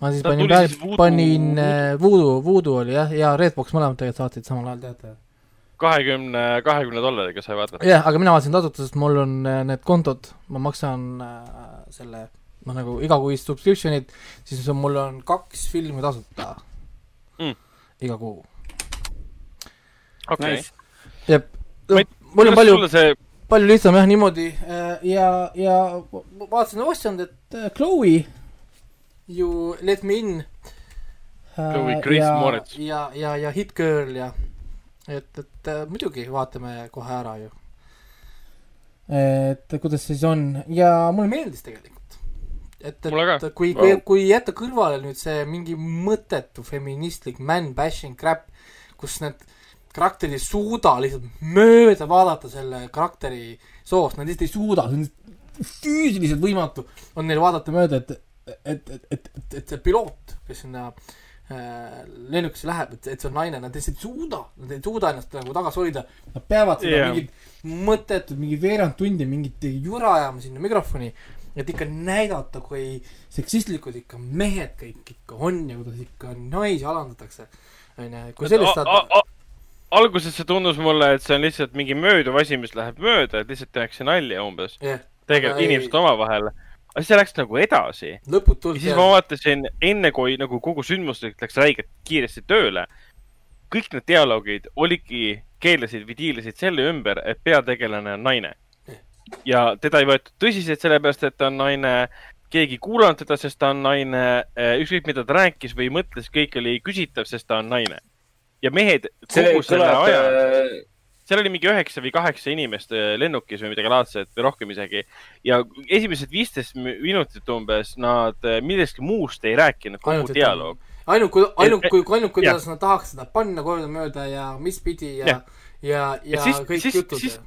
ma siis Ta panin Voodoo- panin äh, Voodoo, Voodoo oli jah, ja Redbox mõlemad tegelikult saatsid samal ajal teate. kahekümne, kahekümne dollariga sai vaadata. jah, aga mina vaatasin tasuta, sest mul on äh, need kontod, ma maksan äh, selle, noh nagu igakuist subscription'it, siis on, mul on kaks filmi tasuta Mm. iga kuu. okei. Nice. jep mul on palju, see, palju lihtsam jah niimoodi äh, ja, ja vaatasin ostjand, et äh, Chloe ju Let me in. Chloe Grace ja, Moretz. ja, ja, ja Hit Girl ja et, et äh, muidugi vaatame kohe ära ju. et kuidas siis on ja mulle meeldis tegelikult. et, et kui, kui, kui jätta kõrvale nüüd see mingi mõttetu feministlik man bashing crap, kus need karakterid ei suuda lihtsalt mööda vaadata selle karakteri soost, nad lihtsalt ei suuda, see on füüsiliselt võimatu on neil vaadata mööda, et, et, et, et, et, et see piloot, kes sinna äh, lennukisse läheb, et, et see on naine, nad lihtsalt ei suuda, nad ei suuda ennast nagu tagasi hoida. Nad peavad seda yeah. mingit mõttetut, mingi veerand tundi mingit jura ajama sinna mikrofoni, et ikka näidata, kui seksistlikud ikka mehed kõik ikka on ja kuidas ikka naisi alandatakse. onju, kui sellist saad, alguses see tundus mulle, et see on lihtsalt mingi mööduv asi, mis läheb mööda, et lihtsalt tehakse nalja umbes. jah, tegelikult inimesed omavahel. aga see läks nagu edasi. lõputult ja siis ma vaatasin, enne kui nagu kogu sündmustik läks räigelt kiiresti tööle, kõik need dialoogid olidki, keelasid või diilisid selle ümber, et peategelane on naine. ja teda ei võetud tõsiselt sellepärast, et ta on naine, keegi ei kuulanud teda, sest ta on naine, ükskõik mida ta rääkis või mõtles, kõik oli küsitav, sest ta on naine. Ja mehed kogu selle aja, äh, seal oli mingi üheksa või kaheksa inimest äh, lennukis või midagi laadset või rohkem isegi. ja esimesed viisteist minutit umbes nad äh, millestki muust ei rääkinud, kogu Ainult, dialoog. ainult kui, ainult kui, ainult kuidas nad tahaks seda panna kordamööda ja mis pidi ja, Jah. ja, ja, ja siis- kõik siis- jutud siis-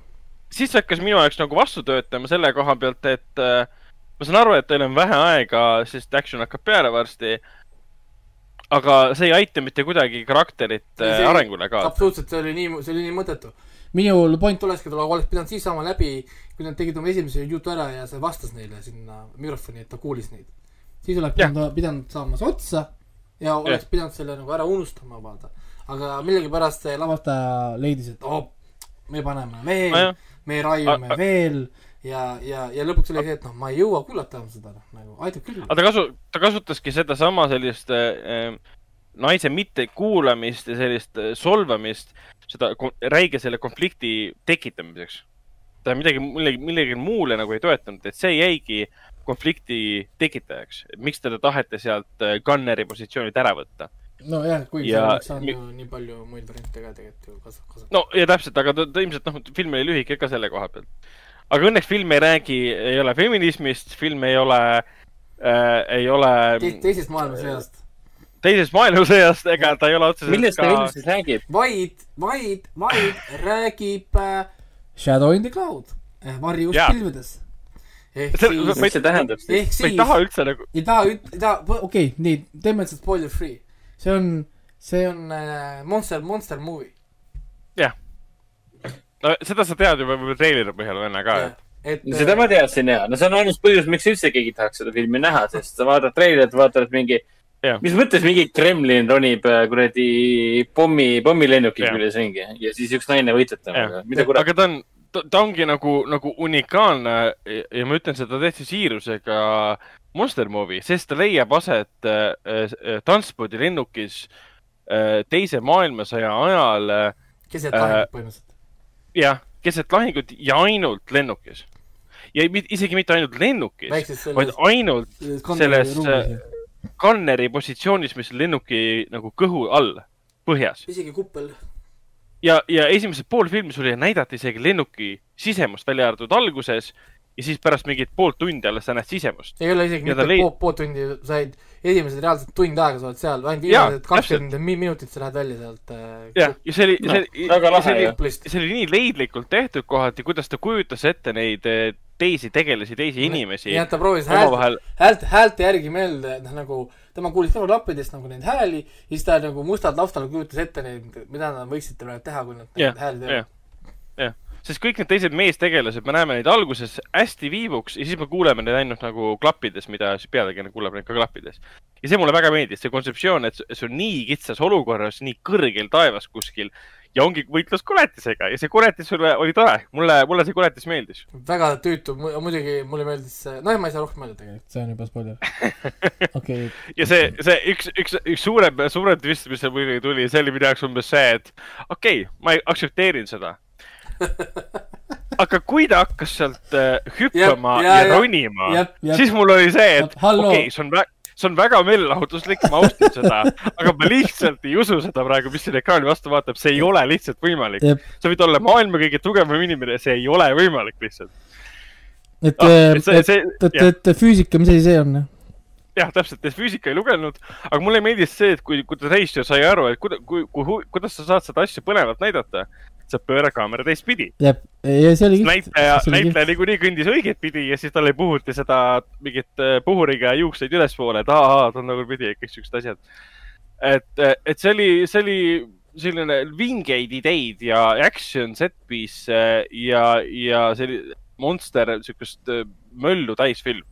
siis hakkas minu jaoks nagu vastu töötama selle koha pealt, et äh, ma saan aru, et teil on vähe aega, sest action hakkab peale varsti. Aga see ei aita mitte kuidagi karakterit äh, See- arengule kaasa. absoluutselt, see oli nii, see oli nii mõttetu. minul point olekski, et oleks pidanud siis saama läbi, kui nad tegid oma esimese jutu ära ja see vastas neile sinna mikrofoni, et ta kuulis neid. siis oleks pidanud, pidanud saama see otsa ja oleks pidanud selle nagu ära unustama, vaata. aga millegipärast see lavastaja leidis, et oh, me paneme veel me raiume veel ja, ja, ja lõpuks oli see, et noh, ma ei jõua kuulata enam seda, nagu aitab küll. aga ta kasu-, ta kasutaski sedasama sellist äh, naise mittekuulamist ja sellist äh, solvamist, seda räige selle konflikti tekitamiseks. ta midagi, millegi, millegi muule nagu ei toetanud, et see jäigi konflikti tekitajaks. miks teda taheti sealt äh, Gunneri positsioonilt ära võtta? nojah, kuigi Ja seal oleks saanud ju nii palju muid variante ka tegelikult ju kasu-, kasutada. no ja täpselt, aga ta, ta ilmselt noh, film oli lühike ka selle koha pealt. Aga õnneks film ei räägi, ei ole feminismist, film ei ole äh,, ei ole Te- teisest maailmasõjast. teisest maailmasõjast, ega ta ei ole otseselt millest ta film siis räägib? vaid, vaid, vaid räägib äh, Shadow in the Cloud eh,, varjus Jaa. pilvedes. ehk See- siis, mis see tähendab siis? ehk ma ei siis, taha üldse nagu, ei taha, ei taha, okei okay,, nii, teeme seda spoiler free. see on, see on äh, Monster, Monster movie. No seda sa tead juba võib-olla treileri põhjal venna ka, et et seda ma teadsin ja, no see on ainus põhjus, miks üldse keegi tahaks seda filmi näha, sest sa vaatad treilerit, vaatad mingi Jah., mis mõttes mingi Kremlin ronib äh, kuradi pommi, pommilennuki Jah. küljes ringi ja siis üks naine võitleb temaga jah, mida kurat. aga ta on, ta ongi nagu, nagu unikaalne ja- ja ma ütlen seda täitsa siirusega Monster Movie, sest ta leiab aset äh, äh, transpordilennukis äh, teise maailmasõja ajal äh, keset äh, lahingut põhimõtteliselt. jah, keset lahingut ja ainult lennukis. ja isegi mitte ainult lennukis, vaid ainult selles, Gunneri positsioonis, mis lennuki nagu kõhu all, põhjas. isegi kuppel. ja, ja esimesed pool filmi sulle näidati isegi lennuki sisemust, välja arvatud alguses ja siis pärast mingit poolt tundi alles sa näed sisemust. ei ole isegi Ja mitte leid- pool, pool tundi, said esimesed reaalselt tund aega sa oled seal, ainult viimased kakskümmend mi- minutit sa lähed välja sealt äh, jah, ja see oli No, see oli, väga lahe see see oli nii leidlikult tehtud kohati, kuidas ta kujutas ette neid eh, teisi tegelasi, teisi inimesi nii et ta proovis häält, häält, häälte järgi meelde, et noh, nagu tema kuulis kõrvaklappidest nagu neid hääli ja siis ta nagu mustal taustal kujutas ette neid, mida nad võiksid praegu teha, kui nad neid hääli jah. teevad. jah. Sest kõik need teised meestegelased, me näeme neid alguses hästi viivuks ja siis me kuuleme neid ainult nagu klappides, mida siis peategelane kuuleb neid ka klappides. ja see mulle väga meeldis, see kontseptsioon, et see on nii kitsas olukorras, nii kõrgel taevas kuskil ja ongi võitlus koletisega ja see koletis sulle oli tore, mulle, mulle see koletis meeldis. väga tüütu, muidugi mulle meeldis see, noh, ma ei saa rohkem öelda tegelikult, see on juba spoiler. *laughs* okei, ja see, see üks, üks, üks suurem, suurem twist, mis seal muidugi tuli, see oli minu jaoks umbes see, et okei okay,, ma aktsepteerin seda. *laughs* aga kui ta hakkas sealt äh, hüppama ja, ja- ja ronima, siis mul oli see, et okei okay,, see on väga, see on väga meelelahutuslik, ma austan seda, *laughs* aga ma lihtsalt ei usu seda praegu, mis siin ekraani vastu vaatab, see ei ole lihtsalt võimalik. Sa võid olla maailma kõige tugevam inimene, see ei ole võimalik lihtsalt. et Ah, ah,, et et, et, jah. et füüsika, mis asi see on? jah, täpselt, et füüsika ei lugenud, aga mulle meeldis see, et kui, kuidas reisija sai aru, et kuida-, kui, kui, kuidas sa saad seda asja põnevalt näidata, sa pööra kaamera teistpidi. jep, ja see oli näitleja, näitleja niikuinii kõndis õiget pidi ja siis talle puhuti seda mingit äh, puhuriga juukseid ülespoole, et aa, ta on tagurpidi ja kõik siuksed asjad. et, et see oli, see oli selline vingeid ideid ja action set piece äh, ja, ja selline monster, siukest äh, möllu täis film.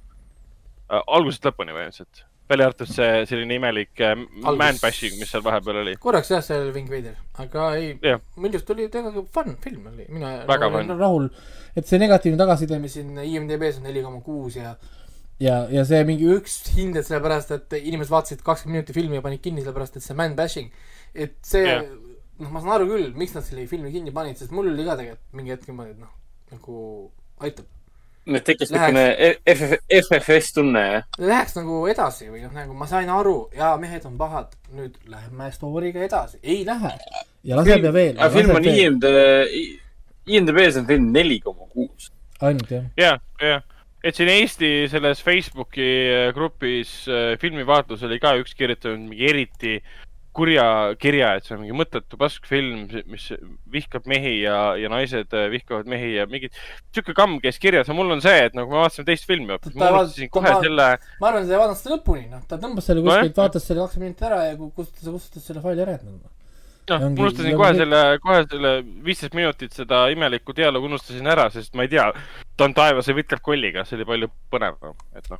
algusest lõpuni põhimõtteliselt, välja arvatud see selline imelik äh, Algus- man bashing, mis seal vahepeal oli. korraks jah, see oli Wing Vader, aga ei minu arust oli tegelikult fun film oli, mina Väga fun. rahul, et see negatiivne tagasiside, mis siin IMDB-s on neli koma kuus ja ja, ja see mingi üks hinded sellepärast, et inimesed vaatasid kakskümmend minutit filmi ja panid kinni sellepärast, et see man bashing, et see Jah. noh, ma saan aru küll, miks nad selle filmi kinni panid, sest mul oli ka tegelikult mingi hetk niimoodi, et noh, nagu aitab. Nüüd tekkis niisugune FFS tunne, jah? Läheks nagu edasi või noh, nagu ma sain aru, jaa, mehed on pahad, nüüd lähme story'ga edasi, ei lähe. ja laseb ja veel. aga film on IMD, IMDB-s on film neli koma kuus. ainult jah. ja, ja, et siin Eesti selles Facebooki äh, grupis äh, filmivaatlus oli ka üks kirjutanud mingi eriti kurja kirja, et see on mingi mõttetu paskfilm, mis vihkab mehi ja, ja naised äh, vihkavad mehi ja mingi sihuke kamm käis kirjas ja mul on see, et nagu me vaatasime teist filmi hoopis, ma Ta unustasin kohe ta- selle, ma arvan, et ta ei vaadanud seda lõpuni, noh, ta tõmbas selle kuskilt, vaatas selle kakskümmend minutit ära ja ku- kustutas, kustutas selle faili ära, et noh. noh, ma unustasin kohe selle, kohe selle viisteist minutit seda imelikku dialoogi unustasin ära, sest ma ei tea, ta on taevas ja võitleb kolliga, see oli palju põnevam, et noh,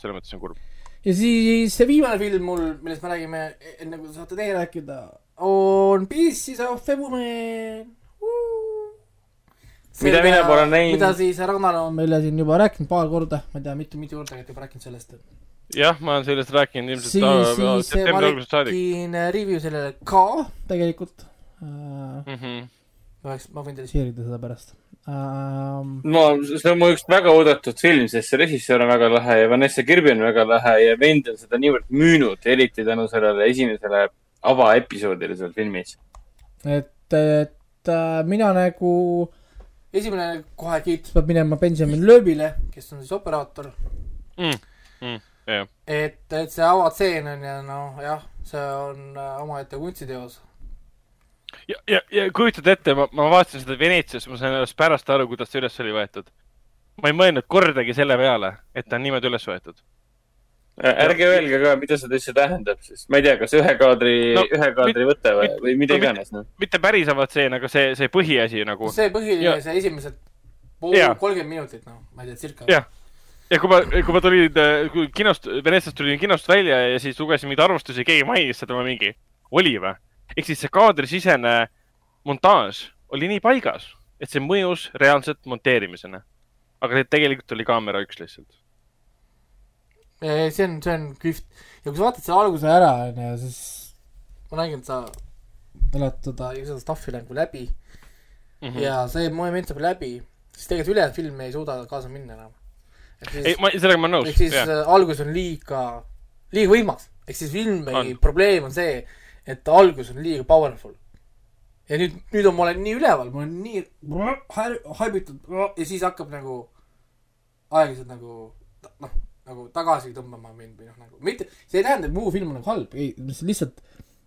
selles mõttes on kurb. Ja siis see viimane film mul, millest me räägime, enne kui te saate teie rääkida, on Pieces of a Woman. Mida mina pole näinud. mida siis Ragnar on meile siin juba rääkinud paar korda, ma ei tea, mitu, mitu korda olete juba rääkinud sellest. jah, ma olen sellest rääkinud ilmselt siis, siis septembri algusest saadik tegin review sellele ka tegelikult mm. -hmm. ma võin teile share'ida seda pärast uh,. no see on mu üks väga oodatud film, sest see režissöör on väga lahe ja Vanessa Kirby on väga lahe ja vend on seda niivõrd müünud, eriti tänu sellele esimesele avaepisoodile seal filmis. et, et äh, mina nagu, esimene kohe kiitus peab minema Benjamin Loebile, kes on siis operaator. mm,. Mm, jah, et, et see avatseen on ja noh, jah, see on äh, omaette kunstiteos. ja, ja, ja kujutad ette, ma, ma vaatasin seda Veneetsias, ma sain alles pärast aru, kuidas see üles oli võetud. ma ei mõelnud kordagi selle peale, et ta on niimoodi üles võetud. ärge öelge ka, mida see üldse tähendab, sest ma ei tea, kas ühe kaadri No, no,, ühe kaadri võte või mit-, või mida no mit- iganes, noh. mitte päris avatseen, aga see, see põhiasi nagu. see põhiline Ja-, see esimesed pool kolmkümmend minutit, noh, ma ei tea, circa. jah, ja kui ma, kui ma tulin äh, kui kinost, Venetsiast tulin kinost välja ja siis lugesin mingeid arvustusi, keegi mainis seda, ma mingi, oli või? Ehk siis see kaadrisisene montaaž oli nii paigas, et see mõjus reaalselt monteerimisena. aga tegelikult oli kaamera üks lihtsalt. see on, see on kihvt. ja kui sa vaatad selle alguse ära, onju, siis ma nägin, et sa elad seda, seda stuff'i nagu läbi mm -hmm. ja see moment saab läbi, siis tegelikult ülejäänud film ei suuda kaasa minna enam. ei, ma, sellega ma olen nõus ehk. siis äh, algus on liiga, liiga võimas. ehk siis filmi On. probleem on see, et algus on liiga powerful. ja nüüd, nüüd on, ma olen nii üleval, ma olen nii haibitud ja siis hakkab nagu aeglaselt nagu noh, nagu tagasi tõmbama mind või noh, nagu mitte, see ei tähenda, et muu film on nagu halb, ei, lihtsalt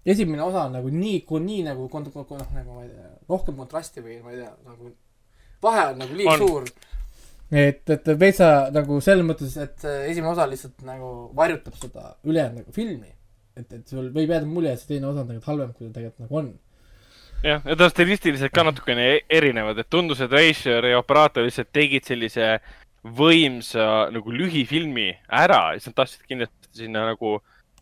esimene osa on nagu nii, nii nagu kont-, noh, nagu ma ei tea, rohkem kontrasti või ma ei tea, nagu vahe on nagu liiga On. suur. et, et veitsa nagu selles mõttes, et see esimene osa lihtsalt nagu varjutab seda ülejäänud nagu filmi. et, et sul võib jääda mulje, et see teine osa on tegelikult halvem, kui ta tegelikult nagu on. jah, ja ta stilistiliselt ka natukene e- erinevad, et tundus, et reisijal ja operaator lihtsalt tegid sellise võimsa nagu lühifilmi ära siis nad tahtsid kindlasti sinna nagu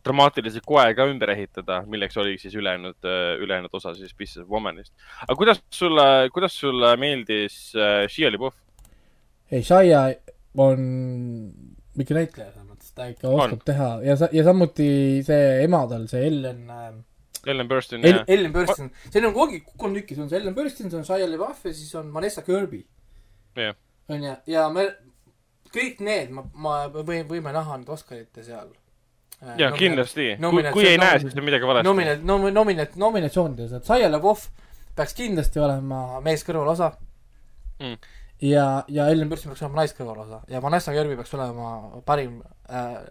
dramaatilise koe ka ümber ehitada, milleks oli siis ülejäänud, ülejäänud osa siis Pieces of Womanist. aga kuidas sulle, kuidas sulle meeldis äh, Shia LaBeouf? ei, Shia on ikka näitleja ta ikka oskab On. teha ja sa, ja samuti see ema tal, see Ellen äh, Ellen Burstyn El, ja, Ellen Burstyn, see on kogu aeg kolm tükki, see on see Ellen Burstyn, see on Shia LaBeouf ja siis on Vanessa Kirby. Jah. onju, ja me kõik need, ma, ma või, võime näha nüüd Oscarite seal. ja kindlasti. kui, kui ei näe, siis on midagi valesti. nomine-, nom-, nomine-, nominatsioonides, et Shia LaBeouf peaks kindlasti olema mees kõrvalosa Mm. ja, ja Ellen Burstyn peaks olema naiskõrvalosa ja Vanessa Kirby peaks olema parim äh,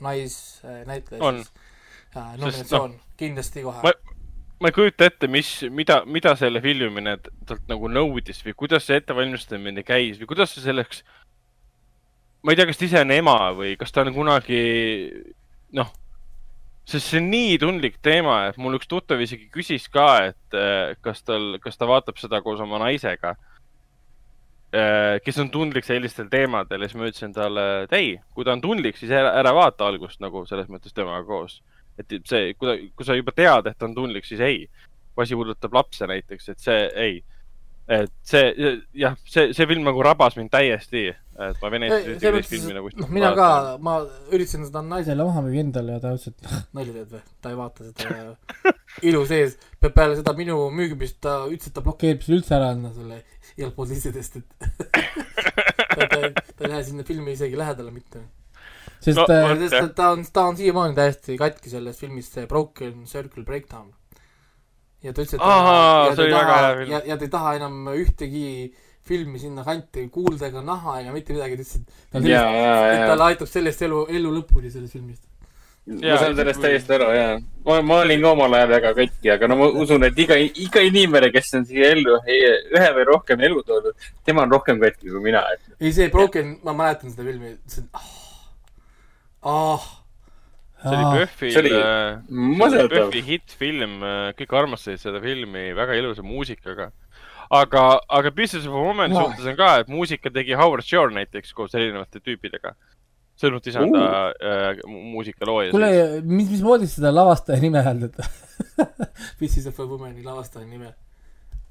naisnäitleja On. siis. Äh, nominatsioon no, kindlasti kohe. Ma- ma ei kujuta ette, mis, mida, mida selle filmimine talt nagu nõudis või kuidas see ettevalmistamine käis või kuidas see selleks, ma ei tea, kas ta ise on ema või kas ta on kunagi, noh, sest see on nii tundlik teema, et mul üks tuttav isegi küsis ka, et eh, kas tal, kas ta vaatab seda koos oma naisega, kes on tundlik sellistel teemadel ja siis ma ütlesin talle, et ei, kui ta on tundlik, siis ära, ära vaata algust nagu selles mõttes temaga koos et see, kui kui sa juba tead, et ta on tundlik, siis ei. kui asi puudutab lapse näiteks, et see ei. et see, jah, see, see film nagu rabas mind täiesti, et ma Veneetsias Ei, teist filmi nagu noh, mina ka, ma üritasin seda naisele maha müüa endale ja ta ütles, et "Ah, nalja teed või, ta ei vaata seda *laughs* ilu sees. peale seda minu müügimist ta ütles, et ta blokeerib selle üldse ära, selle igalt poolt sissedest, et *laughs* ta, ta, ta ei lähe sinna filmi isegi lähedale mitte. sest No, jah. et ta on, ta on siiamaani täiesti katki selles filmis, see Broken Circle Breakdown. ja ta ütles, et Ahaa, ja ta taha ja, ja ta ei taha enam ühtegi filmi sinna kanti kuulda ega näha ega mitte midagi, ta ütles, et talle aitab sellest elu, elu lõpuni sellest filmist. Ma saan sellest täiesti aru, jaa. ma, ma olin ka omal ajal väga katki, aga no ma usun, et iga, iga inimene, kes on siia ellu ühe või rohkem elu toodud, tema on rohkem katki kui mina, et ei, see Broken, ma mäletan seda filmi, see on ah, ah, see oli PÖFFi see oli äh. PÖFFi hittfilm, kõik armastasid seda filmi väga ilusa muusikaga. aga, aga Pieces of a Woman Noh. suhtes on ka, et muusika tegi Howard Shore näiteks koos erinevate tüüpidega. Sõnumit ise on ta äh, mu- muusikalooja. kuule, mis, mismoodi seda lavastaja nime hääldada? Pieces *laughs* of a Woman'i lavastaja nime.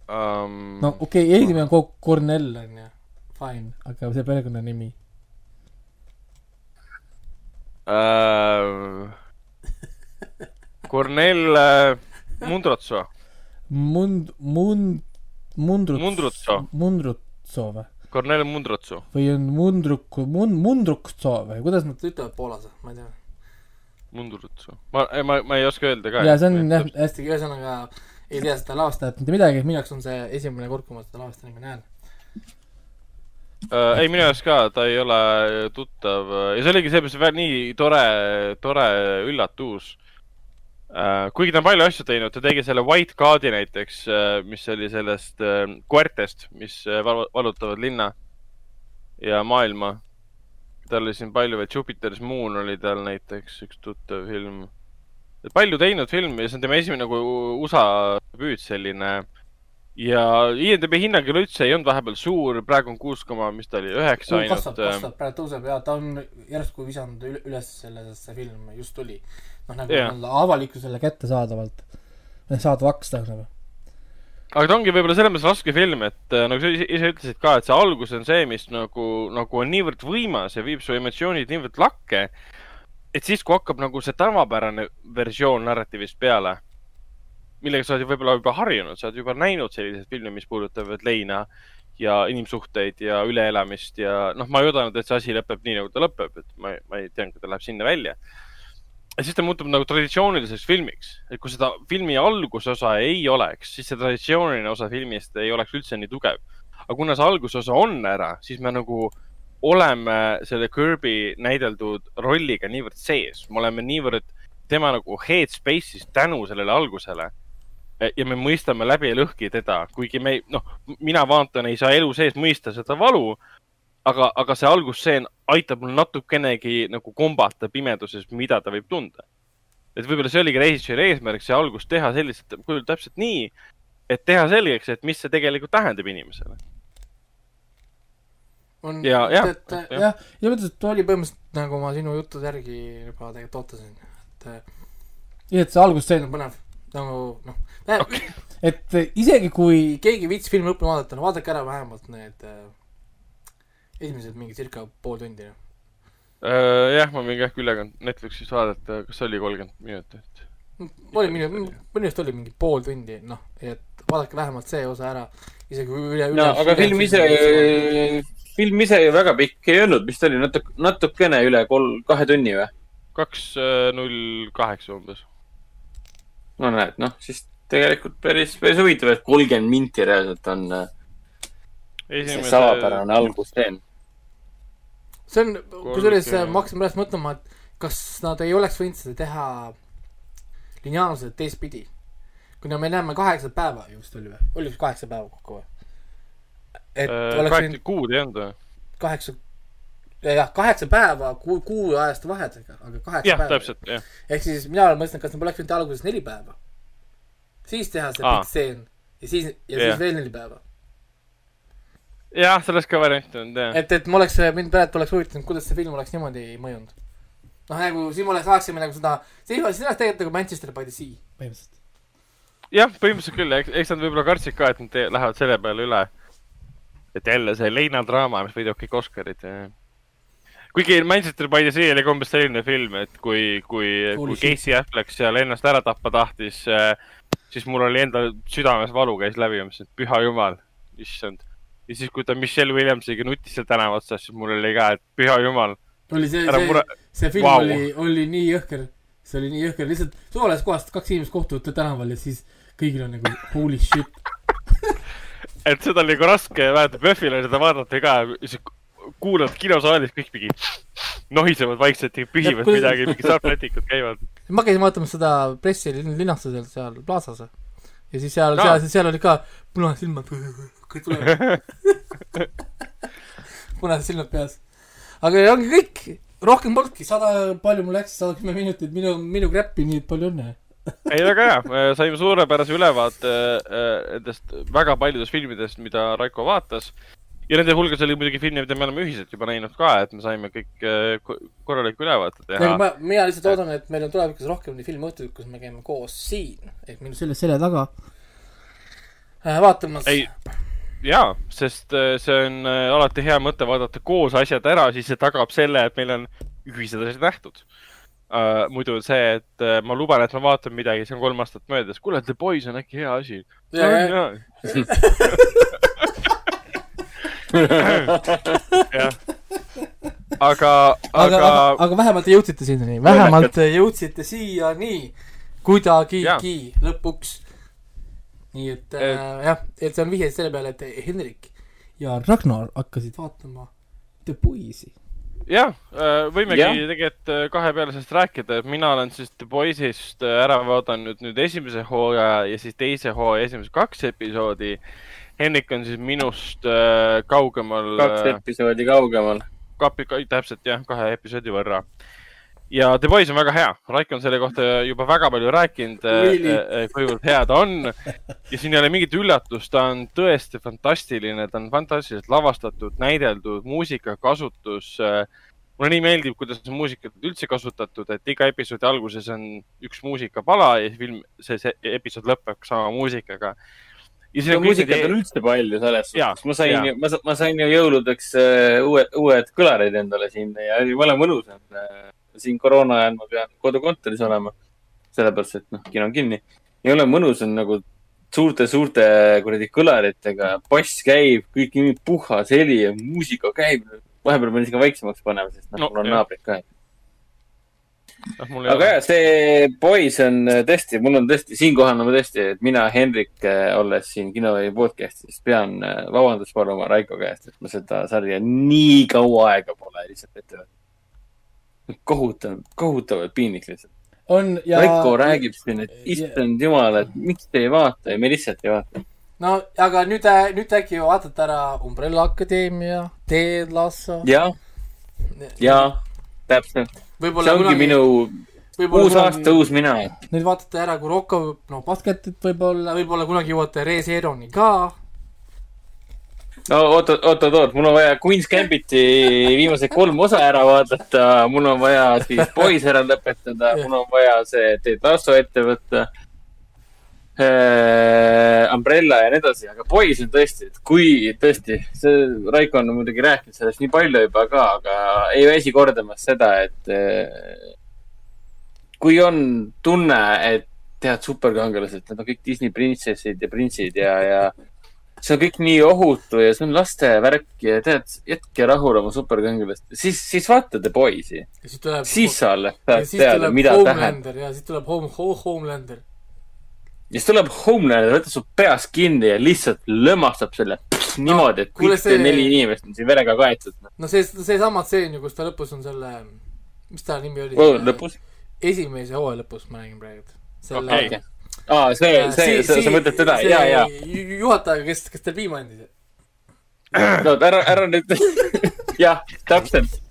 um, no okei okay,, esimene on Cornell on ju, fine, aga see perekonnanimi. äh, Cornel äh, Mundrotso, Mund-, Mund-, Mundrut-. Mundrutso. Mundrutso või? Cornel Mundrotso. või on Mundruk, Mund-, Mundrukso või kuidas nad ütlevad poolas, ma ei tea. Mundrutso, ma, ma, ma ei oska öelda ka. ja see on jah, hästi, ühesõnaga ei tea seda lavastajat mitte midagi, minu jaoks on see esimene kord, kui ma seda lavastaja nime näen. äh,. ei, minu jaoks ka, ta ei ole tuttav ja see oligi seepärast väga nii tore, tore üllatus. Kuigi ta on palju asju teinud, ta tegi selle White Card'i näiteks äh,, mis oli sellest äh, koertest, mis äh, val- valutavad linna ja maailma. tal oli siin palju veel, Jupiter's Moon oli tal näiteks üks tuttav film. palju teinud film ja see on tema esimene nagu USA debüüt selline ja IMDB hinnang üleüldse ei olnud vahepeal suur, praegu on kuus koma, mis ta oli, üheksa kasvab, ainult. äh, kasvab, praegu tõuseb ja ta on järsku visanud üle- üles selle, see film just tuli. noh, nagu yeah. avalikkusele kättesaadavalt, saadavaks ta nagu. aga ta ongi võib-olla selles mõttes raske film, et äh, nagu sa ise, ise ütlesid ka, et see algus on see, mis nagu, nagu on niivõrd võimas ja viib su emotsioonid niivõrd lakke. et siis, kui hakkab nagu see tavapärane versioon narratiivist peale, millega sa oled võib-olla juba harjunud, sa oled juba näinud selliseid filme, mis puudutavad leina ja inimsuhteid ja üleelamist ja noh, ma ei oodanud, et see asi lõpeb nii, nagu ta lõpeb, et ma, ma ei teadnud, kui ta läheb sinna välja. ja siis ta muutub nagu traditsiooniliseks filmiks, et kui seda filmi algusosa ei oleks, siis see traditsiooniline osa filmist ei oleks üldse nii tugev. aga kuna see algusosa on ära, siis me nagu oleme selle Kirby näideldud rolliga niivõrd sees, me oleme niivõrd tema nagu headspace'is tänu sellele algusele. Ja me mõistame läbi ja lõhki teda, kuigi me noh, mina vaatan ei saa elu sees mõista seda valu. aga, aga see algusstseen aitab mul natukenegi nagu kombata pimeduses, mida ta võib tunda. et võib-olla see oligi režissööri eesmärk, see algus teha selliselt kujul täpselt nii, et teha selgeks, et mis see tegelikult tähendab inimesele. on, Ja- jah, jah. ja mõtlesin, et oli põhimõtteliselt nagu ma sinu jutude järgi juba tegelikult ootasin, et nii et see algusstseen on põnev, nagu noh okay., et isegi kui keegi viits filmi lõpuni vaadata, no vaadake ära vähemalt need äh, esimesed mingi circa pool tundi. noh. jah, ma võin ka äkki ülekand Netflixis vaadata, kas oli kolmkümmend minutit. oli minu, minu arust oli mingi pool tundi, noh, et vaadake vähemalt see osa ära, isegi kui üle, üle. no aga film ise, film ise ju väga pikk ei olnud, vist oli natuke, natukene üle kolm, kahe tunni või? kaks null kaheksa umbes. no näed, noh, siis tegelikult päris, päris huvitav, et kolmkümmend minti reaalselt on äh, see salapärane algusstseen. see on, kusjuures ma hakkasin pärast mõtlema, et kas nad ei oleks võinud seda teha lineaarselt teistpidi. kuna me näeme kaheksa päeva ju vist oli või, oli vist kaheksa päeva kokku või? et oleks kaheksa võinud kuud ei olnud või? kaheksa, jah, kaheksa päeva kuu, kuu ajaste vahedega, aga kaheksa jah, päeva. täpselt, jah. ehk siis mina olen mõelnud, kas nad poleks võinud alguses neli päeva. Siis teha see Aa. pikk stseen ja siis, ja Jah. siis veel neli päeva. jah, sellest ka variant on, jah. et, et ma oleks, mind praegu oleks huvitanud, kuidas see film oleks niimoodi mõjunud. noh, nagu siin me oleks, saaksime nagu seda, see oleks tegelikult nagu Manchester by the Sea. põhimõtteliselt. jah, põhimõtteliselt küll, eks, eks nad võib-olla kartsid ka, et nad lähevad selle peale üle. et jälle see leinadraama, mis võidab kõik Oscarid. kuigi Manchester by the Sea oli ka umbes selline film, et kui, kui, kui. Casey Affleck seal ennast ära tappa tahtis, siis mul oli endal südames valu käis läbi ma mõtlesin, et püha jumal, issand. ja siis, kui ta Michelle Williamsiga nutis seal tänava otsas, siis mul oli ka, et püha jumal, oli see, see mure, see film wow. oli, oli nii jõhker, see oli nii jõhker, lihtsalt suvalisest kohast kaks inimest kohtuvad tänaval ja siis kõigil on nagu holy shit. *laughs* et seda oli nagu raske, mäletan, PÖFFil oli seda vaadata ka, kuulad kinosaalis kõik mingi nohisevad vaikselt ja pühivad midagi, mingid sarvrätikud käivad. Ma käisin vaatamas seda pressilinastuselt seal Plaza's ja siis seal Aa. seal, seal oli ka punased silmad, kõik tulevad. *laughs* punased silmad peas. aga ongi kõik, rohkem polnudki, sada, palju mul läks, sada kümme minutit minu, minu kräppi, nii et palju õnne. *laughs* ei, väga hea, saime suurepärase ülevaate äh, nendest väga paljudest filmidest, mida Raiko vaatas. Ja nende hulgas oli muidugi filme, mida me oleme ühiselt juba näinud ka, et me saime kõik ko- korraliku ülevaate teha. ma, mina lihtsalt loodan, et meil on tulevikus rohkem neid filmiõhtuid, kus me käime koos siin, ehk minu selle selja taga äh, vaatamas. ei, jaa, sest äh, see on äh, alati hea mõte vaadata koos asjad ära, siis see tagab selle, et meil on ühised asjad nähtud uh,. muidu on see, et uh, ma luban, et ma vaatan midagi, see on kolm aastat möödas. kuule, The Boys on äkki hea asi. *laughs* Ja, ja. aga, aga, aga aga, aga vähemalt te jõudsite sinnani, vähemalt te jõudsite siiani kuidagigi lõpuks. nii et äh, jah, et see on vihje selle peale, et Henrik ja Ragnar hakkasid vaatama The Boys'i. jah, võimegi Jah. tegelikult äh, kahepealisest rääkida, et mina olen siis The Boys'ist äh, ära vaadanud nüüd esimese hooaja ja siis teise hooaja esimesed kaks episoodi. Henrik on siis minust äh, kaugemal. kaks episoodi kaugemal. kapi, täpselt jah, kahe episoodi võrra. ja The Boys on väga hea, Raiko on selle kohta juba väga palju rääkinud Really? really?, kuivõrd hea ta on. ja siin ei ole mingit üllatust, ta on tõesti fantastiline, ta on fantastiliselt lavastatud, näideldud, muusikakasutus. mulle nii meeldib, kuidas on muusikat üldse kasutatud, et iga episoodi alguses on üks muusikapala ja film, see, see episood lõpeb sama muusikaga. Ja siin ja on muusikat on üldse palju selles suhtes. ma sain ma, ma sain ju jõuludeks äh, uued, uued kõlarid endale siin ja jumala mõnus on äh,. siin koroona ajal ma pean kodukontoris olema. sellepärast, et noh, kino on kinni. jumala mõnus on nagu suurte-suurte kuradi kõlaritega, bass käib, kõik nii puhas heli ja muusika käib. vahepeal pean isegi vaiksemaks panema, sest noh No, no,, mul on naabrid ka. noh, aga jah, see Boys on äh, tõesti, mul on tõesti, siinkohal ma tõesti, et mina, Henrik, olles siin Kinoveebi podcast'is, pean äh, vabandust paluma Raiko käest, et ma seda sarja nii kaua aega pole lihtsalt ette võtnud. kohutav, kohutavalt piinlik lihtsalt. on ja Raiko räägib siin, et ja- issand jumal, et miks te ei vaata ja me lihtsalt ei vaata. no aga nüüd, nüüd äkki vaatate ära Umbrella Akadeemia, Ted Lasso. ja, ja täpselt, see ongi minu uus aasta, uus mina. nüüd vaatate ära Kuroko, no basketit võib-olla, võib-olla kunagi jõuate Re-Zeroni ka. no oot, oot, oot, oot, mul on vaja Queen's Gambiti viimased kolm osa ära vaadata, mul on vaja siis Boys ära lõpetada, mul on vaja see Ted Lasso ette võtta äh,. Umbrella ja nii edasi, aga Boys on tõesti, et kui tõesti, see Raiko on muidugi rääkinud sellest nii palju juba ka, aga ei väsi kordamast seda, et äh, kui on tunne, et tead, superkangelased, nad on kõik Disney printsessid ja printsid ja, ja see on kõik nii ohutu ja see on laste värk ja tead, jätke rahule oma superkangelast, siis, siis vaata The Boys'i, siis sa alles ja saad teada, tuleb mida tähendab. Ja siis tuleb Home, Homelander. Siis tuleb Homelander, võtab su peast kinni ja lihtsalt lömastab selle pss, niimoodi, et kõik see see- neli inimest on siin verega kaetud. no see, seesama tseen ju, kus ta lõpus on selle, mis ta nimi oli Oh, lõpus. esimese hooaja lõpus ma räägin praegu. selle Okei. aa, see, see, sa, sa mõtled teda, ja, ja. juhataja, kes, kes tal piima andis. no ära, ära nüüd, *laughs* jah, täpselt.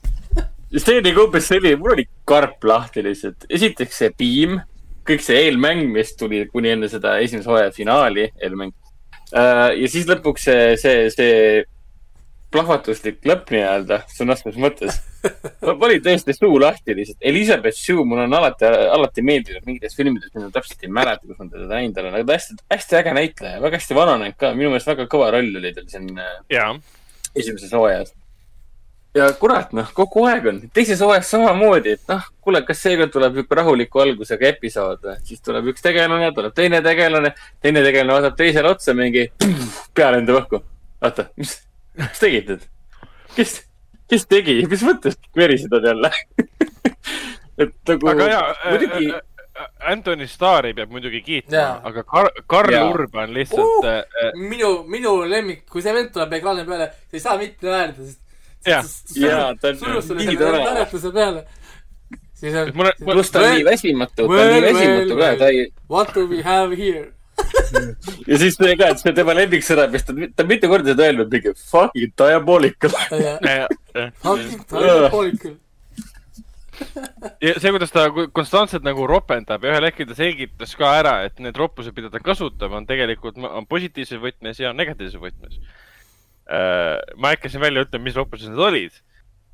see oli umbes selline, mul oli karp lahti lihtsalt. esiteks see piim, kõik see eelmäng, mis tuli kuni enne seda esimese hooaja finaali, eelmäng. ja siis lõpuks see, see, see plahvatuslik lõpp nii-öelda sõna otseses mõttes. *laughs* mul oli tõesti suu lahti lihtsalt. Elizabeth Shue, mul on alati, alati meeldinud mingites filmides, mida ma täpselt ei mäleta, kus ma teda näinud olen, aga ta hästi, hästi äge näitleja, väga hästi vananenud ka, minu meelest väga kõva roll oli tal siin äh, jaa, esimeses hooajas. Ja kurat, noh, kogu aeg on, teises hooajas samamoodi, et noh, kuule, kas seekord tuleb niisugune rahuliku algusega episood või, siis tuleb üks tegelane, tuleb teine tegelane, teine tegelane vaatab teisele otsa mingi, *clears throat* pea lendab õhku. oota, mis, mis tegid nüüd? kes, kes tegi, mis mõttes verised on jälle? *laughs* et nagu, aga jaa muidugi, äh, Anthony Starri peab muidugi kiitma Jaa., aga Kar-, Karl Jaa. Urban lihtsalt Uh! uh,, minu, minu lemmik, kui see vend tuleb ekraani peale, sa ei saa mitte naerda, sest. Jah. Jaa, ta on surus sulle nii tore. naeratuse peale. siis on. Pluss ta on nii väsimatu, ta on nii väsimatu ka, ta ei, What do we have here? *laughs* ja siis see ka, et see tema lemmiksõna, mis ta, ta on mitu korda seda öelnud, mingi fucking diabolical. Fucking *laughs* diabolical. ja see, kuidas ta konstantselt nagu ropendab ja ühel hetkel ta selgitas ka ära, et need roppused, mida ta kasutab, on tegelikult, on positiivses võtmes ja negatiivses võtmes. Ma ei hakka siin välja ütlema, mis roppused need olid,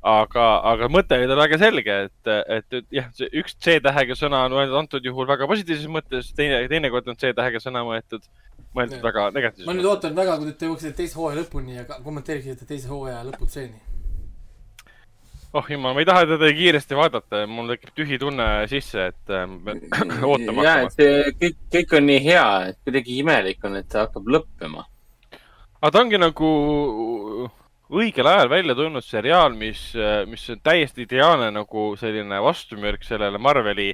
aga, aga mõte oli tal väga selge, et, et et jah, see üks C-tähega sõna on mõeldud antud juhul väga positiivses mõttes, teine, teinekord on C-tähega sõna mõeldud, mõeldud Jah. väga ma negatiivses nüüd ootan väga, kui te jõuaksite teise hooaja lõpuni ja kommenteeriksite teise hooaja lõputseeni. oh jumal, ma ei taha teda kiiresti vaadata, mul tekib tühi tunne sisse, et äh, *clears throat* ootama ja, hakkama et. see kõik, kõik on nii hea, et kuidagi imelik on, et ta hakkab lõppema. Aga ta ongi nagu õigel ajal välja tulnud seriaal, mis, mis on täiesti ideaalne nagu selline vastumürk sellele Marveli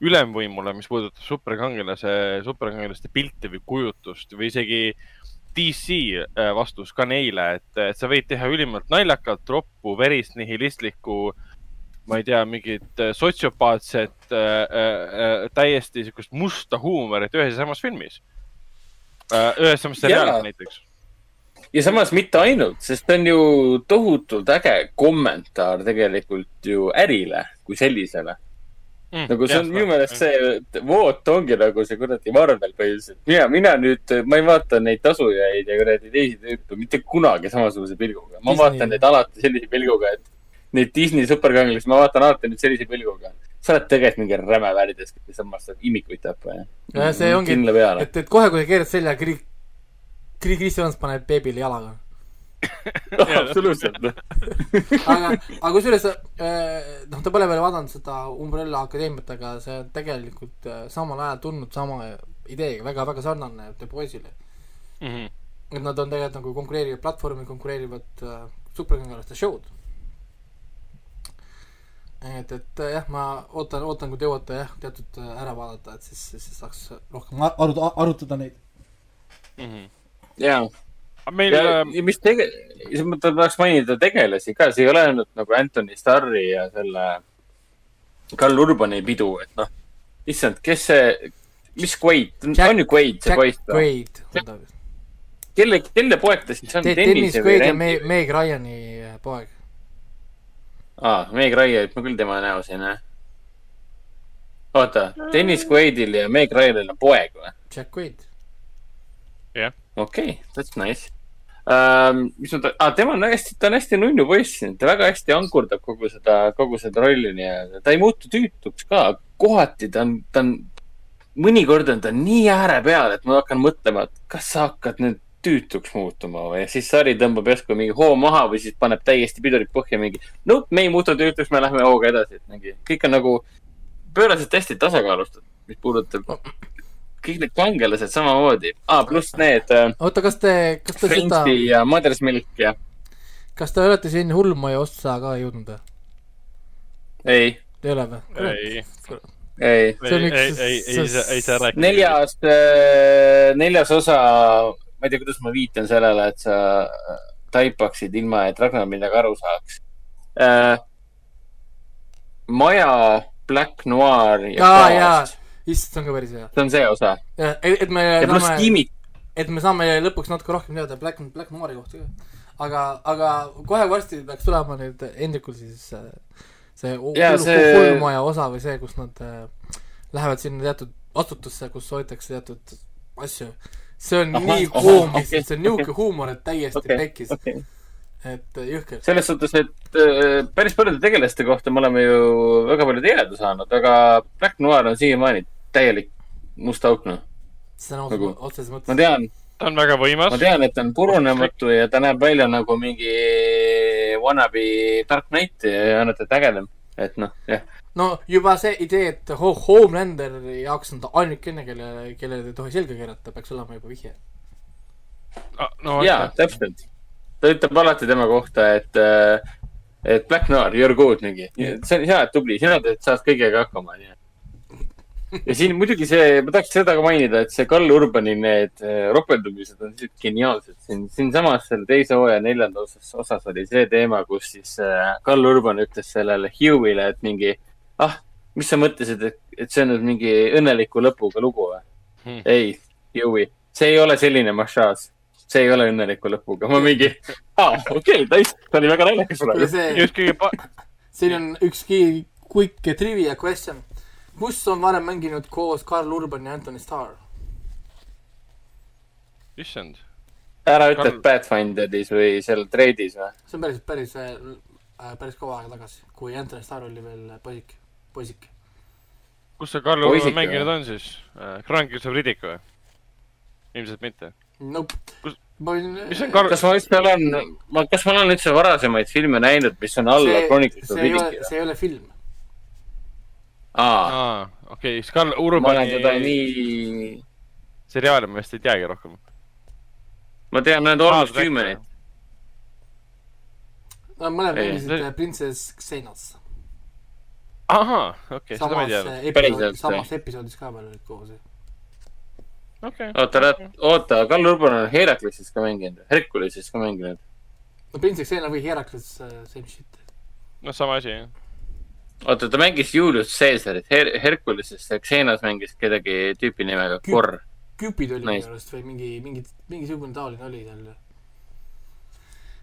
ülemvõimule, mis puudutab superkangelase, superkangelaste pilti või kujutust või isegi DC äh, vastus ka neile, et, et sa võid teha ülimalt naljakalt, roppu, verist, nihilistlikku, ma ei tea, mingit äh, sotsiopaatset äh,, äh, täiesti niisugust musta huumorit ühes ja samas filmis äh,. ühes samas seriaalis näiteks. Ja samas mitte ainult, sest ta on ju tohutult äge kommentaar tegelikult ju ärile kui sellisele. Mm, nagu see on minu meelest see voot ongi nagu see kuradi Marvel põhiliselt. mina, mina nüüd, ma ei vaata neid tasujaid ja kuradi teisi tüüpe mitte kunagi samasuguse pilguga. ma Disney. vaatan neid alati sellise pilguga, et neid Disney superkangelasi ma vaatan alati nüüd sellise pilguga. sa oled tegelikult mingi räme värvides, kes samas imikuid tappa ja. Ja see ongi- kindla peale. et, et kohe, kui keerad selja, Chris Evans paneb beebile jalaga. *laughs* absoluutselt. aga, aga kusjuures äh, noh, ta pole veel vaadanud seda Umbrella Akadeemiat, aga see on tegelikult äh, samal ajal tulnud sama ideega, väga-väga sarnane The Boys'ile. Mhm. et nad on tegelikult nagu konkureerivad platvormid, konkureerivad äh, superkangelaste show'd. et, et äh, jah, ma ootan, ootan, kui te jõuate jah, teatud ära vaadata, et siis, siis saaks rohkem arutada, arutada neid. Mhm. Jaa meil ja äh, ja mis tege-, siis ma tahaks mainida tegelasi ka, see ei ole ainult nagu Anthony Starri ja selle Karl Urbani pidu, et noh, issand, kes see, mis Quaid, on ju Quaid, see poiss või? Quaid on ta vist. kelle, kelle poeg ta siis on? Dennis Quaid ja Meg, Meg Ryani poeg. aa, Meg Ryan, ma küll tema näo siin, jah. oota, Dennis Quaidil ja Meg Ryanil on poeg või? Jack Quaid. Okei okay,, that's nice um,. mis ma ta- ah,, tema on hästi, ta on hästi nunnu poiss, ta väga hästi ankurdab kogu seda, kogu seda rolli nii-öelda. ta ei muutu tüütuks ka, kohati ta on, ta on, mõnikord on ta nii ääre peal, et ma hakkan mõtlema, et kas sa hakkad nüüd tüütuks muutuma või, siis sari tõmbab järsku mingi hoo maha või siis paneb täiesti pidurit põhja mingi. no me ei muutu tüütuks, me lähme hooga edasi, et mingi kõik on nagu pööraselt hästi tasakaalustatud, mis puudutab kõik need kangelased samamoodi ah,, pluss need äh, oota, kas te, kas te seda, ja Mother's Milk ja, kas te olete siin Hullmaja otsa ka jõudnud või? ei, ei ole või? ei, ei. Ei, ei, ei, ei saa, ei saa rääkida. neljas, neljas osa, ma ei tea, kuidas ma viitan sellele, et sa taipaksid ilma, et Ragnar midagi aru saaks. maja, Black Noir ja aa jaa issand, see on ka päris hea. see on see osa et et me ja pluss Kiimik, et me saame lõpuks natuke rohkem teada Black, Black Noiri kohta ka. aga, aga kohe varsti peaks tulema nüüd Hendrikul siis äh, see hull- see- hullmaja osa või see, kus nad äh, lähevad sinna teatud asutusse, kus hoitakse teatud asju. see on Ahah, nii ahah, koom okei, lihtsalt, see on niisugune huumor, et täiesti Okei, pekkis, okei. et äh, jõhker. selles suhtes, et päris paljude tegelaste kohta me oleme ju väga palju teada saanud, aga Black Noir on siiamaani täielik must auk, noh. see on Nagu- otseses otseses ma mõttes. tean, ta on väga võimas ma. tean, et ta on purunematu ja ta näeb välja nagu mingi wannabe Dark Knight ja annate ägedam. et noh, jah. no juba see idee, et Ho- Homelanderi jaoks on ta ainukene, kelle, kellele ei tohi selga keerata, peaks olema juba vihje. Ah, no jaa, täpselt. ta ütleb alati tema kohta, et, et Black Noir, you are good mingi. see on hea, et tubli, sina teed, saad kõigega hakkama, onju. Ja siin muidugi see, ma tahaks seda ka mainida, et see Karl Urbani need äh, ropeldumised on siuksed geniaalsed. siin, siinsamas selle teise hooaja neljanda osas, osas oli see teema, kus siis äh, Karl Urban ütles sellele Hugh'ile, et mingi, ah, mis sa mõtlesid, et, et see on nüüd mingi õnneliku lõpuga lugu või Hmm. ei, Hugh'i, see ei ole selline mašaas. see ei ole õnneliku lõpuga. ma mingi, aa, okei okay,, nice, see oli väga naljakas praegu. *laughs* siin on üks ki- quick trivia question. Kus on varem mänginud koos Karl Urban ja Anthony Starr? issand. ära ütle, Karl- et Pathfinderis või seal Trade'is või? see on päris, päris äh,, päris kaua aega tagasi, kui Anthony Starr oli veel poisik, poisik. kus see Karl Urban mänginud on siis äh,? Chronicles of Riddick või? ilmselt mitte. Nope Kus-. ma võin. mis on Karl, kas ma üldse olen, ma, kas ma olen üldse varasemaid filme näinud, mis on alla of see ei ole, see ei ole film. aa, okei, siis Karl ma olen teda Urbani nii, seriaali ma vist ei teagi rohkem. ma tean need Almost Humanit. no mõned mängisid see- see... Princess Xenos. ahah, okei, seda ma ei samas teadnud. episoodis Päriselt,, samas episoodis ka veel olid koos. okei, oota, oota, Karl Urban on Heraklesis ka mänginud, Herkulesis ka mänginud. no Princess Xena või Herakles uh,, same shit. noh, sama asi jah. oota, ta mängis Julius Caesarit Her, Herkuleses ja Xenas mängis kedagi tüüpi nimega Kü- Korr. Cupid oli minu arust või mingi, mingi, mingisugune taoline oli seal.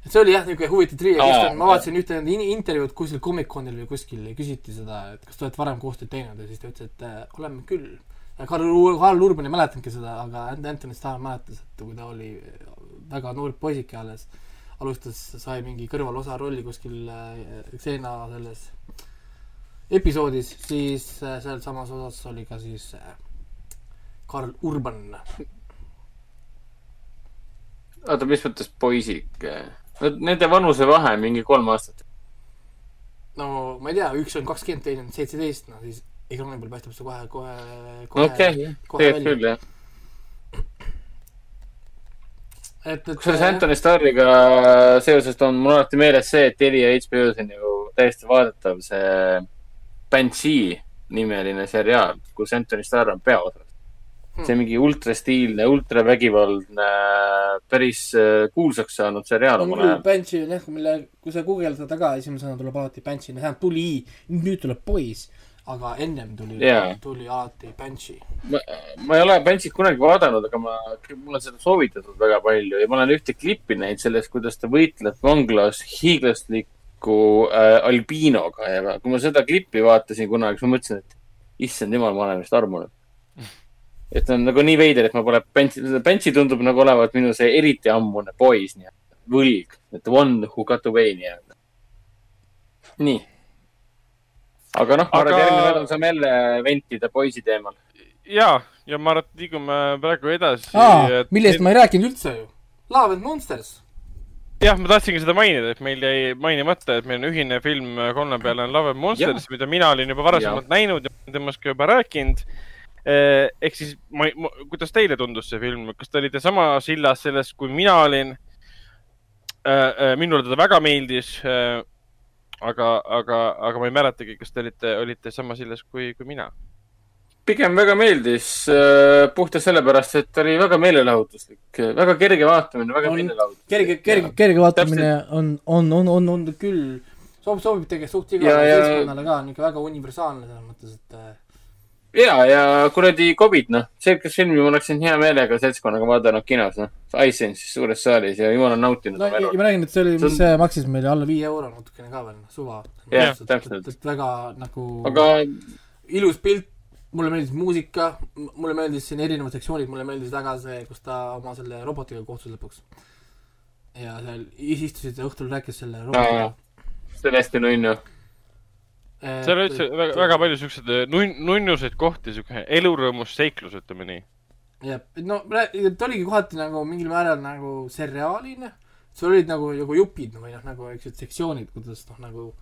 et see oli jah, niisugune huvitav question, ma vaatasin ühte nende in- intervjuud kuskil Comic-Conil või kuskil küsiti seda, et kas te olete varem koostööd teinud ja siis ta ütles, et äh, oleme küll. Karl, Karl Urban ei mäletanudki seda, aga Ant- Anthony Starr mäletas, et kui ta oli väga noor poisike alles, alustas, sai mingi kõrvalosa rolli kuskil äh, Xena selles episoodis, siis äh, sealsamas osas oli ka siis äh, Karl Urban oota, mis mõttes poisik? Nende vanusevahe mingi kolm aastat. no ma ei tea, üks on kakskümmend, teine on seitseteist, no siis ekraani peal paistab see kohe, kohe, kohe okei, tegelikult küll jah. et, et kusjuures Anthony Starriga seoses on mul alati meeles see, et Telia HBO-s on ju täiesti vaadatav see Banshee nimeline seriaal, kus Anthony Starr on peaosas. see on mingi ultrastiilne, ultravägivaldne, päris äh, kuulsaks saanud seriaal. Banshee on jah, mille, kui sa guugeldad taga, esimesena tuleb alati Banshee, tähendab tuli, nüüd tuleb poiss. aga ennem tuli Jaa. tuli alati Banshee. ma, ei ole Benchit kunagi vaadanud, aga ma, mulle on seda soovitatud väga palju ja ma olen ühte klippi näinud sellest, kuidas ta võitleb vanglas hiiglasliku äh, albiinoga ja kui ma seda klippi vaatasin kunagi, siis ma mõtlesin, et issand jumal, ma olen vist armunud. et ta on nagu nii veider, et ma pole Benchi, Benchi tundub nagu olevat minu see eriti ammune poiss nii-öelda, võlg, et one who got away nii-öelda. nii. aga noh, ma arvan, et Aga- järgmine nädal saame jälle ventida poisi teemal. ja, ja ma arvan, et liigume praegu edasi. aa, millest ma ei rääkinud üldse ju. Love and Monsters. jah, ma tahtsingi seda mainida, et meil jäi mainimata, et meil on ühine film kolme peale on Love and Monsters, mida mina olin juba varasemalt näinud ja temast ka juba rääkinud. ehk siis ma, ma,, kuidas teile tundus see film, kas te olite sama sillas sellest, kui mina olin? minule ta väga meeldis. aga, aga, aga ma ei mäletagi, kas te olite, olite sama sillas kui, kui mina. Pigem väga meeldis äh, puhtalt sellepärast, et ta oli väga meelelahutuslik, väga kerge vaatamine, väga meelelahutuslik. kerge, kerge, kerge vaatamine on, on, on, on, on küll, sobib, sobib tegelikult suht igale Ja- ja- seltskonnale ka, niisugune väga universaalne selles mõttes, et äh, ja, ja kuradi Covid, noh, sellist filmi ma oleksin hea meelega seltskonnaga vaadanud kinos, noh. iSense'is suures saalis ja jumal on nautinud no ja ma räägin, et see oli, mis see maksis meile alla viie euro natukene ka veel, suva. Jah, täpselt. väga nagu aga ilus pilt, mulle meeldis muusika, mulle meeldis siin erinevad sektsioonid, mulle meeldis väga see, kus ta oma selle robotiga kohtus lõpuks. ja seal is- istusid ja õhtul rääkis selle robotiga. see oli hästi nunnu. seal oli üldse väga, väga palju siukseid nun-, nunnuseid kohti, siuke elurõõmus seiklus, ütleme nii. jah, no ta oligi kohati nagu mingil määral nagu seriaaline, sul olid nagu, nagu jupid või noh, nagu niisugused sektsioonid, kuidas noh, nagu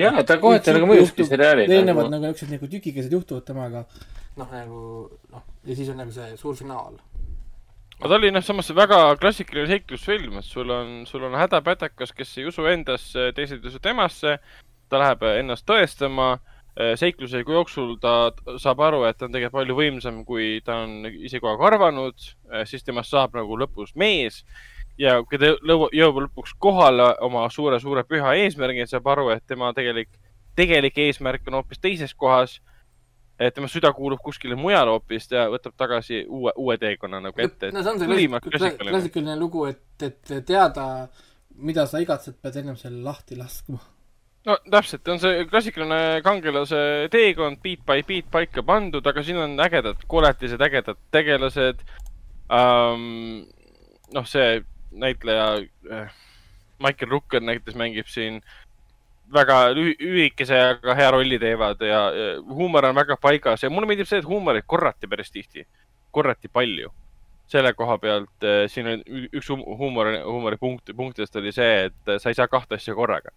ja, ta kohati nagu mõjuski seriaali. erinevad nagu niisugused nagu tükikesed juhtuvad temaga, noh nagu noh, ja siis on nagu see suur finaal. aga ta oli noh, samas väga klassikaline seiklusfilm, et sul on, sul on hädapätakas, kes ei usu endasse, teised ei usu temasse. ta läheb ennast tõestama. seikluse jooksul ta saab aru, et ta on tegelikult palju võimsam, kui ta on ise kogu aeg arvanud. siis temast saab nagu lõpus mees. Ja kui ta jõuab lõpuks kohale oma suure-suure püha eesmärgi, saab aru, et tema tegelik, tegelik eesmärk on hoopis teises kohas. et tema süda kuulub kuskile mujale hoopis ja võtab tagasi uue, uue teekonna nagu ette. no see on see klassik- klassikaline. klassikaline lugu, et, et teada, mida sa igatsed, pead ennem selle lahti laskma. no täpselt, on see klassikaline kangelase teekond beat by beat paika pandud, aga siin on ägedad koletised, ägedad tegelased um,. noh, see näitleja äh, Michael Rooker näiteks mängib siin väga lühi- lühikese, aga hea rolli teevad ja, ja huumor on väga paigas ja mulle meeldib see, et huumorit korrati päris tihti, korrati palju. selle koha pealt äh, siin on üks huumori, huumoripunkt, punktidest oli see, et äh, sa ei saa kahte asja korraga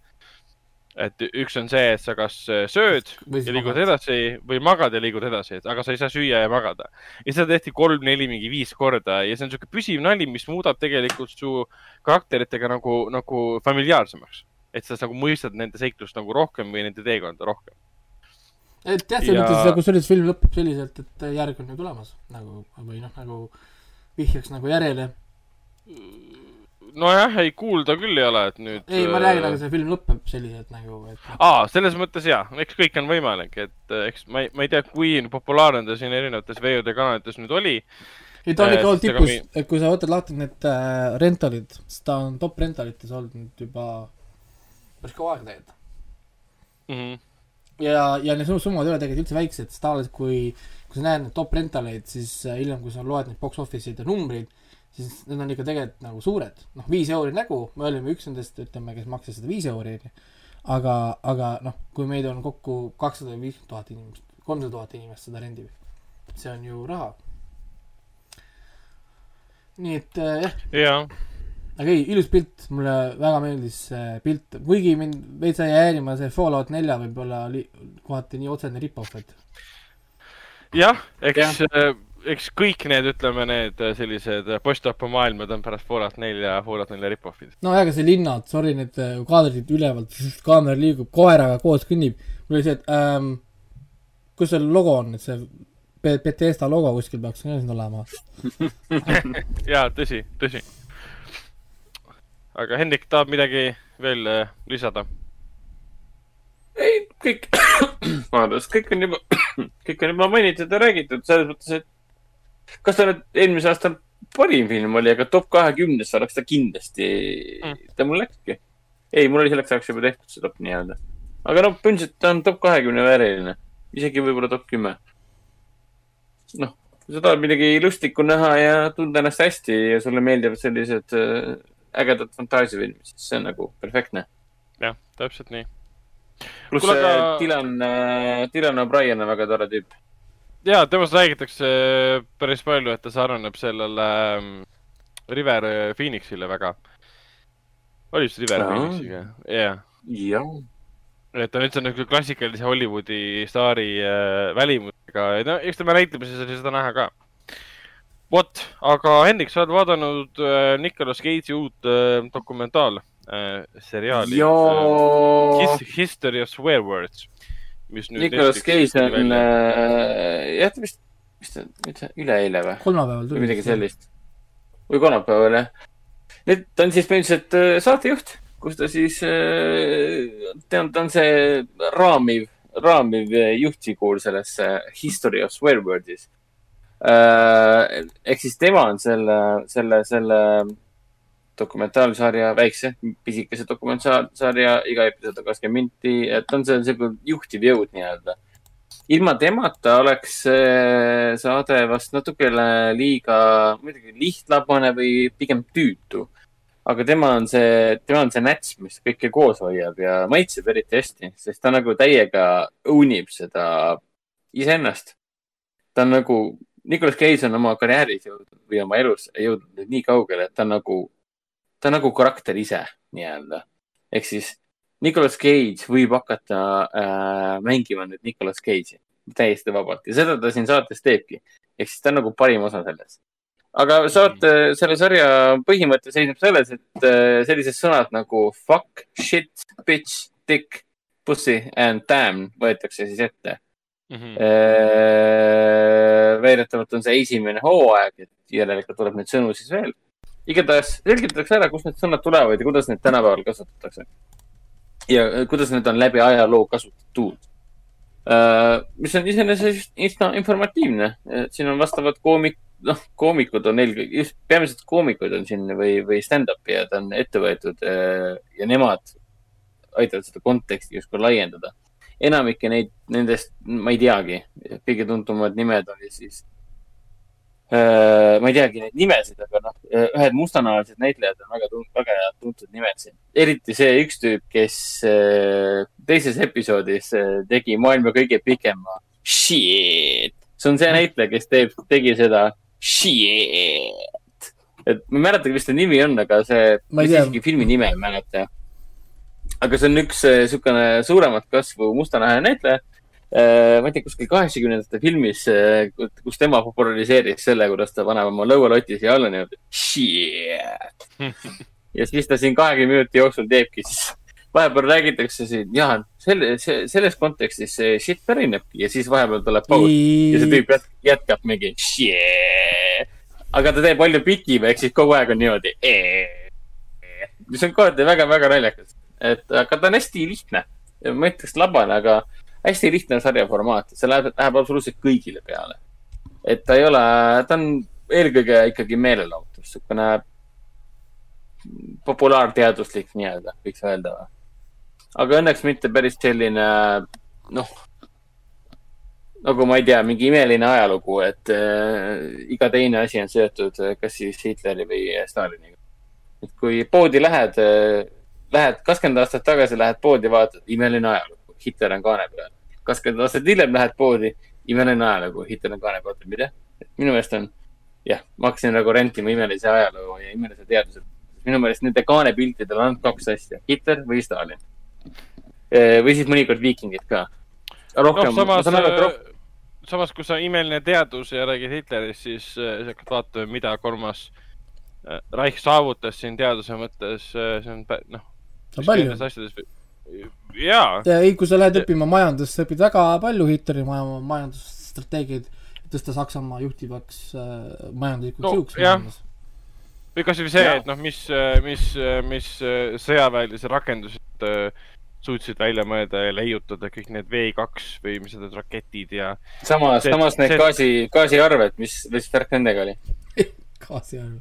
et üks on see, et sa kas äh, sööd ja liigud magad. edasi või magad ja liigud edasi, aga sa ei saa süüa ja magada. ja seda tehti kolm, neli, mingi viis korda ja see on siuke püsiv nali, mis muudab tegelikult su karakteritega nagu, nagu familiaarsemaks. et sa nagu mõistad nende seiklust nagu rohkem või nende teekonda rohkem. et jah, selles Ja- mõttes nagu selles film lõpeb selliselt, et järg on ju tulemas nagu või noh, nagu vihjaks nagu järjele. nojah, ei kuulda küll ei ole, et nüüd. ei, ma räägin, aga see film lõpeb selliselt nagu, et aa, selles mõttes jaa, eks kõik on võimalik, et äh, eks ma ei, ma ei tea, kui populaarne ta siin erinevates VOD-kanalites nüüd oli. ei ta on ikka olnud tipus mi-, et kui sa võtad lahti need äh, rentalid, siis ta on top rentalites olnud nüüd juba päris kaua aega tegelikult. Mhm. ja, ja need sum- summad ei ole tegelikult üldse väiksed, sest tavaliselt kui, kui sa näed neid top rentaleid, siis äh, hiljem, kui sa loed neid box office'id ja numbreid, siis need on ikka tegelikult nagu suured. noh, viis euri nägu, me olime üks nendest, ütleme, kes maksis seda viis euri, onju. aga, aga noh, kui meid on kokku kakssada viiskümmend tuhat inimest, kolmsada tuhat inimest seda rendib, see on ju raha. nii et äh, jah, jaa, aga ei, ilus pilt, mulle väga meeldis see pilt, kuigi mind veits jäi häirima see Fallout nelja võib-olla li- kohati nii otsene rip-off, et jah, eks, eks kõik need, ütleme, need äh, sellised post-opo maailmad on pärast Fallout nelja, Fallout nelja rip-off'id. no aga see linnad, sorry, need äh, kaadrid ülevalt, kaamera liigub, koeraga koos kõnnib, mul oli see, et ähm, kus see logo on, et see Be- Bethesda logo kuskil peaks ka siin olema. *laughs* jaa, tõsi, tõsi. aga Hendrik tahab midagi veel äh, lisada? ei, kõik, vaadates, kõik on juba, *coughs* kõik on juba mainitud ja räägitud selles mõttes, et kas ta nüüd eelmise aasta parim film oli, aga top kahekümnes oleks ta kindlasti Mm., ta mul läkski. ei, mul oli selleks ajaks juba tehtud see top nii-öelda. aga noh, põhimõtteliselt ta on top kahekümne vääriline, isegi võib-olla top kümme. noh, sa tahad midagi lustlikku näha ja tunda ennast hästi ja sulle meeldivad sellised äh, ägedad fantaasiafilmid, siis see on nagu perfektne. jah, täpselt nii. pluss Kuule, aga... aga- Dylan, Dylan O'Brien on väga tore tüüp. Ja temast räägitakse päris palju, et ta sarnaneb sellele ähm, River Phoenixile väga. oli vist River. Phoenixiga? jah. jah. et ta on üldse nagu klassikalise Hollywoodi staari äh, välimusega, no eks tema näitlemises oli seda näha ka. vot, aga Hendrik, sa oled vaadanud äh, Nicolas Cage'i uut äh, dokumentaal äh, seriaali joo His,. History of Swear Words, mis nüüd Nicolas Cage on äh,, jah, ta vist, mis ta, mis ta, üleeile või? kolmapäeval või tuli. midagi. sellist. või kolmapäeval jah. nüüd ta on siis põhimõtteliselt äh, saatejuht, kus ta siis, ta on, ta on see raamiv, raamiv äh, juhtfiguur selles äh, History of Swear Words'is. ehk siis tema on selle, selle, selle dokumentaalsarja, väikse, pisikese dokumentaalsarja, iga episood on kakskümmend minti, et on see sihuke juhtiv jõud nii-öelda ilma temata oleks saade vast natukene liiga, muidugi lihtlabane või pigem tüütu. aga tema on see, tema on see näts, mis kõike koos hoiab ja maitseb eriti hästi, sest ta nagu täiega own ib seda iseennast. ta on nagu, Nicolas Cage on oma karjääris jõudnud või oma elus jõudnud nii kaugele, et ta on nagu, ta on nagu karakter ise nii-öelda. ehk siis Nicolas Cage võib hakata äh, mängima nüüd Nicolas Cage'i täiesti vabalt ja seda ta siin saates teebki. ehk siis ta on nagu parim osa sellest. aga saate, selle sarja põhimõte seisneb selles, et äh, sellised sõnad nagu fuck, shit, bitch, dick, pussy and damn võetakse siis ette. Mhm. väidetavalt on see esimene hooaeg, et järelikult tuleb neid sõnu siis veel. Igatahes selgitatakse ära, kust need sõnad tulevad ja kuidas neid tänapäeval kasutatakse. ja äh, kuidas need on läbi ajaloo kasutatud. mis on iseenesest üsna informatiivne, siin on vastavad koomik, noh, koomikud on eelkõige, just peamiselt koomikud on siin või, või stand-up'i ja ta on ette võetud äh, ja nemad aitavad seda konteksti justkui laiendada. enamikke neid, nendest ma ei teagi, kõige tuntumad nimed oli siis äh, ma ei teagi neid nimesid, aga noh, ühed mustanahalised näitlejad on väga, väga tuntud nimed siin. eriti see üks tüüp, kes äh, teises episoodis äh, tegi maailma kõige pikema shit. see on see näitleja, kes teeb, tegi seda shit. et ma ei mäleta, mis ta nimi on, aga see, Ma isegi filmi nime ei mäleta. aga see on üks äh, niisugune suuremat kasvu mustanahaline näitleja Äh, ma ei tea, kuskil kaheksakümnendate filmis, kus tema populariseeris selle, kuidas ta paneb oma lõualoti siia alla niimoodi. Shit. ja siis ta siin kahekümne minuti jooksul teebki siis, vahepeal räägitakse siin, jaa, selle, see, selles kontekstis see shit pärinebki ja siis vahepeal tuleb paus ja see tüüp jät- jätkab mingi shit. aga ta teeb palju pikim, ehk siis kogu aeg on niimoodi. mis on kohati väga-väga naljakas, et aga ta on hästi lihtne. ma ütleks labane, aga hästi lihtne sarja formaat, see läheb, läheb absoluutselt kõigile peale. et ta ei ole, ta on eelkõige ikkagi meelelahutus, niisugune populaarteaduslik nii-öelda, võiks öelda aga õnneks mitte päris selline, noh, nagu ma ei tea, mingi imeline ajalugu, et äh, iga teine asi on seotud äh, kas siis Hitleri või Staliniga. et kui poodi lähed äh,, lähed kakskümmend aastat tagasi, lähed poodi, vaatad, imeline ajalugu, Hitler on kaane peal. Kakskümmend aastat hiljem lähed poodi, imeline ajalugu, Hitler on kaane peal, mida? minu meelest on, jah, ma hakkasin nagu rentima imelise ajaloo ja imelise teaduse. minu meelest nende kaanepiltidel on ainult kaks asja, Hitler või Stalin. või siis mõnikord viikingid ka. noh, rohkem, ma samas saan aru, et rohkem, samas kui sa imeline teadus ja räägid Hitlerist, siis äh, sa hakkad vaatama, mida kolmas äh, Reich saavutas siin teaduse mõttes, see on noh. palju. asjades, jaa, ei, kui sa lähed õppima majandust, sa õpid väga palju Hitleri maja, majandusstrateegiaid, tõsta Saksamaa juhtivaks äh, majanduslikuks No, jõuks maailmas. või kasvõi see, et noh, mis, mis, mis äh, sõjaväelisi rakendusid äh, suutsid välja mõelda ja leiutada kõik need V2 või mis need raketid ja samas, samas need see- gaasi, gaasiarved, mis, mis värk nendega oli? gaasiarv.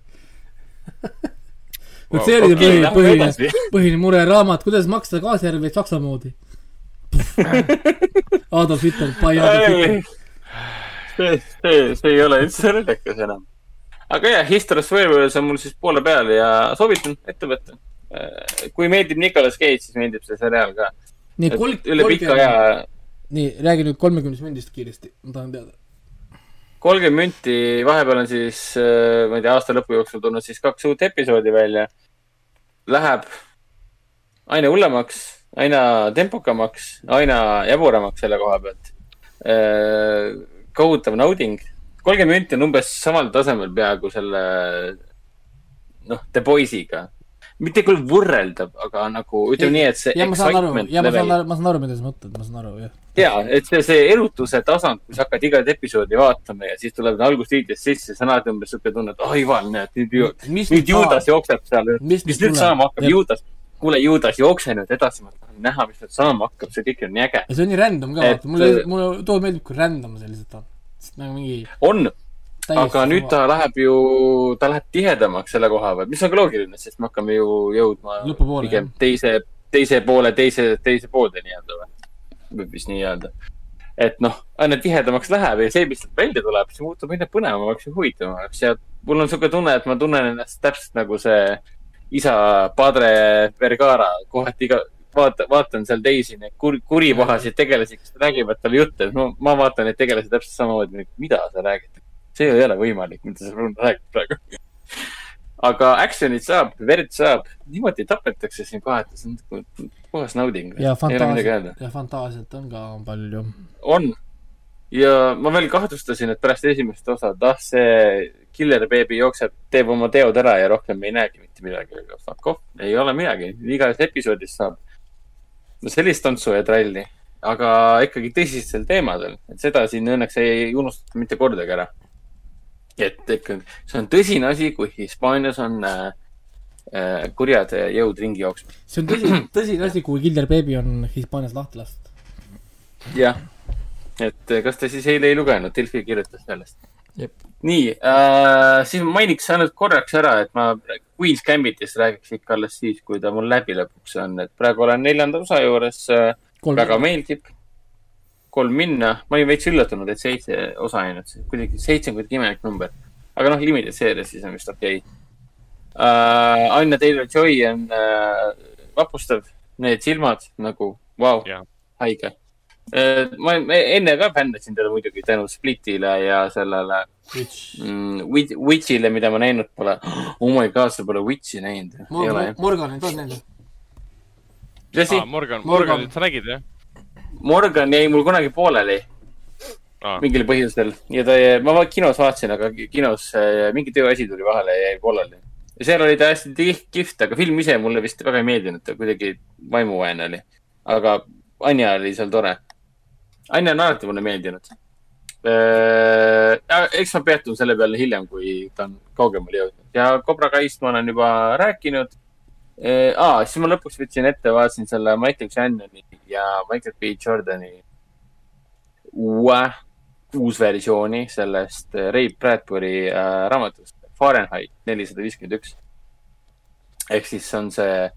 Vot see oli see põhi, lähme põhiline edasi., põhiline mure, raamat, kuidas maksta gaasiarveid saksa moodi. *laughs* Adolf Hitler, by Adolf Hitler. see, see, see ei ole üldse naljakas enam. aga jah, History Werewolves on mul siis poole peal ja soovitan ette võtta. kui meeldib Nicolas Cage, siis meeldib see seriaal ka. nii, kolm, üle pika aja, nii, räägi nüüd kolmekümnest mündist kiiresti, ma tahan teada. Kolmkümmend münti, vahepeal on siis, ma ei tea, aasta lõpu jooksul tulnud siis kaks uut episoodi välja. Läheb aina hullemaks, aina tempokamaks, aina jaburamaks selle koha pealt. kohutav nauding. kolmkümmend münti on umbes samal tasemel peaaegu selle, noh, The Boys'iga. Mitte küll võrreldav, aga nagu ütleme nii, et see ja ma saan aru, ja ma saan aru, ma saan aru, mida sa mõtled, ma saan aru, jah. ja, et see, see erutuse tasand, kui sa hakkad igat episoodi vaatama ja siis tuleb algustiitrist sisse, sa näed umbes siuke tunne, et oh jumal, näed nüüd ju, mis nüüd Juudas jookseb seal, Mis mis nüüd saama hakkab. Juudas. kuule, Juudas, jookse nüüd edasi, ma tahan näha, mis nüüd saama hakkab, see kõik on nii äge. ja see on nii random ka, vaata, mulle, mulle too meeldib, kui random see lihtsalt on. nagu mingi on, aga nüüd ta läheb ju, ta läheb tihedamaks selle koha pealt, mis on ka loogiline, sest me hakkame ju jõudma Lõpupoole, pigem jah. teise, teise poole, teise, teise poolde nii-öelda või, võib vist nii öelda. et noh, aina tihedamaks läheb ja see, mis sealt välja tuleb, see muutub aina põnevamaks ja huvitavamaks ja mul on siuke tunne, et ma tunnen ennast täpselt nagu see isa Padre Vergara kohati iga, vaata, vaatan seal teisi neid kur, kuripahasid tegelasi, kes räägivad talle jutte, no ma vaatan neid tegelasi täpselt samamoodi, mida sa räägid. See ei ole võimalik, mida sa räägid praegu. aga action'it saab, verd saab, niimoodi tapetakse siin kohati, see on nagu puhas nauding. ja fantaasiat ja fantaasiat on ka palju. on. ja ma veel kahtlustasin, et pärast esimest osa, et ah, see Killer Baby jookseb, teeb oma teod ära ja rohkem ei näegi mitte midagi, fuck off, ei ole midagi, igas episoodis saab. no sellist tantsu ja tralli, aga ikkagi tõsistel teemadel, et seda siin õnneks ei unustata mitte kordagi ära. Et ikkagi, see on tõsine asi, kui Hispaanias on äh, äh, kurjad jõud ringi jooksmas. see on tõsi, *clears throat* tõsine asi, kui Killer Baby on Hispaanias lahti lastud. jah, et eh, kas te siis eile ei lugenud, Delfi kirjutas sellest Jep.. nii äh,, siis mainiks ainult korraks ära, et ma Queen's Gambitist räägiks ikka alles siis, kui ta mul läbi lõpuks on, et praegu olen neljanda osa juures äh,, väga meeldib. Kolm minna, ma olin veits üllatunud, et seitse osa ainult, kuidagi seitse on kuidagi imelik number. aga noh, limited seeria siis on vist okei okay. uh,. Anya Taylor-Joy on uh, vapustav, need silmad nagu, vau Jah., haige uh,. ma enne ka fännasin teda muidugi tänu Splitile ja sellele Which mm, Wit- Witchile, mida ma näinud pole. Oh my god, sa pole Witchi näinud? Morganit on näinud. ah,? Morgan, Morgan. Morganit sa nägid jah Morgan jäi mul kunagi pooleli ah.? mingil põhjusel ja ta, ma kinos vaatasin, aga kinos äh, mingi tööasi tuli vahele ja jäi pooleli. ja seal oli ta hästi kihvt, aga film ise mulle vist väga ei meeldinud, ta kuidagi vaimuvaene oli. aga Anja oli seal tore. Anja on alati mulle meeldinud. eks ma peatun selle peale hiljem, kui ta on kaugemale jõudnud ja Cobra Kaist ma olen juba rääkinud. aa, siis ma lõpuks võtsin ette, vaatasin selle Michael Shannoni ja Michael B Jordani uue, uusversiooni sellest äh, Ray Bradbury äh, raamatust Fahrenheit nelisada viiskümmend üks. ehk siis on see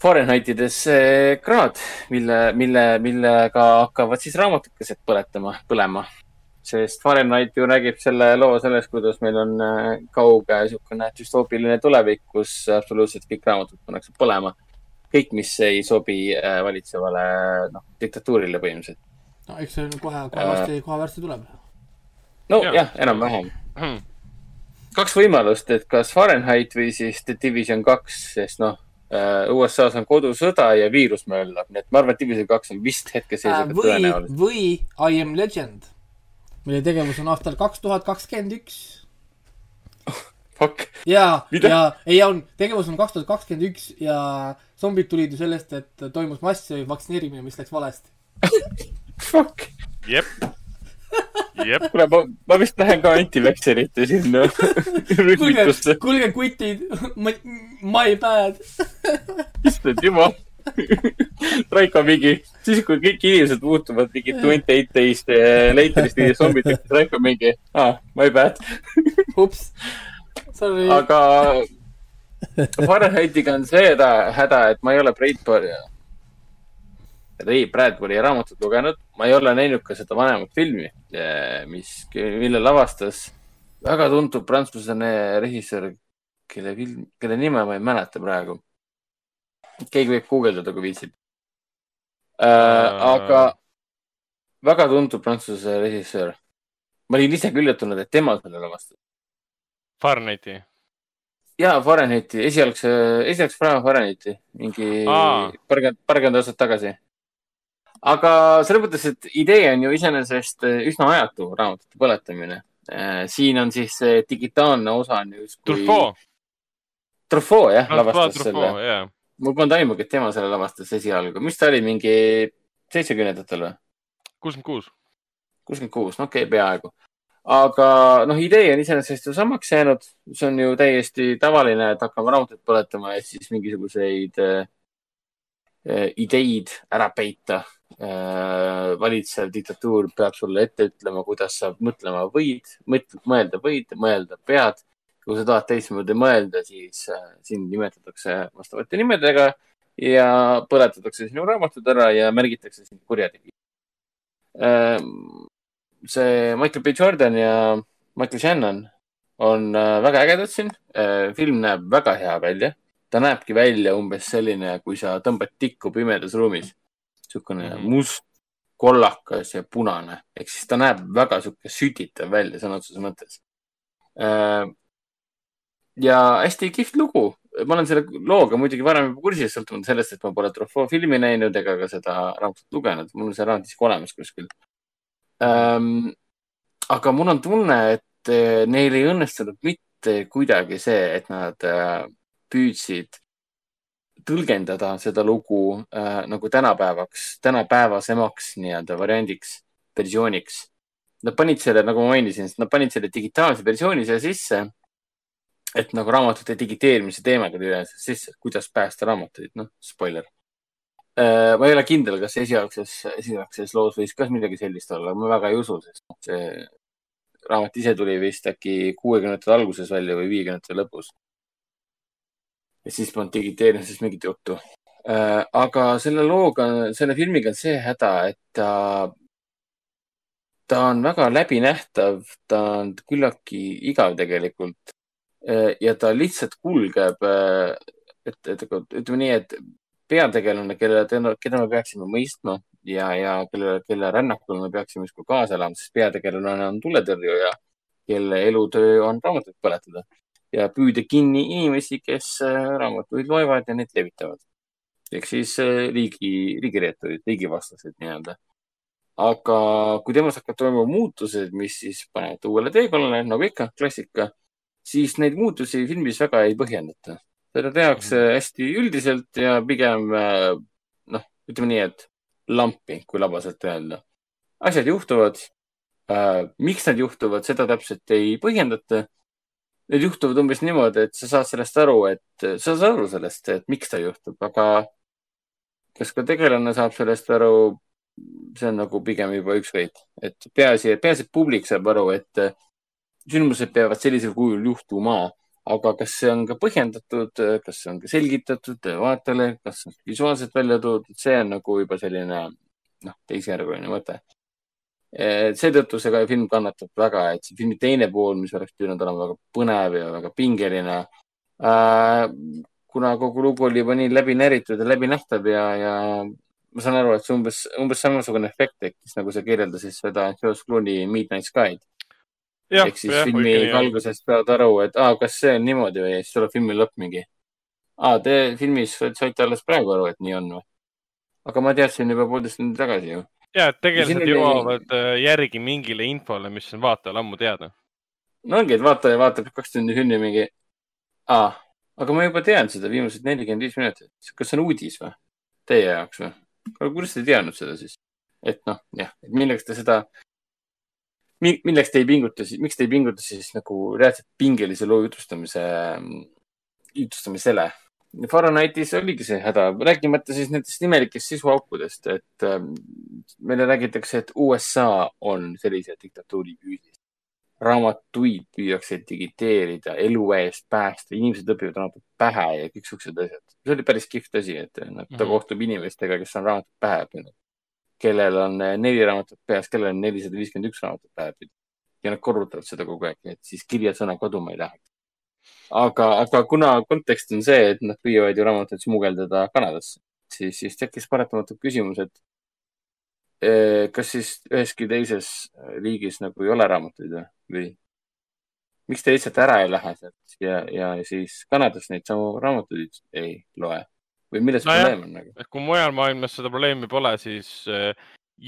Fahrenheitides kraad, mille, mille, millega hakkavad siis raamatukesed põletama, põlema. sest Fahrenheit ju räägib selle loo sellest, kuidas meil on äh, kauge niisugune düstoopiline tulevik, kus absoluutselt kõik raamatud pannakse põlema. kõik, mis ei sobi äh, valitsevale, noh, diktatuurile põhimõtteliselt. no eks see on kohe, kohe varsti, kohe varsti tuleb. no Jaa. jah ja,, enam-vähem. kaks võimalust, et kas Fahrenheit või siis The Division kaks, sest noh, USA-s on kodusõda ja viirus möllab, nii et ma arvan, et Division kaks on vist hetkeseisuga või, tõenäoline. või I am legend, mille tegevus on aastal kaks tuhat kakskümmend üks. *laughs* Fuck, ja, ja ei on, tegevus on kaks tuhat kakskümmend üks ja zombid tulid ju sellest, et toimus massvaktsineerimine, mis läks valesti. *laughs* fuck. jep, jep, kuule, ma, ma vist lähen ka antivekselite sinna *laughs* rühmitusse,, kuulge, kutid, my bad. *laughs* issand jumal. Raiko mingi, siis kui kõik inimesed muutuvad mingi twenty eight days eh, later'ist ja zombid, Raiko mingi, aa, my bad. ups. Aga Fahrenheitiga on see häda, häda, et ma ei ole Bradbury, Ray Bradbury raamatut lugenud, ma ei ole näinud ka seda vanemat filmi, mis, mille lavastas väga tuntud prantslane režissöör, kelle film, kelle nime ma ei mäleta praegu. keegi võib guugeldada, kui viitsib äh,. aga väga tuntud prantsuse režissöör. ma olin ise ka üllatunud, et tema selle lavastas. Fahrenheiti. ja Fahrenheiti, esialgse, esialgse Fahrenheiti, mingi Aa. paarkümmend, paarkümmend aastat tagasi. aga selles mõttes, et idee on ju iseenesest üsna ajatu, raamatute põletamine. siin on siis see digitaalne osa on justkui. Truffaut. Truffaut jah, Francois lavastas selle. Jaa. mul polnud aimugi, et tema selle lavastas esialgu. mis ta oli, mingi seitsmekümnendatel või? kuuskümmend kuus. kuuskümmend kuus, no okei okay,, peaaegu. Aga noh, idee on iseenesest ju samaks jäänud, see on ju täiesti tavaline, et hakkame raamatuid põletama ja siis mingisuguseid äh, äh, ideid ära peita äh,. valitsev diktatuur peab sulle ette ütlema, kuidas sa mõtlema võid, mõelda võid, mõelda pead. kui sa tahad teistmoodi mõelda, siis äh, sind nimetatakse vastavate nimedega ja põletatakse sinu raamatud ära ja märgitakse sind kurjategijaks Ehm, see Michael B Jordan ja Michael Shannon on äh, väga ägedad siin. film näeb väga hea välja. ta näebki välja umbes selline, kui sa tõmbad tikku pimedas ruumis. niisugune mm. -hmm. must, kollakas ja punane. ehk siis ta näeb väga sihuke sütitav välja sõna otseses mõttes. ja hästi kihvt lugu. ma olen selle looga muidugi varem juba kursis, sõltumata sellest, et ma pole Truffaut filmi näinud ega ka seda raamatut lugenud. mul on see raamat isegi olemas kuskil ähm,. aga mul on tunne, et eh, neil ei õnnestunud mitte kuidagi see, et nad äh, püüdsid tõlgendada seda lugu äh, nagu tänapäevaks, tänapäevasemaks nii-öelda variandiks, versiooniks. Nad panid selle, nagu ma mainisin, nad panid selle digitaalse versiooni siia sisse. et nagu raamatute digiteerimise teemaga tuli sisse, kuidas päästa raamatuid, noh, spoiler. Ma ei ole kindel, kas esialgses, esialgses loos võis ka midagi sellist olla, ma väga ei usu, sest see raamat ise tuli vist äkki kuuekümnendate alguses välja või viiekümnendate lõpus. ja siis polnud digiteerimisest mingit juttu. aga selle looga, selle filmiga on see häda, et ta, ta on väga läbinähtav, ta on küllaltki igav tegelikult. ja ta lihtsalt kulgeb, et, et ütleme nii, et peategelane, kelle, keda me peaksime mõistma ja, ja kelle, kelle rännakul me peaksime justkui kaasa elama, sest peategelane on tuletõrjuja, kelle elutöö on raamatuid põletada ja püüda kinni inimesi, kes äh, raamatuid loevad ja neid levitavad. ehk siis äh, riigi, riigireeturid, riigivastased nii-öelda. aga kui temas hakkavad toimuma muutused, mis siis panevad uuele teekonnale, nagu ikka, klassika, siis neid muutusi filmis väga ei põhjendata. Seda tehakse hästi üldiselt ja pigem äh, noh, ütleme nii, et lampi, kui labaselt öelda. asjad juhtuvad äh,. miks nad juhtuvad, seda täpselt ei põhjendata need juhtuvad umbes niimoodi, et sa saad sellest aru, et sa saad aru sellest, et miks ta juhtub, aga kas ka tegelane saab sellest aru, see on nagu pigem juba ükskõik, et peaasi, peaasi, et publik saab aru, et sündmused peavad sellisel kujul juhtuma, aga kas see on ka põhjendatud, kas see on ka selgitatud vaatajale, kas visuaalselt välja toodud, see on nagu juba selline noh, teisejärguline mõte seetõttu see ka film kannatab väga, et see filmi teine pool, mis oleks pidanud olema väga põnev ja väga pingeline äh,. kuna kogu lugu oli juba nii läbi näritud ja läbinähtav ja, ja ma saan aru, et see umbes, umbes samasugune efekt tekkis, nagu sa kirjeldasid seda George Clooney Midnight Sky'd. Ehk siis filmi alguses peavad aru, et aa, kas see on niimoodi või siis tuleb filmi lõpp mingi. aa, te filmis saite alles praegu aru, et nii on või? aga ma teadsin juba poolteist tundi tagasi ju ja, et tegelased oli- jõuavad äh, järgi mingile infole, mis on vaatajal ammu teada. no ongi, et vaataja vaatab kaks tundi filmi mingi, aa, aga ma juba tean seda viimased nelikümmend viis minutit. kas see on uudis või? Teie jaoks või? kuidas te ei teadnud seda siis? et noh, jah, et milleks te seda, milleks te ei pinguta siis, miks te ei pinguta siis nagu reaalselt pingelise loo jutustamise, jutustamisele, Fahrenheitis oligi see häda, rääkimata siis nendest imelikest sisuaukudest, et ähm, meile räägitakse, et USA on sellise diktatuuri küüsis. raamatuid püüakse digiteerida, elu eest päästa, inimesed õpivad raamatut pähe ja kõik siuksed asjad. see oli päris kihvt asi, et ta mm -hmm. kohtub inimestega, kes on raamatut pähe õppinud. Kellel on äh, neli raamatut peas, kellel on nelisada viiskümmend üks raamatut õppinud. ja nad korrutavad seda kogu aeg, et siis kirjasõna kaduma ei läheks aga, aga kuna kontekst on see, et nad püüavad ju raamatuid smugeldada Kanadasse, siis, siis tekkis paratamatult küsimus, et eh, kas siis üheski teises riigis nagu ei ole raamatuid või, või miks te lihtsalt ära ei lähe sealt? Ja, ja siis Kanadas neid samu raamatuid ei loe või milles no probleem on nagu? kui mujal maailmas seda probleemi pole, siis eh,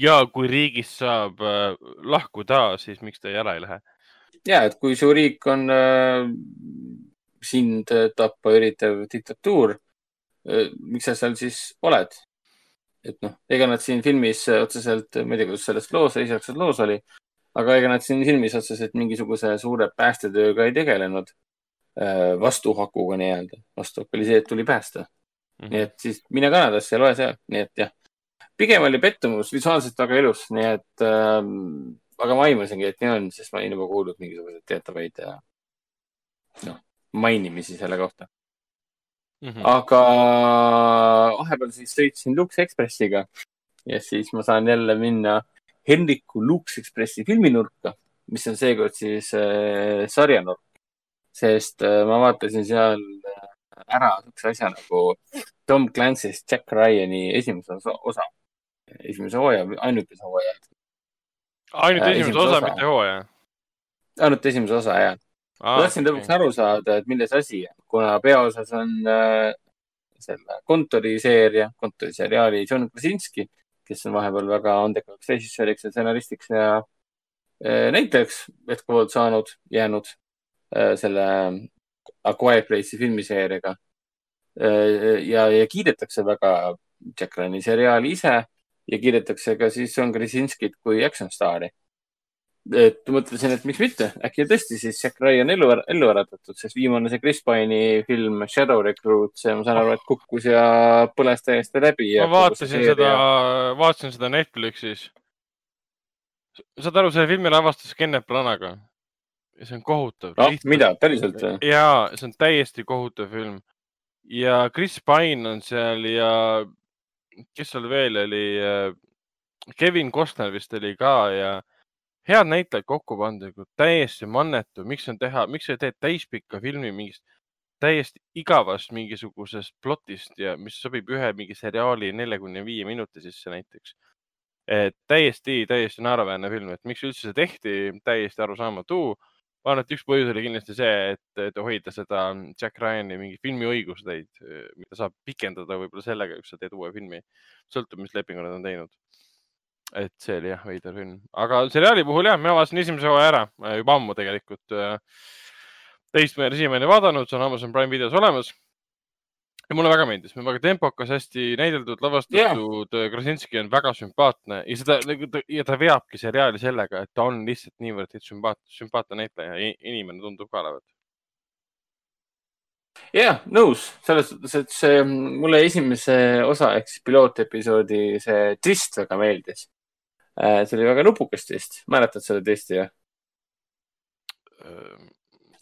ja kui riigist saab eh, lahkuda, siis miks te ära ei lähe? ja, et kui su riik on äh, sind tappa üritav diktatuur, äh, miks sa seal siis oled? et noh, ega nad siin filmis otseselt, ma ei tea, kuidas selles loos, esialgses loos oli, aga ega nad siin filmis otseselt mingisuguse suure päästetööga ei tegelenud. Äh, vastuhakuga nii-öelda, vastuhakk oli see, et tuli päästa. -hmm. nii et siis mine Kanadasse ja loe seal, nii et jah. pigem oli pettumus, visuaalselt väga ilus, nii et ähm, aga ma aimasingi, et nii on, sest ma olin juba kuulnud mingisuguseid teatavaid noh, mainimisi selle kohta mm. -hmm. aga vahepeal siis sõitsin Lux Expressiga ja siis ma saan jälle minna Henriku Lux Expressi filminurka, mis on seekord siis äh, sarjanurk. sest äh, ma vaatasin seal äh, ära niisuguse asja nagu Tom Clancy's Jack Ryan'i esimese osa, osa, esimese hooaja, ainukese hooaja ainult äh, esimese osa, osa., mitte hooaja? ainult esimese osa, jah. ma tahtsin lõpuks okay. aru saada, et milles asi kuna peaosas on äh, selle kontoriseeria, kontoriseriaali John Krasinski, kes on vahepeal väga andekaks režissööriks ja stsenaristiks ja äh, näitlejaks jätkuvalt saanud, jäänud äh, selle A Quiet Place'i filmiseeriaga. Ja, ja kiidetakse väga Jack Ryan'i seriaali ise ja kiidetakse ka siis John Krasinskit kui action staari. et mõtlesin, et miks mitte, äkki tõesti siis Jack Ryan ellu, ellu äratatud, sest viimane see Chris Pine'i film Shadow Recruit, see ma saan aru, et kukkus ja põles täiesti läbi. ma vaatasin seda, vaatasin seda Netflixis. saad aru, selle filmi lavastas Kenneth Branaga ja see on kohutav no,. mida, päriselt või? ja, see on täiesti kohutav film ja Chris Pine on seal ja kes seal veel oli? Äh, Kevin Costner vist oli ka ja head näitlejad kokku pandud, täiesti mannetu, miks on teha, miks sa teed täispikka filmi mingist täiesti igavast mingisugusest plotist ja mis sobib ühe mingi seriaali neljakümne viie minuti sisse näiteks. täiesti, täiesti naeruväärne film, et miks üldse see tehti, täiesti arusaamatu ma arvan, et üks põhjus oli kindlasti see, et, et hoida seda Jack Ryan'i mingi filmiõiguseid, mida saab pikendada võib-olla sellega, kui sa teed uue filmi, sõltub, mis lepingu nad on teinud. et see oli jah, veider film, aga seriaali puhul jah, mina vaatasin esimese hooaja ära äh, juba ammu tegelikult. Äh, teist ma ei ole siiamaani vaadanud, see on Amazon Prime videos olemas ja mulle väga meeldis, väga tempokas, hästi näideldud, lavastatud yeah., Krasinski on väga sümpaatne ja seda ja ta veabki seriaali sellega, et ta on lihtsalt niivõrd sümpaat, sümpaatne näitleja ja inimene tundub ka olevat. jah yeah,, nõus, selles suhtes, et see mulle esimese osa ehk siis pilootepisoodi see twist väga meeldis. Äh, see oli väga nupukas twist, mäletad seda twisti jah?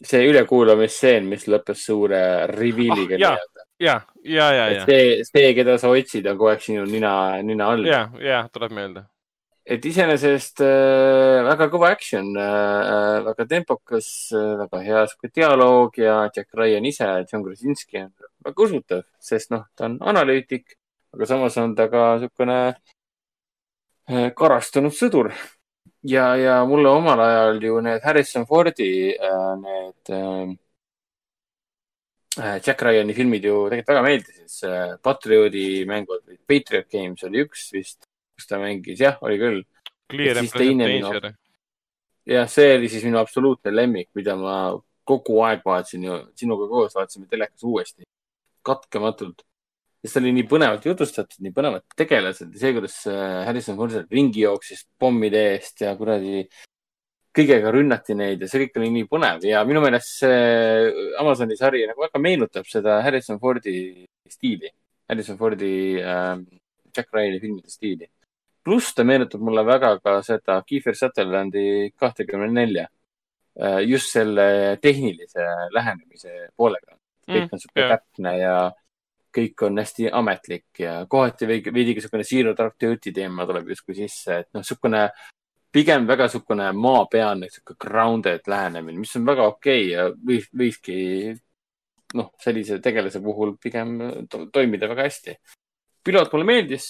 see ülekuulamisstseen, mis lõppes suure reveal'iga ah, nii-öelda. Ja, ja, ja, ja. see, see, keda sa otsid, on kogu aeg sinu nina, nina all. ja, ja tuleb meelde. et iseenesest äh, väga kõva action äh,, väga tempokas äh,, väga hea sihuke dialoog ja Jack Ryan ise, John Krasinski on väga usutav, sest noh, ta on analüütik, aga samas on ta ka niisugune äh, karastunud sõdur ja, ja mulle omal ajal ju need Harrison Fordi äh, need äh, äh, Jack Ryan'i filmid ju tegelikult väga meeldisid. see Patrioodi mängud, Patriot Games oli üks vist, kus ta mängis, jah, oli küll. Jah, see oli siis minu absoluutne lemmik, mida ma kogu aeg vaatasin ju, sinuga koos vaatasime telekas uuesti, katkematult sest see oli nii põnevalt jutustatud, nii põnevad tegelased ja see, kuidas äh, Harrison Ford seal ringi jooksis pommide eest ja kuradi kõigega rünnati neid ja see kõik oli nii põnev ja minu meelest see Amazoni sari nagu väga meenutab seda Harrison Fordi stiili, Harrison Fordi äh, Jack Ryan'i filmide stiili. pluss ta meenutab mulle väga ka seda Kiefer Sutherlandi kahtekümne nelja, äh, just selle tehnilise lähenemise poolega. kõik on sihuke täpne ja kõik on hästi ametlik ja kohati veidi, veidi niisugune Zero Dark Thirty teema tuleb justkui sisse, et noh, niisugune pigem väga niisugune maapealne, niisugune grounded lähenemine, mis on väga okei okay ja võis, võiski noh, sellise tegelase puhul pigem to toimida väga hästi. piloot mulle meeldis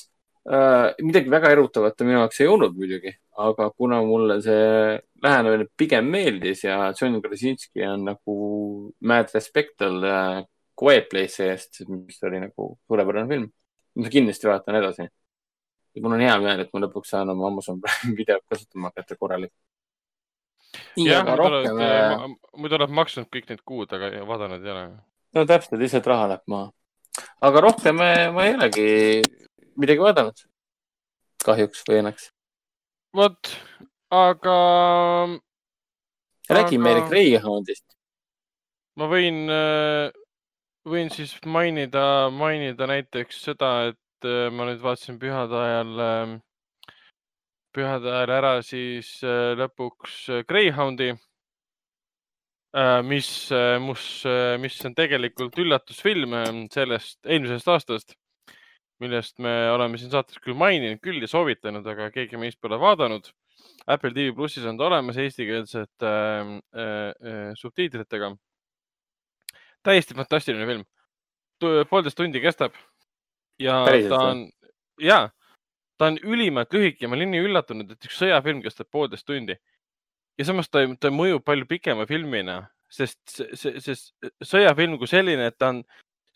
äh,. midagi väga erutavat ta minu jaoks ei olnud muidugi, aga kuna mulle see lähenemine pigem meeldis ja John Krasinski on nagu mad respect talle äh, Quiet Place'i eest, mis oli nagu suurepärane film. ma kindlasti vaatan edasi ja mul on hea meel, et ma lõpuks saan oma Amazon Prime *laughs* videot kasutama hakata korralikult. jah, rohkem äh, muidu oled maksnud kõik need kuud, aga vaadanud ei ole. no täpselt, lihtsalt raha läheb maha. aga rohkem äh, ma ei olegi midagi vaadanud. kahjuks või õnneks. vot, aga räägi Aga- meile Greyhoundist. ma võin, võin siis mainida, mainida näiteks seda, et äh, ma nüüd vaatasin pühade ajal, pühade ajal ära siis äh, lõpuks äh, Greyhoundi, mis, mus, mis on tegelikult üllatusfilm äh, sellest eelmisest aastast, millest me oleme siin saates küll maininud küll ja soovitanud, aga keegi meist pole vaadanud. Apple TV plussis on ta olemas eestikeelsete äh, äh, subtiitritega täiesti fantastiline film. poolteist tundi kestab ja Päriselt ta on, ja ta on ülimalt lühike, ma olin nii üllatunud, et üks sõjafilm kestab poolteist tundi. ja samas ta, ta mõjub palju pikema filmina, sest see sõjafilm kui selline, et ta on,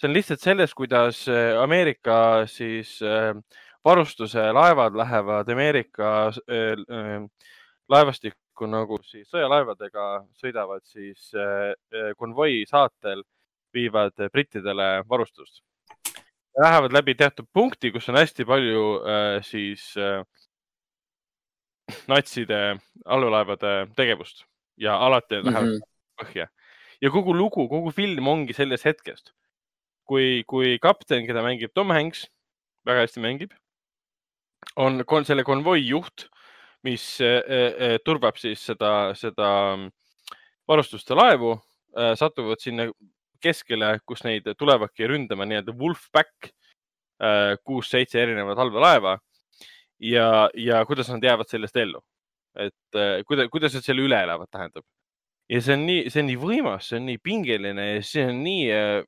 see on lihtsalt sellest, kuidas äh, Ameerika siis äh, varustuse laevad lähevad Ameerika äh, äh, laevastikku nagu siis sõjalaevadega sõidavad siis äh, äh, konvoi saatel, viivad brittidele varustust. Lähevad läbi teatud punkti, kus on hästi palju äh, siis äh, natside allulaevade tegevust. Ja alati lähevad Mhm. põhja. Ja kogu lugu, kogu film ongi sellest hetkest, kui, kui kapten, keda mängib Tom Hanks, väga hästi mängib, on kon, selle konvoi juht, mis äh, äh, turbab siis seda, seda mm, varustuste laevu äh,, satuvad sinna keskele, kus neid tulevadki ründama nii-öelda Wolfpack äh,, kuus-seitse erinevat allveelaeva ja, ja kuidas nad jäävad sellest ellu. et äh, kuidas, kuidas nad selle üle elavad, tähendab. ja see on nii, see on nii võimas, see on nii pingeline ja see on nii äh,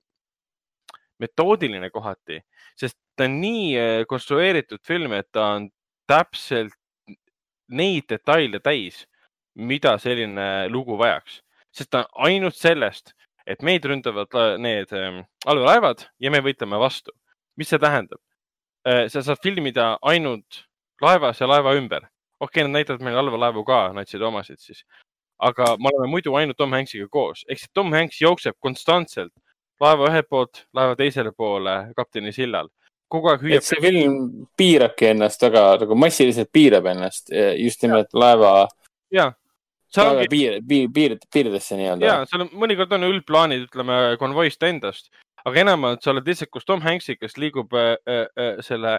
metoodiline kohati, sest ta on nii konstrueeritud film, et ta on täpselt neid detaile täis, mida selline lugu vajaks, sest ta on ainult sellest, et meid ründavad need ähm, allveelaevad ja me võitleme vastu. mis see tähendab? sa saad filmida ainult laevas ja laeva ümber. okei okay,, nad näitavad meile allveelaevu ka, natsid omasid siis, aga me oleme muidu ainult Tom Hanksiga koos, ehk siis Tom Hanks jookseb konstantselt laeva ühelt poolt laeva teisele poole kapteni sillal. kogu aeg hüüab see film piirabki ennast väga nagu massiliselt piirab ennast eh, just nimelt laeva, ja laeva ongi piir, piir, piir, piiridesse nii-öelda ja. seal on mõnikord on üldplaanid, ütleme konvoist endast, aga enamalt sa oled lihtsalt koos Tom Hanksi, kes liigub äh, äh, selle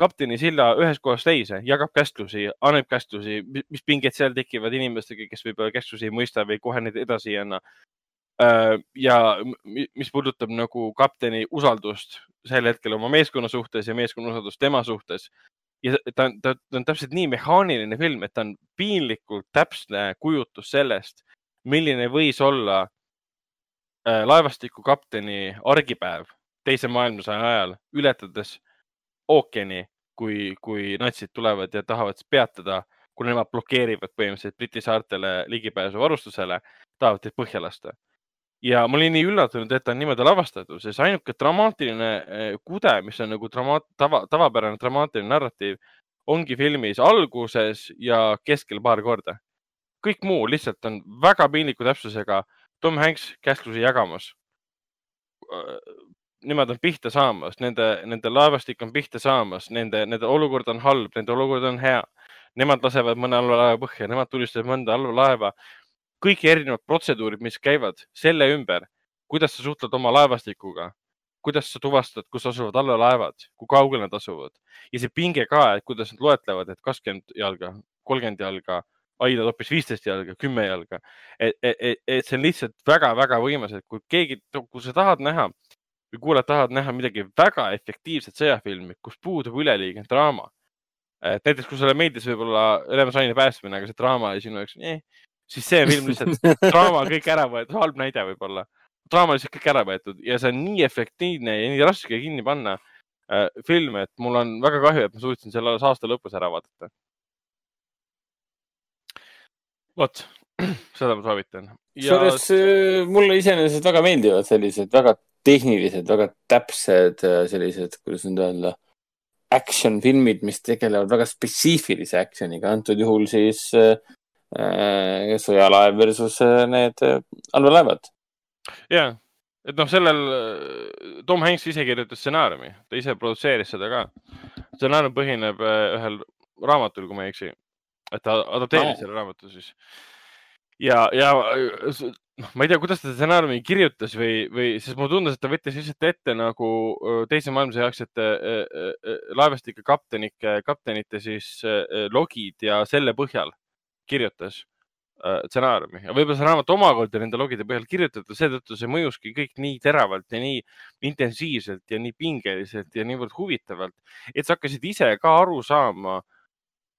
kapteni silla ühest kohast teise, jagab käsklusi, annab käsklusi, mis pinged seal tekivad inimestega, kes võib-olla käsklusi ei mõista või kohe neid edasi ei anna. ja mi- mis puudutab nagu kapteni usaldust sel hetkel oma meeskonna suhtes ja meeskonna usaldust tema suhtes ja ta on, ta on täpselt nii mehaaniline film, et ta on piinlikult täpne kujutus sellest, milline võis olla äh, laevastiku kapteni argipäev teise maailmasõja ajal, ületades ookeani, kui, kui natsid tulevad ja tahavad peatada, kuna nemad blokeerivad põhimõtteliselt Briti saartele ligipääsu varustusele, tahavad teid põhja lasta. Ja ma olin nii üllatunud, et ta on niimoodi lavastatud, sest ainuke dramaatiline eh, kude, mis on nagu dramaat-, tava, tavapärane dramaatiline narratiiv, ongi filmis alguses ja keskel paar korda. kõik muu lihtsalt on väga piinliku täpsusega Tom Hanks käsklusi jagamas. Nemad on pihta saamas, nende, nende laevastik on pihta saamas, nende, nende olukord on halb, nende olukord on hea. nemad lasevad mõne halva laeva põhja, nemad tulistavad mõnda halva laeva. Kõik erinevad protseduurid, mis käivad selle ümber, kuidas sa suhtled oma laevastikuga, kuidas sa tuvastad, kus asuvad allalaevad, kui kaugel nad asuvad ja see pinge ka, et kuidas nad loetlevad, et kakskümmend jalga, kolmkümmend jalga, aidad hoopis viisteist jalga, kümme jalga. et, et, et, see on lihtsalt väga-väga võimas, et kui keegi, kui sa tahad näha või kuulajad tahavad näha midagi väga efektiivset sõjafilmi, kus puudub üleliigne draama. et näiteks, kui sulle meeldis võib-olla Lemon päästmine, aga see draama oli sinu jaoks eh,, siis see film lihtsalt, draama on kõik ära võetud, halb näide võib-olla. draama on lihtsalt kõik ära võetud ja see on nii efektiivne ja nii raske kinni panna äh, film, et mul on väga kahju, et ma suutsin selle alles aasta lõpus ära vaadata. vot, *clears throat* seda ma soovitan. kusjuures äh, mulle iseenesest väga meeldivad sellised väga tehnilised, väga täpsed äh, sellised, kuidas nüüd öelda, action filmid, mis tegelevad väga spetsiifilise action'iga, antud juhul siis äh, sõjalaev versus äh, need äh, allveelaevad. ja, et noh, sellel äh, Tom Hanks ise kirjutas stsenaariumi, ta ise produtseeris seda ka. stsenaarium põhineb äh, ühel raamatul, kui ma ei eksi, et ta adapteeris Aa. selle raamatu siis. ja, ja äh, noh, ma ei tea, kuidas ta stsenaariumi kirjutas või, või, sest mulle tundus, et ta võttis lihtsalt ette nagu teise maailmasõja aegsete öö, öö, laevastike kaptenike, kaptenite siis öö, logid ja selle põhjal kirjutas öö, stsenaariumi ja võib-olla see raamat omakorda nende logide põhjal kirjutatud, seetõttu see mõjuski kõik nii teravalt ja nii intensiivselt ja nii pingeliselt ja niivõrd huvitavalt, et sa hakkasid ise ka aru saama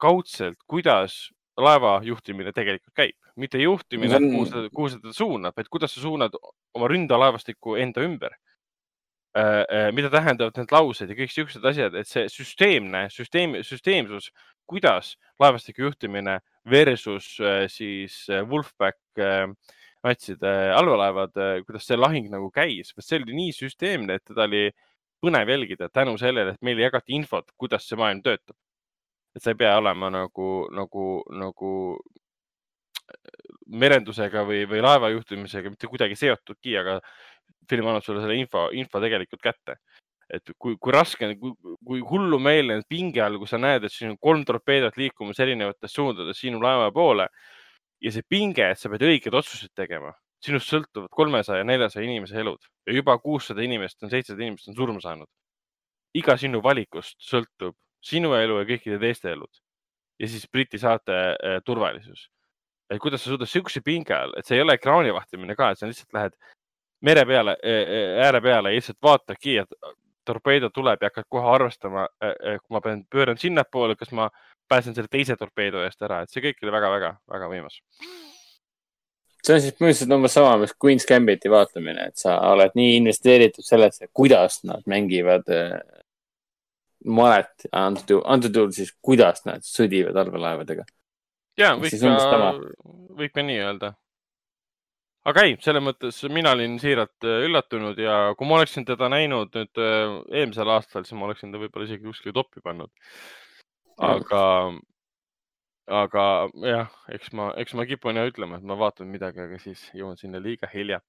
kaudselt, kuidas laeva juhtimine tegelikult käib, mitte juhtimine on-, kuhu sa, kuhu sa teda suunad, vaid kuidas sa suunad oma ründalaevastikku enda ümber. mida tähendavad need laused ja kõik siuksed asjad, et see süsteemne süsteem, süsteemsus, kuidas laevastiku juhtimine versus äh, siis äh, Wolfpack äh, natside allveelaevad, kuidas see lahing nagu käis, see oli nii süsteemne, et teda oli põnev jälgida tänu sellele, et meile jagati infot, kuidas see maailm töötab. et sa ei pea olema nagu, nagu, nagu merendusega või, või laeva juhtimisega mitte kuidagi seotudki, aga film annab sulle selle info, info tegelikult kätte. Et kui, kui raske, kui, kui hullumeelne pinge all, kui sa näed, et siin on kolm torpeedot liikumas erinevates suundades sinu laeva poole ja see pinge, et sa pead õiged otsused tegema, sinust sõltuvad kolmesaja, neljasaja inimese elud ja juba kuussada inimest on, seitsesada inimest on surma saanud. iga sinu valikust sõltub sinu elu ja kõikide teiste elud. Ja siis Briti saarte äh, turvalisus. Et kuidas sa suudad siukse pinge all, et see ei ole ekraani vahtimine ka, et sa lihtsalt lähed mere peale, ääre peale ja lihtsalt vaatadki, et torpeedo tuleb ja hakkad kohe arvestama, kui ma pean, pööran sinnapoole, kas ma pääsen selle teise torpeedo eest ära, et see kõik oli väga-väga-väga võimas. see on siis põhimõtteliselt umbes sama, mis Queen's Gambiti vaatamine, et sa oled nii investeeritud sellesse, kuidas nad mängivad äh, malet, antud juhul, antud juhul siis, kuidas nad sõdivad allveelaevadega. ja umbes ka võib ka nii öelda. Aga ei, selles mõttes mina olin siiralt äh, üllatunud ja kui ma oleksin teda näinud nüüd äh, eelmisel aastal, siis ma oleksin ta võib-olla isegi kuskile toppi pannud. aga, aga jah, eks ma, eks ma kipun jah ütlema, et ma vaatan midagi, aga siis jõuan sinna liiga hilja.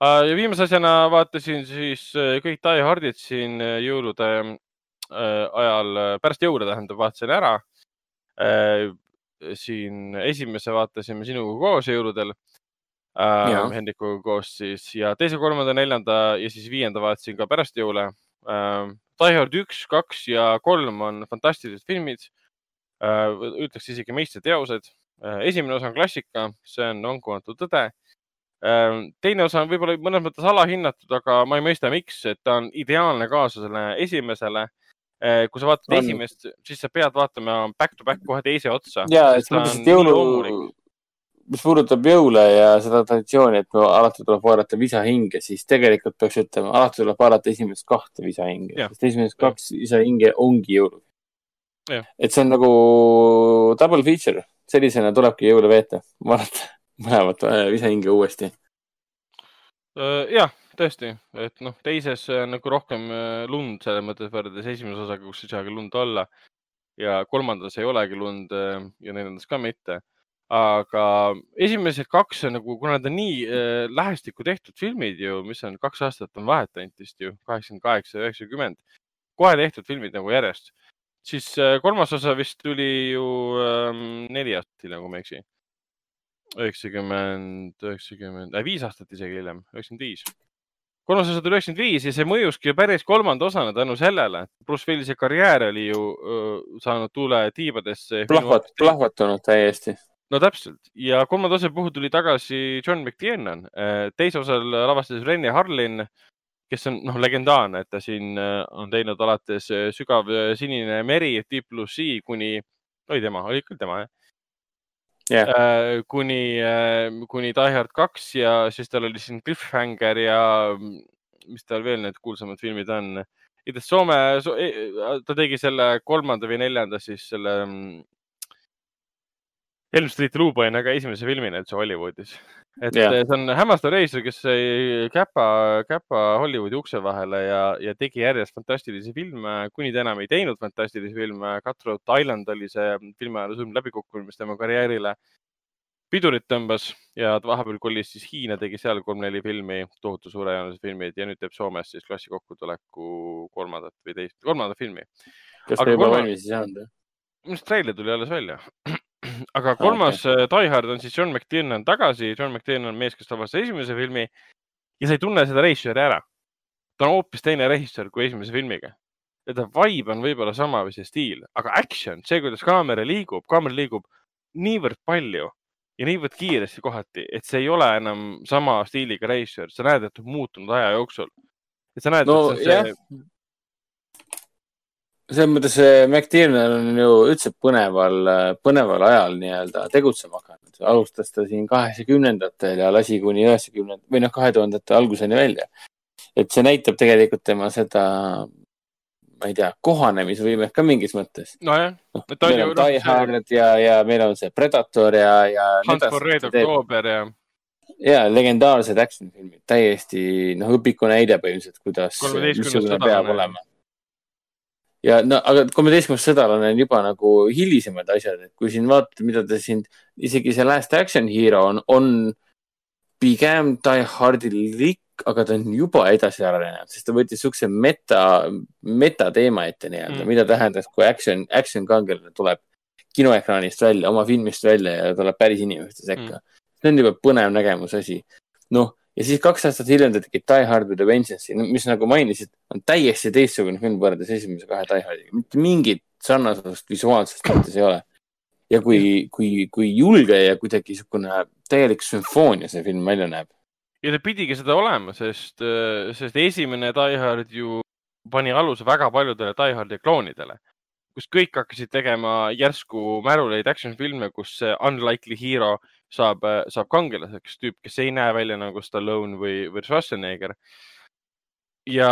ja viimase asjana vaatasin siis äh, kõik Die Hardid siin äh, jõulude äh, ajal, pärast jõule tähendab, vaatasin ära siin esimese vaatasime sinuga koos jõuludel äh, Jaa., Hendrikuga koos siis ja teise, kolmanda, neljanda ja siis viienda vaatasin ka pärast jõule äh,. Die Hard üks, kaks ja kolm on fantastilised filmid äh,. ütleks isegi meistriteosed äh,. esimene osa on klassika, see on vankumatu tõde äh,. teine osa on võib-olla mõnes mõttes alahinnatud, aga ma ei mõista, miks, et ta on ideaalne kaaslasele esimesele äh,. kui sa vaatad On. esimest, siis sa pead vaatama back to back kohe teise otsa. ja, et mõttes, et jõulu, mis puudutab jõule ja seda traditsiooni, et alati tuleb vaadata visahinge, siis tegelikult peaks ütlema, alati tuleb vaadata esimest kahte visahinge, Jah. sest esimesed kaks visahinge ongi jõulud et see on nagu double feature, sellisena tulebki jõule veeta, vaadata *laughs* mõlemat äh, visahinge uuesti. Äh, jah, tõesti, et noh, teises on nagu rohkem äh, lund selles mõttes võrreldes esimese osaga, kus ei saagi lund olla ja kolmandas ei olegi lund ja neljandas ka mitte. Aga esimesed kaks on nagu, kuna need on nii äh, lähestikku tehtud filmid ju, mis on kaks aastat on vahet ainult vist ju, kaheksakümmend kaheksa üheksakümmend, kohe tehtud filmid nagu järjest, siis äh, kolmas osa vist tuli ju ähm, neli aastat hiljem, kui ma ei eksi. üheksakümmend, üheksakümmend, viis aastat isegi hiljem, üheksakümmend viis. kolmas osa tuli üheksakümmend viis ja see mõjuski ju päris kolmanda osana tänu sellele, et Bruce Willise karjäär oli ju öö, saanud tuule tiibadesse. plahvat, plahvatunud täiesti. No täpselt ja kolmanda osa puhul tuli tagasi John McTiernan. teise osal lavastas Rene Harlin, kes on noh, legendaarne, et ta siin äh, on teinud alates äh, Sügav äh, sinine meri, Deep Blue Sea kuni, oli tema, oli küll tema jah yeah.. kuni, kuni Die Hard kaks ja siis tal oli siin Cliffhanger ja mm, mis tal veel need kuulsamad filmid on. igatahes Soome, ta tegi selle kolmanda või neljanda siis selle mm, Elm Street Luupainaga esimese filmina üldse Hollywoodis. et yeah. see on hämmastav reisija, kes sai käpa, käpa Hollywoodi ukse vahele ja, ja tegi järjest fantastilisi filme, kuni ta enam ei teinud fantastilisi filme. Cutthroat Island oli see filmiajaloo suurim läbikukkumine, mis tema karjäärile pidurit tõmbas ja vahepeal kolis siis Hiina, tegi seal kolm-neli filmi, tohutu suurejoonelised filmid ja nüüd teeb Soomes siis klassi kokkutuleku kolmandat või teist, kolmandat filmi. kas Aga ta juba kolma- valmis ei saanud? minu arust treiler tuli alles välja. *clears throat* aga kolmas okay. Die Hard on siis John McTiernan tagasi. John McTiernan on mees, kes lavastas esimese filmi ja sa ei tunne seda režissööri ära. ta on hoopis teine režissöör kui esimese filmiga. ja ta vibe on võib-olla sama või see stiil, aga action, see, kuidas kaamera liigub, kaamera liigub niivõrd palju ja niivõrd kiiresti kohati, et see ei ole enam sama stiiliga režissöör, sa näed, et muutunud aja jooksul. et sa näed, No et see, see selles mõttes see McTiernan on ju üldse põneval, põneval ajal nii-öelda tegutsema hakanud. alustas ta siin kaheksakümnendatel ja lasi kuni üheksakümnenda või noh, kahe tuhandete alguseni välja. et see näitab tegelikult tema seda, ma ei tea, kohanemisvõimet ka mingis mõttes. nojah, ta on ju on Die Hard ja, ja meil on see Predator ja, ja. Hunt for Red October ja ja legendaarsed action filmid, täiesti noh, õpiku näide põhimõtteliselt, kuidas, 13. missugune peab olema. Ja no aga kolmeteistkümnes sõdalane on juba nagu hilisemad asjad, et kui siin vaatad, mida ta siin, isegi see Last Action Hero on, on pigem Die Hardilik, aga ta on juba edasi arenenud, sest ta võttis siukse meta, metateema ette nii-öelda Mm. mida tähendas, kui action, action kangelane tuleb kinoekraanist välja, oma filmist välja ja tuleb päris inimeste sekka mm.. see on juba põnev nägemus asi. noh, ja siis kaks aastat hiljem ta tegi Die Hard with a Vengeance'i, mis nagu mainisid, on täiesti teistsugune film võrreldes esimese kahe Die Hardiga, mitte mingit sarnasust visuaalsest mõttes ei ole. ja kui, kui, kui julge ja kuidagi niisugune täielik sümfoonia see film välja näeb. ja ta pidigi seda olema, sest, sest esimene Die Hard ju pani aluse väga paljudele Die Hardi kloonidele, kus kõik hakkasid tegema järsku märuleid action filme, kus see unlikely hero saab, saab kangelaseks, tüüp, kes ei näe välja nagu Stallone või, või Schwarzenegger. ja,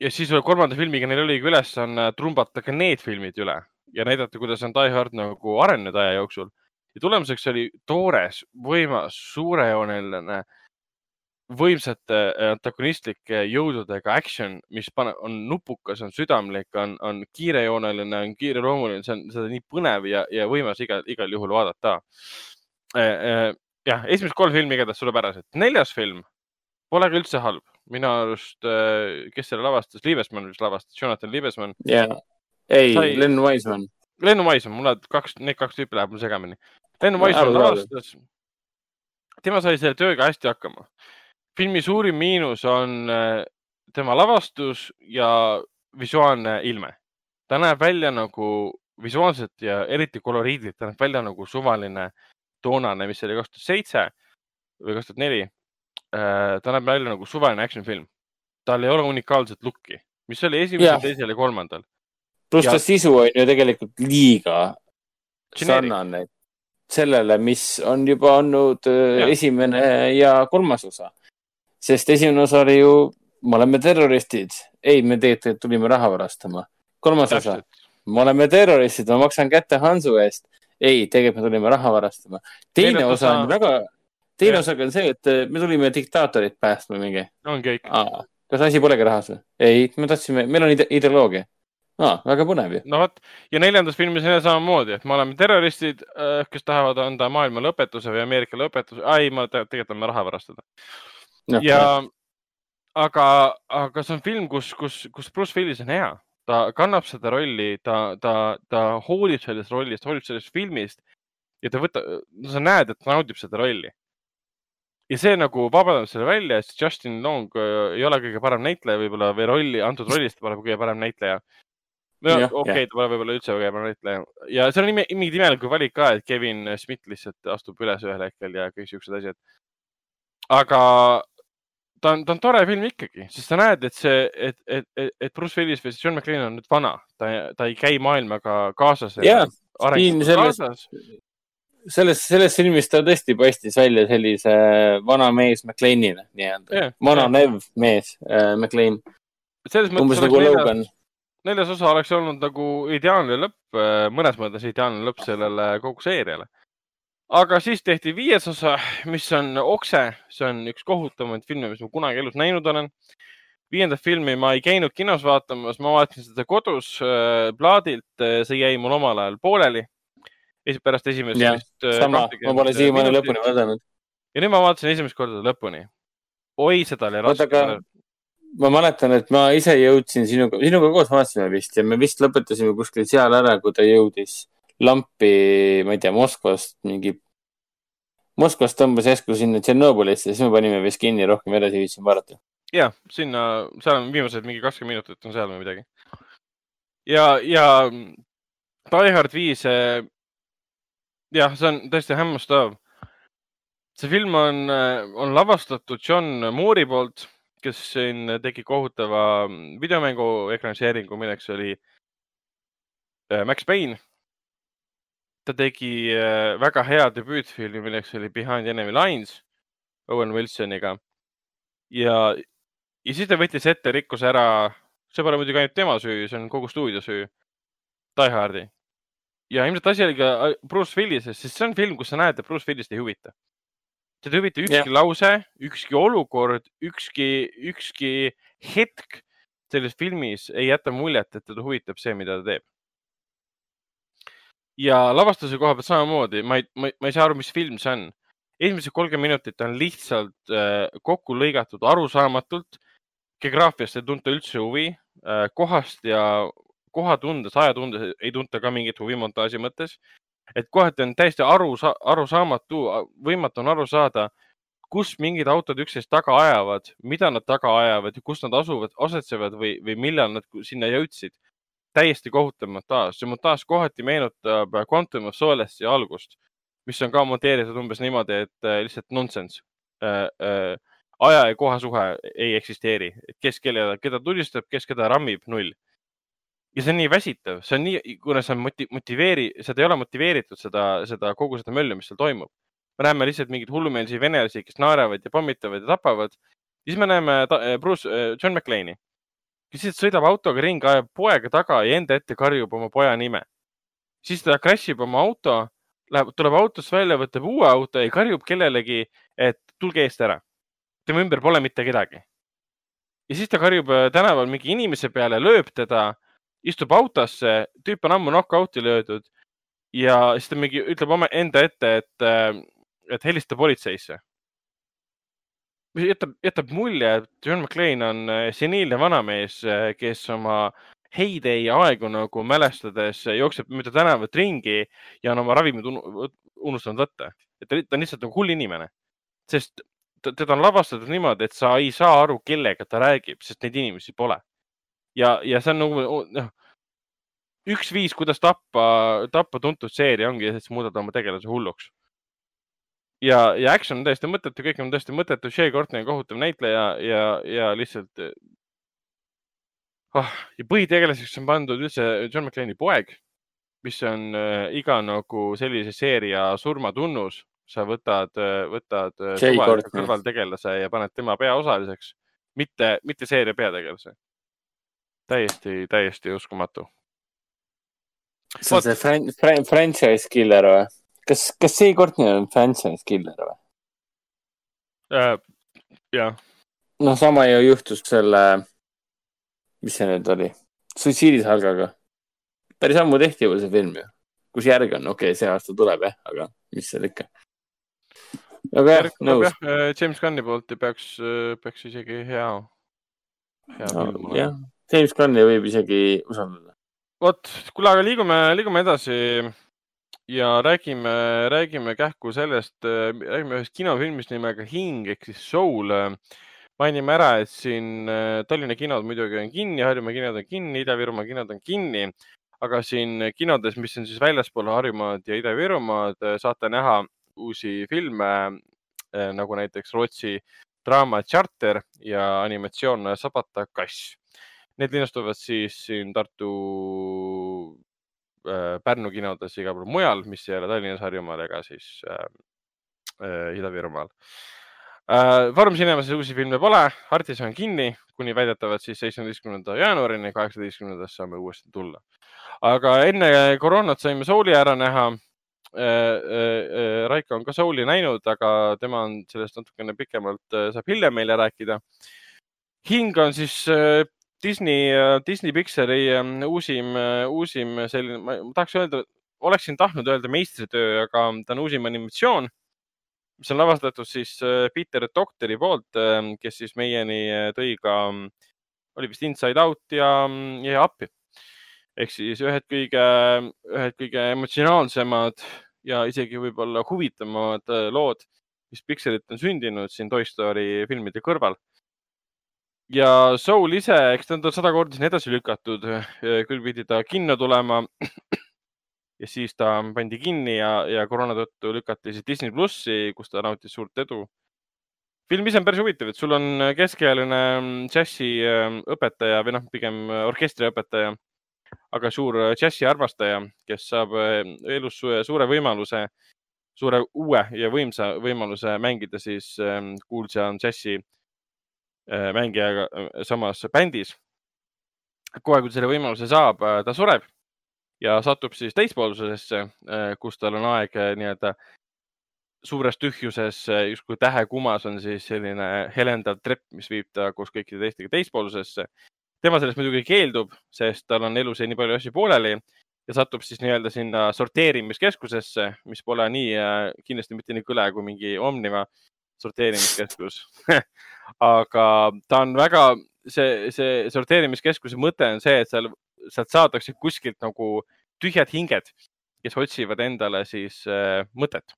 ja siis kolmanda filmiga neil oligi ülesanne trumbata ka need filmid üle ja näidata, kuidas on Die Hard nagu arenenud aja jooksul ja tulemuseks oli toores, võimas, suurejooneline, võimsate äh, antagonistlike jõududega action, mis pane, on nupukas, on südamlik, on, on kiirejooneline, on kiireloomuline, see on seda nii põnev ja, ja võimas igal, igal juhul vaadata. jah, esimesed kolm filmi igatahes suurepärased. neljas film pole ka üldse halb, minu arust, kes selle lavastas, Liivesmann vist lavastas, Jonathan Liivesmann. ja, ei Sai-, Len Wiseman. Lennu Maismaa, mul läheb kaks, need kaks tüüpi läheb mul segamini. Lennu No Maismaa arusaadav. lavastas, tema sai selle tööga hästi hakkama. filmi suurim miinus on äh, tema lavastus ja visuaalne ilme. ta näeb välja nagu visuaalselt ja eriti koloriidilt, ta näeb välja nagu suvaline toonane, mis oli kaks tuhat seitse või kaks tuhat neli. ta näeb välja nagu suvaline action film. tal ei ole unikaalset looki, mis oli esimesel teisel ja kolmandal. pluss Ja- ta sisu on ju tegelikult liiga Generic. sarnane sellele, mis on juba olnud äh, Jah. esimene ja kolmas osa. sest esimene osa oli ju, me oleme terroristid. ei, me tegelikult tulime raha varastama. kolmas osa, täpselt, me oleme terroristid, ma maksan kätte Hansu eest. ei, tegelikult me tulime raha varastama. teine Neljas osa osa- on väga, teine Jah. osaga on see, et äh, me tulime diktaatorit päästma mingi. ongi kõik. kas asi polegi rahas või? ei, me tahtsime, meil on ide ideoloogia. aa, väga põnev ju. no vot ja neljandas filmis on jälle samamoodi, et me oleme terroristid, kes tahavad anda maailmale õpetuse või Ameerikale õpetuse. ei, ma te- tegelikult tahame raha varastada. ja, aga, aga see on film, kus, kus, kus Bruce Willis on hea. Ta kannab seda rolli, ta, ta, ta hoolib sellest rollist, hoolib sellest filmist ja ta võtab, sa näed, et ta naudib seda rolli. ja see nagu vabandab selle välja, sest Justin Long äh, ei ole kõige parem näitleja võib-olla või rolli, antud rollis ta pole kõige parem näitleja. no okei okay,, ta pole võib-olla üldse kõige parem näitleja ja see on ime- mingid imelikud valik ka, et Kevin Smith lihtsalt astub üles ühel hetkel ja kõik siuksed asjad. aga ta on, ta on tore film ikkagi, sest sa näed, et see, et, et, et, Bruce Willis või John McClane on nüüd vana, ta, ta ei käi maailmaga kaasas. Jaa, siin selles- selles, selles filmis ta tõesti paistis välja sellise vana mees McLeanina nii-öelda Jah, vananev mees äh, McLean, umbes nagu oleks neljas, Logan. neljas osa oleks olnud nagu ideaalne lõpp, mõnes mõttes ideaalne lõpp sellele kogu seeriale. Aga siis tehti viies osa, mis on Okse, see on üks kohutavamaid filme, mis ma kunagi elus näinud olen. viiendat filmi ma ei käinud kinos vaatamas, ma vaatasin seda kodus äh, plaadilt, see jäi mul omal ajal pooleli. pärast esimest Jah, äh, sama, ma 20 pole siiamaani minutit. lõpuni vaadanud. ja nüüd ma vaatasin esimest korda lõpuni. oi, seda oli raske aga-. ma mäletan, et ma ise jõudsin sinuga, sinuga koos vaatasime vist ja me vist lõpetasime kuskil seal ära, kui ta jõudis lampi, ma ei tea, Moskvast mingi, Moskvast tõmbas järsku sinna Tšernobõlisse, siis me panime vist kinni, rohkem edasi ei viitsinud vaadata. ja sinna, seal on viimased mingi kakskümmend minutit on seal või midagi. ja, ja Die Hard viis, jah, see on tõesti hämmastav. see film on, on lavastatud John Moore'i poolt, kes siin tegi kohutava videomängu ekraniseeringu, milleks oli äh, Max Payne. Ta tegi äh, väga hea debüütfilmi, milleks oli Behind Enemy Lines Owen Wilsoniga ja, ja siis ta võttis ette, rikkus ära, see pole muidugi ainult tema süü, see on kogu stuudio süü, Die Hardi. ja ilmselt asi oli ka äh, Bruce Willises, sest see on film, kus sa näed, et Bruce Willist ei huvita. teda ei huvita ükski yeah. lause, ükski olukord, ükski, ükski hetk selles filmis ei jäta muljet, et teda huvitab see, mida ta teeb. Ja lavastuse koha pealt samamoodi, ma ei, ma ei, saa aru, mis film see on esimesed kolmkümmend minutit on lihtsalt äh, kokku lõigatud arusaamatult. geograafiast ei tunta üldse huvi äh,, kohast ja kohatundes, ajatundes ei tunta ka mingit huvi montaaži mõttes. et kohati on täiesti aru, arusaamatu, võimatu on aru saada, kus mingid autod üksteist taga ajavad, mida nad taga ajavad ja kus nad asuvad, asetsevad või, või millal nad sinna jõudsid. Täiesti kohutav montaaž, see montaaž kohati meenutab Quantum of Solace'i algust mis on ka monteeritud umbes niimoodi, et äh, lihtsalt nonsense äh,. Äh, aja ja koha suhe ei eksisteeri, et kes kelle, keda tulistab, kes keda rammib, null. ja see on nii väsitav, see on nii, kuna see on moti-, motiveeri-, seda ei ole motiveeritud, seda, seda kogu seda möllu, mis seal toimub. me näeme lihtsalt mingeid hullumeelseid venelasi, kes naeravad ja pommitavad ja tapavad. siis me näeme ta, Bruce, John McClane'i, kes lihtsalt sõidab autoga ringi, ajab poega taga ja enda ette karjub oma poja nime. siis ta crash ib oma auto läheb, tuleb autost välja, võtab uue auto ja karjub kellelegi, et tulge eest ära. tema ümber pole mitte kedagi. ja siis ta karjub äh, tänaval mingi inimese peale, lööb teda, istub autosse, tüüp on ammu knock-out'i löödud ja siis ta mingi ütleb oma enda ette, et, et helista politseisse. jätab, jätab mulje, et John McClane on äh, seniilne vanamees, kes oma heyday aegu nagu mälestades jookseb mööda tänavat ringi ja on oma ravimid unu- unustanud võtta. et ta on lihtsalt nagu hull inimene, sest teda on lavastatud niimoodi, et sa ei saa aru, kellega ta räägib, sest neid inimesi pole. ja, ja see on nagu noh, üks viis, kuidas tappa, tappa tuntud seeria ongi, et sa muudad oma tegelase hulluks. ja, ja action on täiesti mõttetu, kõik on täiesti mõttetu, Shea Courtney on kohutav näitleja ja, ja lihtsalt oh,. ja põhitegelaseks on pandud üldse John McClane'i poeg, mis on äh, iga nagu sellise seeria surmatunnus. sa võtad, võtad äh, suvalise Courtney. kõrvaltegelase ja paned tema peaosaliseks, mitte, mitte seeria peategelase. täiesti, täiesti uskumatu. see on see fran-, fran-, franchise killer või? kas, kas see Courtney on franchise killer või? Äh, jah, noh, sama ju juhtus selle, mis see nüüd oli, suitsiidisalgaga. päris ammu tehti juba see film ju, kus järg on, okei okay,, see aasta tuleb jah, aga mis seal ikka. aga jah, nõus. jah, James Gunni poolt ja peaks, peaks isegi hea, hea film olema jah, James Gunni võib isegi usaldada. vot, kuule, aga liigume, liigume edasi ja räägime, räägime kähku sellest, räägime ühest kinofilmist nimega Hing ehk siis Soul. mainime ära, et siin äh, Tallinna kinod muidugi on kinni, Harjumaa kinod on kinni, Ida-Virumaa kinod on kinni, aga siin kinodes, mis on siis väljaspool Harjumaad ja Ida-Virumaad, saate näha uusi filme äh, nagu näiteks Rootsi draama Charter ja animatsioon Sabata kass. Need linastuvad siis siin Tartu äh, Pärnu kinodes ja igal pool mujal, mis ei ole Tallinnas, Harjumaal ega siis äh, äh, Ida-Virumaal äh,. Foorum Cinemas uusi filme pole, Artis on kinni kuni väidetavalt siis seitsmeteistkümnenda jaanuarini, kaheksateistkümnendast saame uuesti tulla. aga enne koroonat saime Souli ära näha äh,. Raiko on ka Souli näinud, aga tema on sellest natukene pikemalt, saab hiljem meile rääkida. hing on siis äh, Disney, Disney Pixari äh, uusim, uusim selline, ma tahaks öelda, oleksin tahtnud öelda meistritöö, aga ta on uusim animatsioon, mis on lavastatud siis äh, Peter Doctori poolt, kes siis meieni äh, tõi ka, oli vist Inside Out ja, ja Appi. ehk siis ühed kõige, ühed kõige emotsionaalsemad ja isegi võib-olla huvitavamad äh, lood, mis Pixarit on sündinud siin Toy Story filmide kõrval ja Soul ise, eks ta on sada korda siin edasi lükatud, küll pidi ta kinno tulema. *clears throat* ja siis ta pandi kinni ja, ja koroona tõttu lükati siis Disney plussi, kus ta nautis suurt edu. film ise on päris huvitav, et sul on keskealine džässiõpetaja või noh, pigem orkestriõpetaja, aga suur džässiarmastaja, kes saab elus suure võimaluse, suure uue ja võimsa võimaluse mängida siis kuulsa džässi mängijaga samas bändis. kohe, kui ta selle võimaluse saab, ta sureb ja satub siis teispoolsusesse, kus tal on aeg nii-öelda suures tühjuses, justkui tähekumas on siis selline helendav trepp, mis viib ta koos kõikide teistega teispoolsusesse. tema sellest muidugi keeldub, sest tal on elus nii palju asju pooleli ja satub siis nii-öelda sinna sorteerimiskeskusesse, mis pole nii kindlasti mitte nii kõle kui mingi Omniva sorteerimiskeskus *laughs* aga ta on väga, see, see sorteerimiskeskuse mõte on see, et seal, sealt saadakse kuskilt nagu tühjad hinged, kes otsivad endale siis äh, mõtet.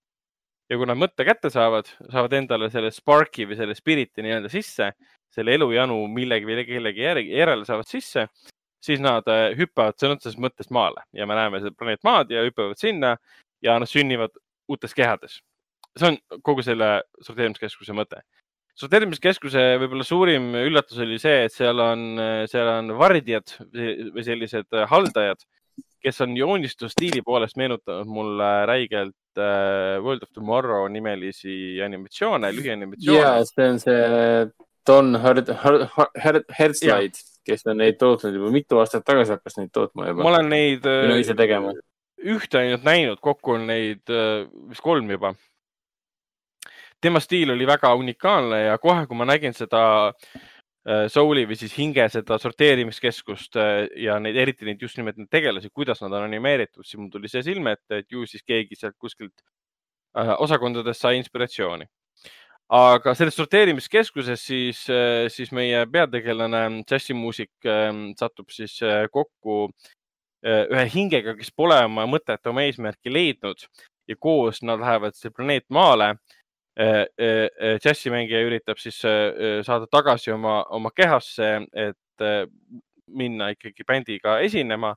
ja kui nad mõtte kätte saavad, saavad endale selle spark'i või selle spirit'i nii-öelda sisse, selle elujanu millegi või kellegi järgi, järele saavad sisse, siis nad äh, hüppavad sõna otseses mõttes maale ja me näeme seda planeet Maad ja hüppavad sinna ja nad sünnivad uutes kehades. See on kogu selle sorteerimiskeskuse mõte sorteerimiskeskuse võib-olla suurim üllatus oli see, et seal on, seal on vardjad või sellised haldajad, kes on joonistusstiili poolest meenutanud mulle räigelt äh, World of Tomorrow nimelisi animatsioone, lühianimatsioone ja see on see Don Herd-, Herd-, Herzlide, kes on neid tootnud juba mitu aastat tagasi hakkas neid tootma ma juba. olen neid minu äh, ise tegema. ühte ainult näinud, kokku on neid äh, vist kolm juba. Tema stiil oli väga unikaalne ja kohe, kui ma nägin seda äh, Souli või siis hinge seda sorteerimiskeskust äh, ja neid, eriti neid just nimelt neid tegelasi, kuidas nad on animeeritud, siis mul tuli see silme ette, et ju siis keegi sealt kuskilt äh, osakondadest sai inspiratsiooni. aga selles sorteerimiskeskuses siis, siis meie peategelane, džässimuusik äh, satub siis kokku ühe hingega, kes pole oma mõtet, oma eesmärki leidnud ja koos nad lähevad see planeet Maale. Džässimängija üritab siis äh, saada tagasi oma, oma kehasse, et äh, minna ikkagi bändiga esinema.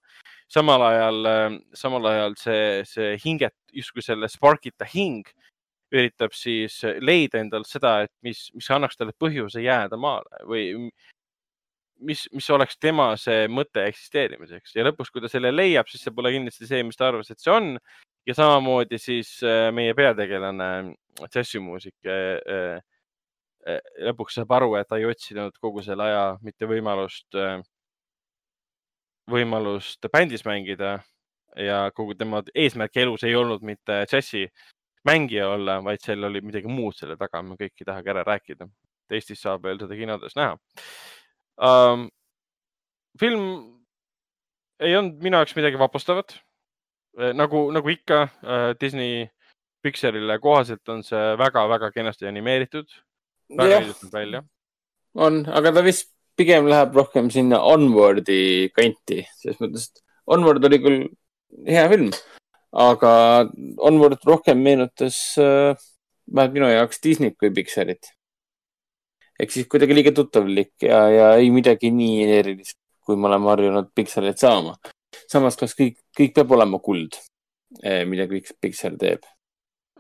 samal ajal, samal ajal see, see hinget, justkui selle sparkita hing üritab siis leida endal seda, et mis, mis annaks talle põhjuse jääda maale või mis, mis oleks tema see mõte eksisteerimiseks ja lõpuks, kui ta selle leiab, siis see pole kindlasti see, mis ta arvas, et see on. ja samamoodi siis äh, meie peategelane, džässimuusik äh, äh, lõpuks saab aru, et ta ei otsinud kogu selle aja mitte võimalust, võimalust bändis mängida ja kogu tema eesmärk elus ei olnud mitte džässi mängija olla, vaid seal oli midagi muud selle taga, ma kõike ei tahagi ära rääkida. Eestis saab veel seda kinodes näha um,. film ei olnud minu jaoks midagi vapustavat. nagu, nagu ikka Disney Pixarile kohaselt on see väga-väga kenasti animeeritud. väga ilusalt välja. on, aga ta vist pigem läheb rohkem sinna Onwardi kanti, selles mõttes, et Onward oli küll hea film, aga Onward rohkem meenutas äh, vähemalt minu jaoks Disneyt kui Pixarit. ehk siis kuidagi liiga tuttavlik ja, ja ei midagi nii erilist, kui me oleme harjunud Pixarit saama. samas, kas kõik, kõik peab olema kuld, mida kõik Pixar teeb?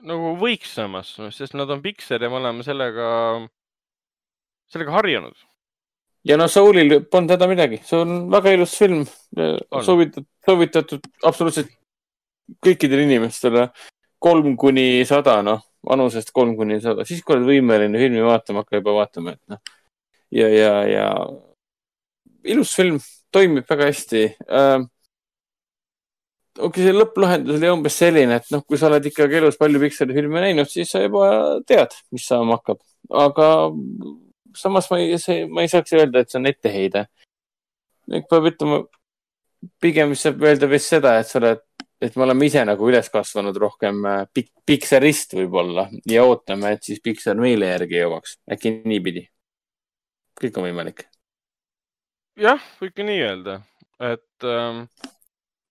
Nagu võiks samas, sest nad on Pixar ja me oleme sellega, sellega harjunud. ja no Soulil polnud häda midagi, see on väga ilus film. On. soovitatud, soovitatud absoluutselt kõikidele inimestele kolm kuni sada, noh, vanusest kolm kuni sada, siis kui oled võimeline filmi vaatama, hakka juba vaatama, et noh. ja, ja, ja ilus film, toimib väga hästi äh,. Okei see lõpplahendus oli umbes selline, et noh, kui sa oled ikkagi elus palju Pixari filme näinud, siis sa juba tead, mis saama hakkab, aga samas ma ei, see, ma ei saaks öelda, et see on etteheide. peab ütlema, pigem saab öelda vist seda, et sa oled, et me oleme ise nagu üles kasvanud rohkem äh, pik-, Pixarist võib-olla ja ootame, et siis Pixar meile järgi jõuaks, äkki niipidi. kõik on võimalik. jah, võib ka nii öelda, et ähm,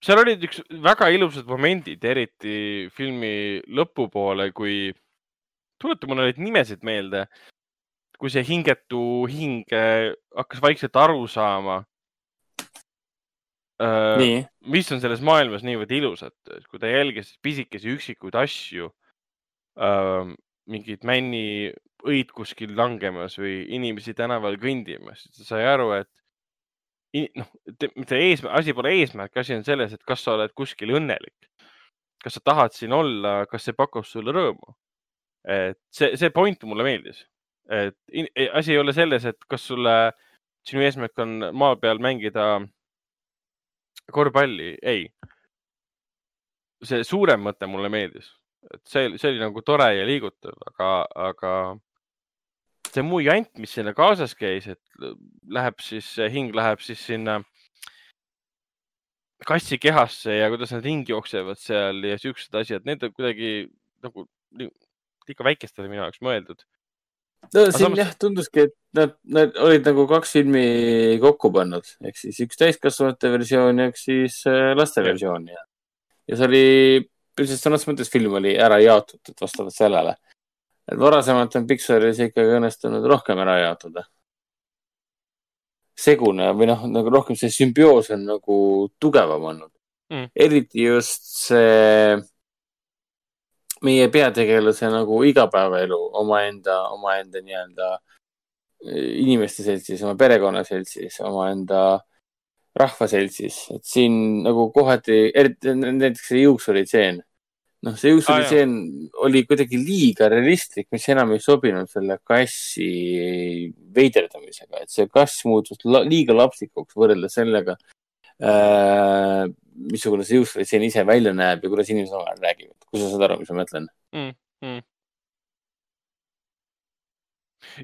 seal olid üks väga ilusad momendid, eriti filmi lõpupoole, kui, tuleta mulle neid nimesid meelde, kui see hingetu hing hakkas vaikselt aru saama. Äh,, nii, mis on selles maailmas niivõrd ilusat, kui ta jälgis pisikesi üksikuid asju äh,, mingeid männiõid kuskil langemas või inimesi tänaval kõndimas, siis ta sai aru, et noh, mitte eesmärk, asi pole eesmärk, asi on selles, et kas sa oled kuskil õnnelik. kas sa tahad siin olla, kas see pakub sulle rõõmu? et see, see point mulle meeldis, et in- asi ei ole selles, et kas sulle, sinu eesmärk on maa peal mängida korvpalli, ei. see suurem mõte mulle meeldis, et see, see oli nagu tore ja liigutav, aga, aga see muu jant, mis sinna kaasas käis, et läheb siis, hing läheb siis sinna kassi kehasse ja kuidas nad ringi jooksevad seal ja siuksed asjad, need on kuidagi nagu li- liiga väikestele minu jaoks mõeldud. no siin samas- jah, tunduski, et nad, nad olid nagu kaks filmi kokku pannud, ehk siis üks täiskasvanute versioon ja üks siis äh, laste versioon ja, ja see oli, üldiselt sõnas mõttes film oli ära jaotatud vastavalt sellele. Et varasemalt on Pixaris ikkagi õnnestunud rohkem ära jaotada. segune või noh, nagu rohkem see sümbioos on nagu tugevam olnud Mm. eriti just see meie peategelase nagu igapäevaelu omaenda, omaenda nii-öelda eh, inimeste seltsis, oma perekonna seltsis, omaenda rahva seltsis, et siin nagu kohati, eriti näiteks see juuksuritseen. noh, see juuksuritseen oli kuidagi liiga realistlik, mis enam ei sobinud selle kassi veiderdamisega, et see kass muutus la liiga lapsikuks võrreldes sellega äh,, missugune see juuksuritseen ise välja näeb ja kuidas inimesed omavahel räägivad, kui sa saad aru, mis ma mõtlen?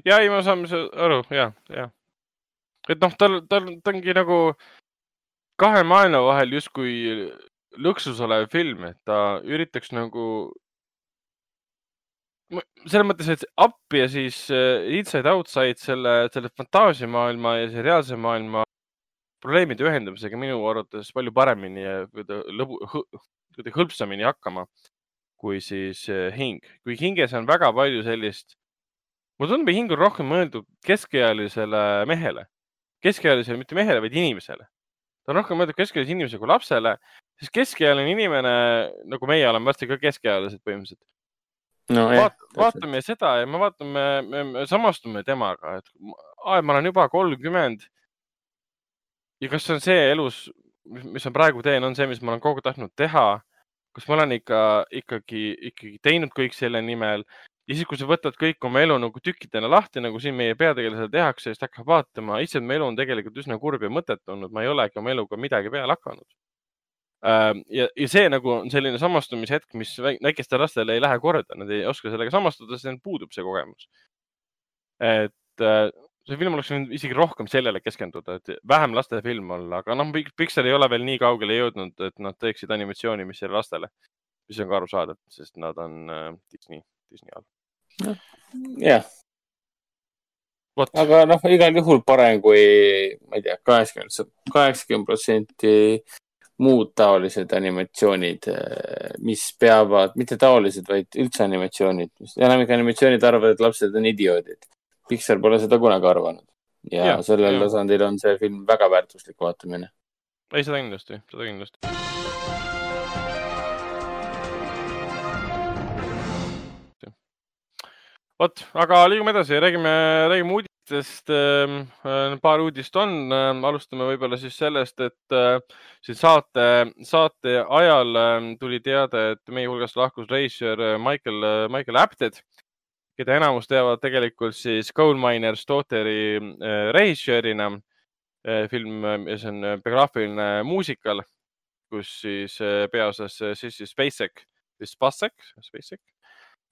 Ja ei, ma saan sa- aru ja, ja. et noh, tal, tal, ta ongi nagu kahe maailma vahel justkui lõksus olev film, et ta üritaks nagu. selles mõttes, et appi ja siis äh, inside outside selle, selle fantaasiamaailma ja see reaalse maailma probleemide ühendamisega minu arvates palju paremini ja lõbu, kuidagi hõlpsamini hakkama kui siis äh, hing. kui hinges on väga palju sellist mulle tundub, et hing on rohkem mõeldud keskealisele mehele, keskealisele, mitte mehele, vaid inimesele. ta on rohkem mõeldud keskealisele inimesele kui lapsele, sest keskealine inimene, nagu meie oleme varsti ka keskealised põhimõtteliselt. no Vaat,. vaatame seda ja me vaatame, me, me samastume temaga, et aa, ma olen juba kolmkümmend. ja kas see on see elus, mis ma praegu teen, on see, mis ma olen kogu aeg tahtnud teha? kas ma olen ikka, ikkagi, ikkagi teinud kõik selle nimel ja siis, kui sa võtad kõik oma elu nagu tükkidena lahti, nagu siin meie peategelasel tehakse, siis ta hakkab vaatama, issand, mu elu on tegelikult üsna kurb ja mõttetu olnud, ma ei olegi oma eluga midagi peale hakanud. ja, ja see nagu on selline samastumishetk, mis väik- väikestele lastele ei lähe korda, nad ei oska sellega samastuda, sest neil puudub see kogemus. et äh, see film oleks võinud isegi rohkem sellele keskenduda, et vähem lastefilm olla, aga noh, Pixar ei ole veel nii kaugele jõudnud, et nad teeksid animatsiooni, mis ei ole lastele, mis on ka arusaadav, sest nad on äh, Disney, Disney all. jah, aga noh, igal juhul parem kui, ma ei tea, kaheksakümmend, kaheksakümmend protsenti muud taolised animatsioonid, mis peavad, mitte taolised, vaid üldse animatsioonid. enamik animatsioonid arvavad, et lapsed on idioodid. Pixar pole seda kunagi arvanud. ja Jah, sellel tasandil on see film väga väärtuslik vaatamine. ei seda kindlasti, seda kindlasti. vot, aga liigume edasi, räägime, räägime uudistest. Paar uudist on, alustame võib-olla siis sellest, et äh, siin saate, saate ajal äh, tuli teade, et meie hulgast lahkus reisijal äh, Michael, Michael Apted, keda enamus teavad tegelikult siis Coal Miners Daughteri äh, režissöörina. film, see on äh, biograafiline muusikal, kus siis äh, peaosas äh, Sissy Spacek, või Spacek, Spacek,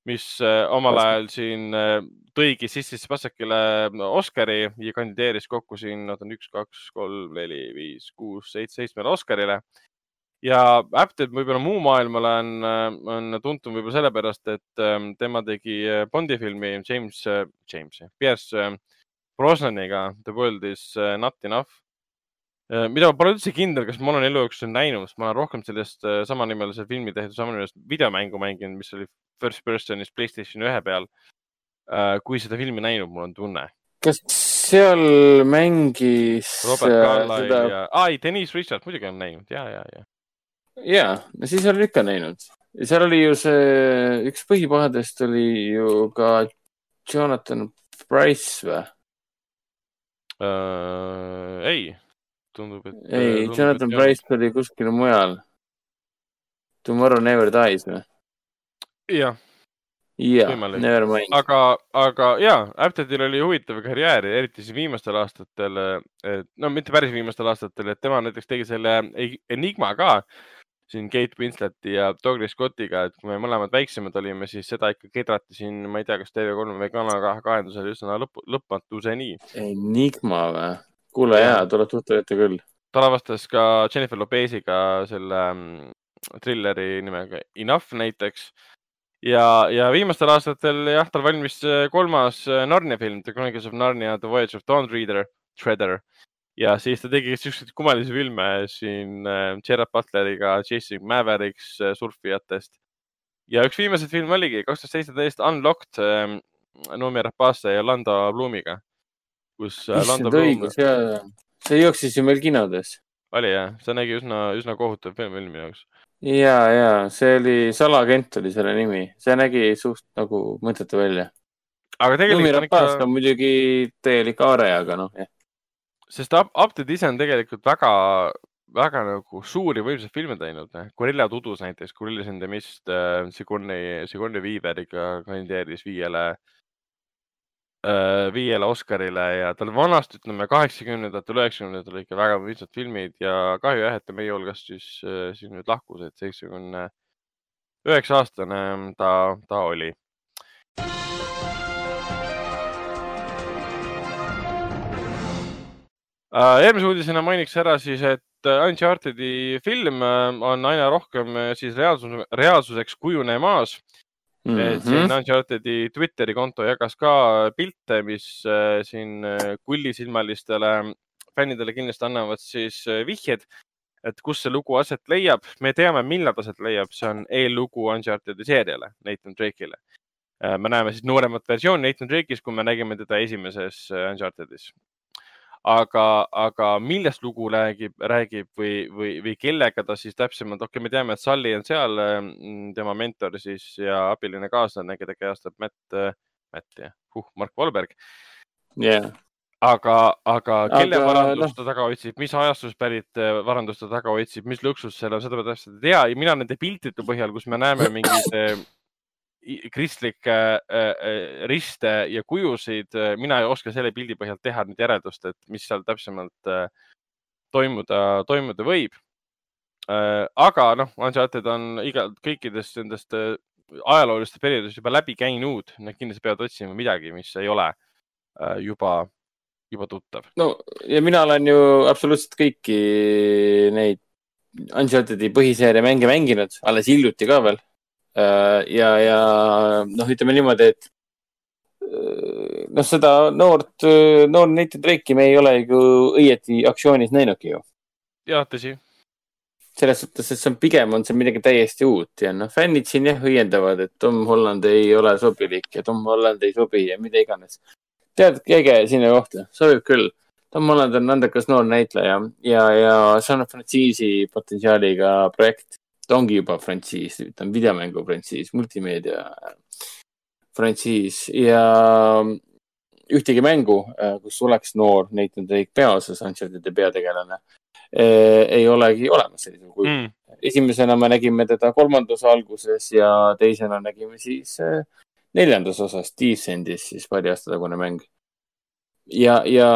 mis äh, omal ajal siin äh, tõigi Sissy Spacekile Oscari ja kandideeris kokku siin, on üks, kaks, kolm, neli, viis, kuus, seitse, seitsmele Oscarile. ja Apted võib-olla muu maailmale on, on tuntum võib-olla sellepärast, et tema tegi äh, Bondi filmi James, James, Pierce äh, Brosnaniga The World is äh, not enough. Mida ma pole üldse kindel, kas ma olen elu jooksul näinud, sest ma olen rohkem sellest äh, samanimelise filmi tehtud samanimelist videomängu mänginud, mis oli first person'is Playstation ühe peal. kui seda filmi näinud, mul on tunne. kas seal mängis Robert äh, Carlyle seda... ja, ai, Denise Richards muidugi olen näinud ja, ja, ja. ja, no siis olen ikka näinud. seal oli ju see, üks põhipahedest oli ju ka Jonathan Price või? Uh, ei, tundub, et. ei, Jonathan. Price oli kuskil mujal. Tomorrow Never Dies või? jah, Võimalik. Never mind. aga, aga ja, Aptedil oli huvitav karjäär, eriti siis viimastel aastatel, no mitte päris viimastel aastatel, et tema näiteks tegi selle Enigma ka siin Kate Winsleti ja Douglas Scottiga, et kui me mõlemad väiksemad olime, siis seda ikka kedrati siin, ma ei tea, kas TV3 või Kanal kahe kahendusel üsna lõpp, lõpmatuseni. Enigma või? Kuule Jah. jaa, tuleb tuttav ette küll. ta lavastas ka Jennifer Lopeziga selle mm, trilleri nimega Enough näiteks. ja, ja viimastel aastatel jah, tal valmis äh, kolmas äh, Narnia film The Chronicles of Narnia, The Voyage of Dawn Reader, Shredder. ja siis ta tegi siukseid kummalisi filme siin äh, Gerard Butleriga, Jason Mavericks surfijatest. ja üks viimaseid filme oligi kaks tuhat seitseteist Unlocked äh, Noomi Rapace ja Lando Bloomiga, kus äh, Lando Bloom see jooksis ju meil kinodes. oli jah, see nägi üsna, üsna kohutav film minu jaoks. ja, ja see oli, Salagent oli selle nimi, see nägi suht nagu mõttetu välja. aga Lumi tegelikult on Rapace ikka, on muidugi täielik aare, aga noh, jah. sest Up- Update ise on tegelikult väga, väga nagu suuri võimsaid filme teinud. Gorilla Tudus näiteks, Gorillas in the Mist äh,, Sigourney, Sigourney Weaveriga kandideeris viiele äh,, viiele Oscarile ja tal vanasti, ütleme kaheksakümnendatel, üheksakümnendatel ikka väga võimsad filmid ja kahju jah, et ta meie hulgast siis äh, siin nüüd lahkus, et seitsmekümne üheksa aastane ta, ta oli. Äh, järgmise uudisena mainiks ära siis, et äh, Uncharted'i film äh, on aina rohkem äh, siis reaalsus, reaalsuseks kujunemas mm. -hmm. siin Uncharted'i Twitteri konto jagas ka pilte, mis äh, siin äh, kullisilmalistele fännidele kindlasti annavad siis äh, vihjed, et kus see lugu aset leiab. me teame, millal ta aset leiab, see on eellugu Uncharted'i seeriale, Nathan Drake'ile. me näeme siis nooremat versiooni Nathan Drake'ist, kui me nägime teda esimeses Uncharted'is aga, aga millest lugu räägib, räägib või, või, või kellega ta siis täpsemalt, okei okay,, me teame, et Sully on seal, tema mentor siis ja abiline kaaslane, keda kajastab Matt, Matt jah. Huh,, Mark Wahlberg. jah, aga, aga kelle Aga, varandust ta taga otsib, mis ajastust pärit äh, varandust ta taga otsib, mis lõksus seal on, seda ma täpselt ei tea. Ja mina nende piltide põhjal, kus me näeme mingeid äh, i- kristlikke äh, äh, riste ja kujusid, mina ei oska selle pildi põhjal teha nüüd järeldust, et mis seal täpsemalt äh, toimuda, toimuda võib. aga noh, Uncharted on iga, kõikidest nendest äh, ajaloolistest perioodidest juba läbi käinud, nad kindlasti peavad otsima midagi, mis ei ole äh, juba, juba tuttav. no ja mina olen ju absoluutselt kõiki neid Uncharted'i põhiseeria mänge mänginud, alles hiljuti ka veel. ja, ja noh, ütleme niimoodi, et noh, seda noort, noor Nathan Drake'i me ei ole ju õieti aktsioonis näinudki ju. jah, tõsi. selles suhtes, et see on pigem on see midagi täiesti uut ja noh, fännid siin jah õiendavad, et Tom Holland ei ole sobilik ja Tom Holland ei sobi ja mida iganes. tead, käige sinna kohta, sobib küll. Tom Holland on andekas noor näitleja ja, ja see on frantsiisi potentsiaaliga projekt. Ta ongi juba frantsiis, ta on videomängu frantsiis, multimeedia frantsiis ja ühtegi mängu, kus oleks noor Nathan Drake peaosas, Uncharted'i peategelane, ei olegi olemas sellisel kujul mm.. Mm. esimesena me nägime teda kolmandas alguses ja teisena nägime siis äh, neljandas osas, Descendis siis paari aasta tagune mäng. ja, ja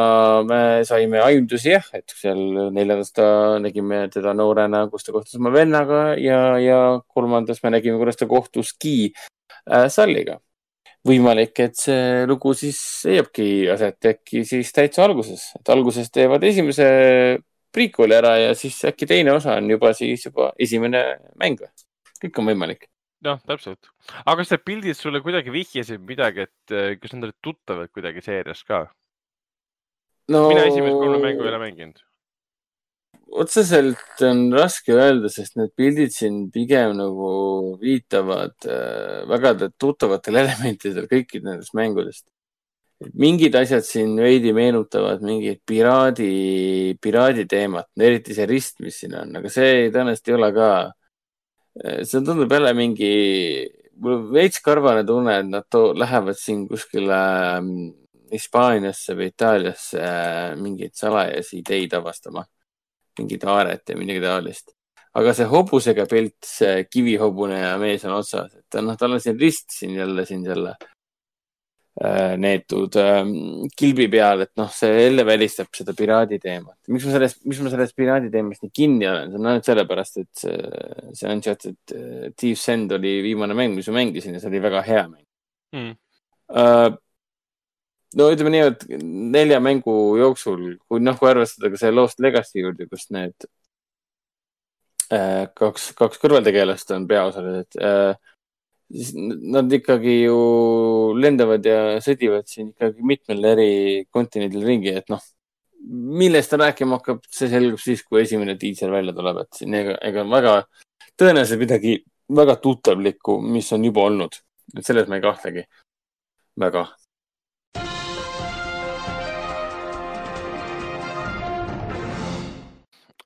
me saime aimdusi jah, et seal neljandas ta nägime teda noorena, kus ta kohtus oma vennaga ja, ja kolmandas me nägime, kuidas ta kohtuski äh, Salliga. võimalik, et see lugu siis leiabki aset äkki siis täitsa alguses, et alguses teevad esimese prequel'i ära ja siis äkki teine osa on juba siis juba esimene mäng või? kõik on võimalik. noh, täpselt. aga kas need pildid sulle kuidagi vihjasid midagi, et eh, kas nad olid tuttavad kuidagi seerias ka? No mina esimest kolme mängu ei ole mänginud. otseselt on raske öelda, sest need pildid siin pigem nagu viitavad äh, väga tuttavatel *laughs* elementidel kõikidest nendest mängudest. mingid asjad siin veidi meenutavad mingit piraadi, piraadi teemat, eriti see rist, mis siin on, aga see tõenäoliselt ei ole ka. see tundub jälle mingi, mul on veits karvane tunne, et nad to- lähevad siin kuskile ähm, Hispaaniasse või Itaaliasse äh, mingeid salajasi ideid avastama mingit aaret ja midagi taolist. aga see hobusega pilt, see kivihobune ja mees on otsas, et noh, tal on siin rist siin jälle siin selle äh, neetud äh, kilbi peal, et noh, see jälle välistab seda piraadi teemat. miks ma sellest, miks ma sellest piraadi teemast nii kinni olen, see on ainult sellepärast, et see, see Uncharted äh, Thieves End oli viimane mäng, mis ma mängisin ja see oli väga hea mäng Mm. No ütleme nii, et nelja mängu jooksul, kui noh, kui arvestada ka see Lost Legacy juurde, kus need uh, kaks, kaks kõrvaltegelast on peaosalised uh,, siis nad ikkagi ju lendavad ja sõdivad siin ikkagi mitmel eri kontinendil ringi, et noh, millest ta rääkima hakkab, see selgub siis, kui esimene diisel välja tuleb, et siin ega, ega väga tõenäoliselt midagi väga tuttavlikku, mis on juba olnud, et selles ma ei kahtlegi väga.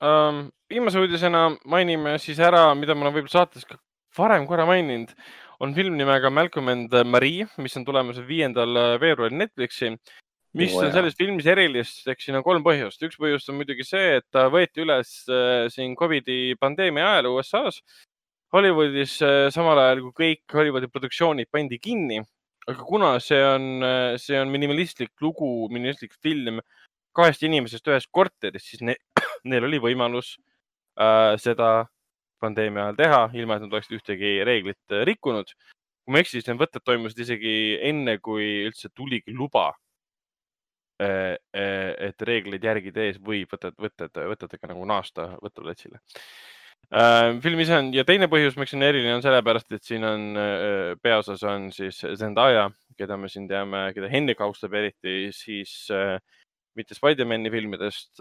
um,. viimase uudisena mainime siis ära, mida ma olen võib-olla saates ka varem korra maininud, on film nimega Malcolm and Marie, mis on tulemas viiendal veebruaril Netflixi. mis Oo, on selles filmis erilist, eks siin on kolm põhjust. üks põhjus on muidugi see, et ta võeti üles äh, siin Covidi pandeemia ajal USA-s. Hollywoodis äh, samal ajal, kui kõik Hollywoodi produktsioonid pandi kinni, aga kuna see on, see on minimalistlik lugu, minimalistlik film kahest inimesest ühes korteris, siis ne neil oli võimalus äh, seda pandeemia ajal teha, ilma et nad oleksid ühtegi reeglit äh, rikkunud. kui ma ei eksi, siis need võtted toimusid isegi enne, kui üldse tuligi luba. et reegleid järgida ees võib võtted, võtted, võtetega nagu naasta võtteplatsile. film ise on ja teine põhjus, miks see on eriline, on sellepärast, et siin on äh, peaosas on siis Zendaya, keda me siin teame, keda Hendrik austab eriti, siis äh, mitte Spider-man'i filmidest,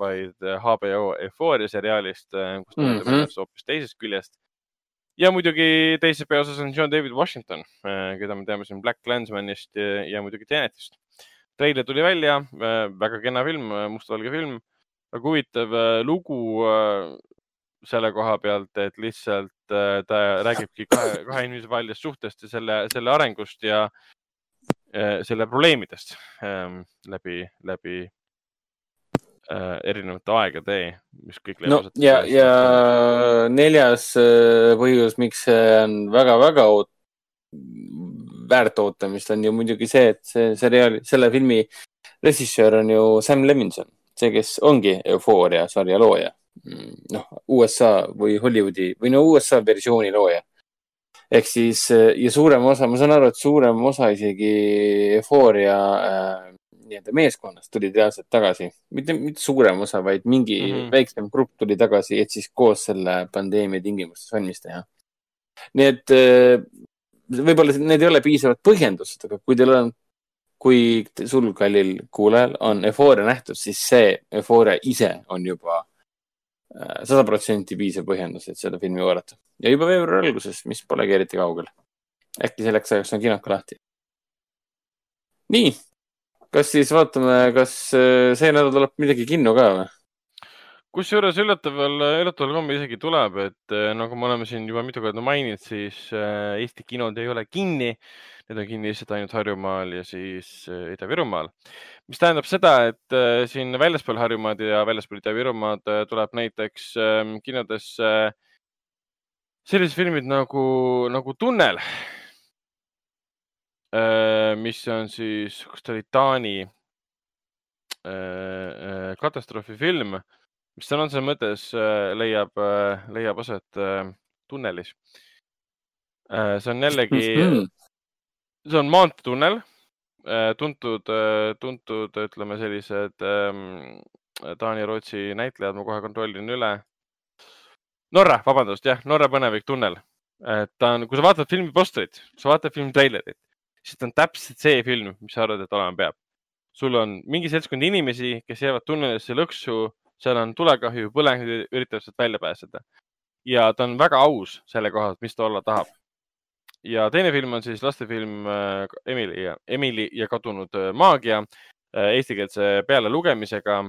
vaid HBO Euphoria seriaalist, kus ta Mhm. näitab ennast hoopis teisest küljest. ja muidugi teises peaosas on John David Washington, keda me teame siin Black Clansmanist ja, muidugi Tenetist. treiler tuli välja, väga kena film, mustvalge film, väga huvitav äh, lugu äh, selle koha pealt, et lihtsalt äh, ta räägibki kahe, kahe inimese vahelisest suhtest ja selle, selle arengust ja äh, selle probleemidest ähm, läbi, läbi äh, erinevate aegade, mis kõik no ja, ja neljas äh, põhjus, miks see on väga-väga oot-, väärt ootamist, on ju muidugi see, et see seriaali, selle filmi režissöör on ju Sam Levinson, see, kes ongi Euphoria sarja looja. noh, USA või Hollywoodi või no USA versiooni looja. Ehk siis äh, ja suurem osa, ma saan aru, et suurem osa isegi Euphoria äh, nii-öelda meeskonnast tuli reaalselt tagasi, mitte, mitte suurem osa, vaid mingi mm. -hmm. väiksem grupp tuli tagasi, et siis koos selle pandeemia tingimustes valmis teha. nii et äh, võib-olla need ei ole piisavad põhjendused, aga kui teil on kui sul, kallil kuulajal, on Euphoria nähtud, siis see Euphoria ise on juba sada protsenti piisav põhjendus, et seda filmi vaadata. ja juba veebruari alguses, mis polegi eriti kaugel. äkki selleks ajaks on kinod ka lahti. nii, kas siis vaatame, kas äh, see nädal tuleb midagi kinno ka või? Kusjuures üllataval, üllataval kombel isegi tuleb, et eh, nagu me oleme siin juba mitu korda maininud, siis eh, Eesti kinod ei ole kinni. Need on kinni lihtsalt ainult Harjumaal ja siis eh, Ida-Virumaal, mis tähendab seda, et siin väljaspool Harjumaad ja väljaspool Ida-Virumaad tuleb näiteks eh, kinodesse sellised filmid nagu, nagu Tunnel, mis on siis, kas ta oli Taani katastroofifilm mis sõna otseses mõttes äh, leiab, leiab aset äh, tunnelis. see on jällegi, see on maanteetunnel, tuntud, tuntud, ütleme sellised ähm, Taani ja Rootsi näitlejad, ma kohe kontrollin üle. Norra, vabandust, jah, Norra põnevik tunnel. ta on, kui sa vaatad filmi postrit, sa vaatad filmi treilerit, siis ta on täpselt see film, mis sa arvad, et olema peab. sul on mingi seltskond inimesi, kes jäävad tunnelisse lõksu seal on tulekahju, põlengud üritavad sealt välja pääseda. ja ta on väga aus selle koha, mis ta olla tahab. ja teine film on siis lastefilm äh, Emily ja, Emily ja kadunud äh, maagia äh, eestikeelse pealelugemisega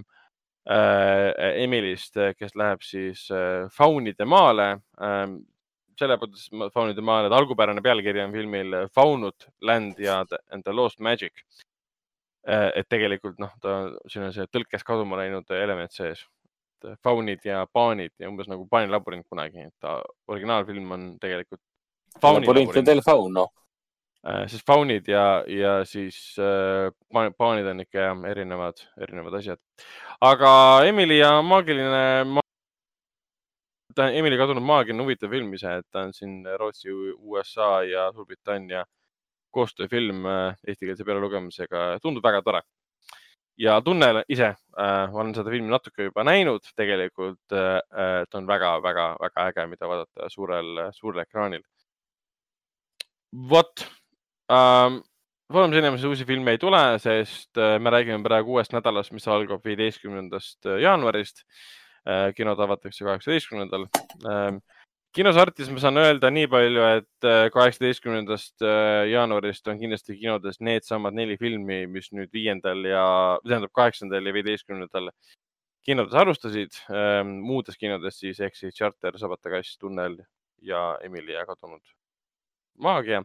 Emilist, kes läheb siis faunide maale äh,. selle mõttes faunide maale, et algupärane pealkiri on filmil Faunut Land ja and the Lost Magic et tegelikult noh, ta, siin on see tõlkes kaduma läinud element sees. faunid ja paanid ja umbes nagu paanilabürint kunagi, et ta originaalfilm on tegelikult. Labyrinth del Fauno. siis faunid ja, ja siis äh, paan- paanid on ikka erinevad, erinevad asjad. aga Emily ja maagiline ma..., ta, Emily kadunud maagia on huvitav film ise, et ta on siin Rootsi, USA ja Suurbritannia koostööfilm äh, eestikeelse pealelugemisega, tundub väga tore. ja Tunnel ise äh,, ma olen seda filmi natuke juba näinud, tegelikult äh, äh, ta on väga-väga-väga äge, mida vaadata suurel, suurel ekraanil. vot ähm,, Foorumis inimesi uusi filme ei tule, sest äh, me räägime praegu uuest nädalast, mis algab viieteistkümnendast jaanuarist kinod avatakse kaheksateistkümnendal ähm, kinos Artis ma saan öelda nii palju, et äh, kaheksateistkümnendast jaanuarist on kindlasti kinodes needsamad neli filmi, mis nüüd viiendal ja, tähendab kaheksandal ja viieteistkümnendal kinodes alustasid. muudes kinodes siis ehk siis Charter, Sabata kass, Tunnel ja Emily ja kadunud maagia.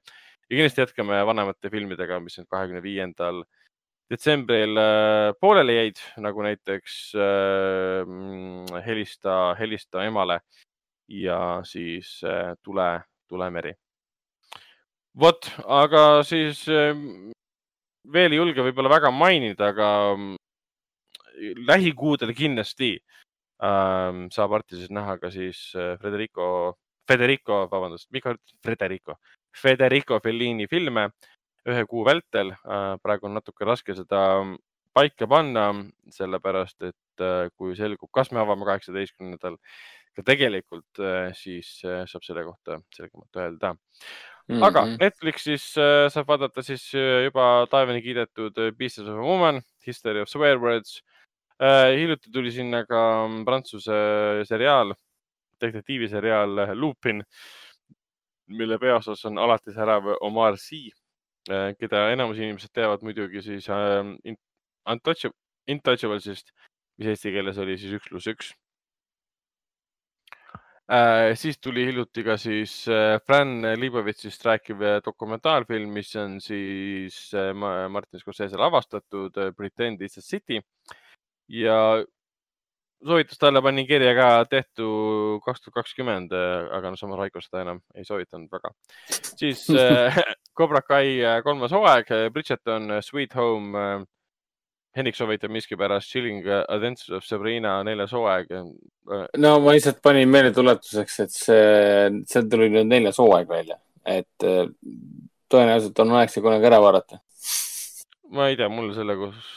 ja kindlasti jätkame vanemate filmidega, mis nüüd kahekümne viiendal detsembril äh, pooleli jäid, nagu näiteks äh, Helista, Helista emale ja siis äh, Tule, Tulemeri. vot, aga siis äh, veel ei julge võib-olla väga mainida, aga mm, lähikuudel kindlasti äh, saab Artises näha ka siis äh, Federico, Federico, vabandust, Mika, Federico, Federico Fellini filme ühe kuu vältel äh,. praegu on natuke raske seda paika panna, sellepärast et äh, kui selgub, kas me avame kaheksateistkümnendal ka tegelikult, siis äh, saab selle kohta selgemalt öelda. aga Mhm. Netflixis äh, saab vaadata siis äh, juba taevani kiidetud äh, Pieces of a Woman, History of Swear Words. hiljuti tuli sinna ka mm, prantsuse seriaal, detektiiviseriaal äh, Lupin, mille peaosas on alati särav Omar Sy, keda enamus inimesed teavad muidugi siis äh, Untouchable, Intouchables'ist, mis eesti keeles oli siis üks pluss üks. Äh, siis tuli hiljuti ka siis äh, Fran Lebowitsist rääkiv äh, dokumentaalfilm, mis on siis äh, Ma- Martin Scorsese lavastatud äh, Pretend it's a city ja soovitus talle panin kirja ka tehtu kaks tuhat kakskümmend, aga no samas Raiko seda enam ei soovitanud väga. siis äh, *laughs* Cobra Kai äh, kolmas hooaeg, Bridgerton, Sweet Home äh, Henrik soovitab miskipärast Chilling Adventures of Sabrina neljas hooaeg. no ma lihtsalt panin meeldetuletuseks, et see, seal tuli nüüd neljas hooaeg välja, et äh, tõenäoliselt on aeg see kunagi ära vaadata. ma ei tea, mul selle koos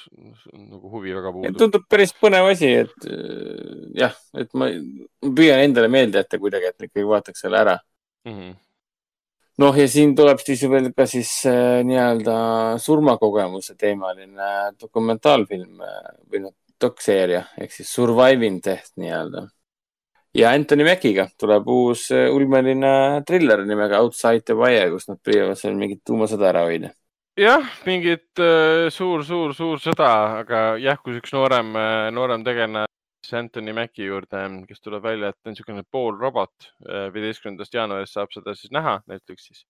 nagu huvi väga puudub. tundub päris põnev asi, et äh, jah, et ma, ma püüan endale meelde jätta kuidagi, et ikkagi vaataks selle ära. Mm -hmm. noh, ja siin tuleb siis veel ka siis äh, nii-öelda surmakogemuse teemaline dokumentaalfilm äh, või noh, dokseeria ehk siis Surviving Death nii-öelda. ja Anthony Mackiga tuleb uus äh, ulmeline triller nimega Outside the Wire, kus nad püüavad seal mingit tuumasõda ära hoida. jah, mingit äh, suur, suur, suur sõda, aga jähkus üks noorem, noorem tegelane siis Anthony Mackie juurde, kes tuleb välja, et on niisugune poolrobot. viieteistkümnendast jaanuarist saab seda siis näha Netflixis.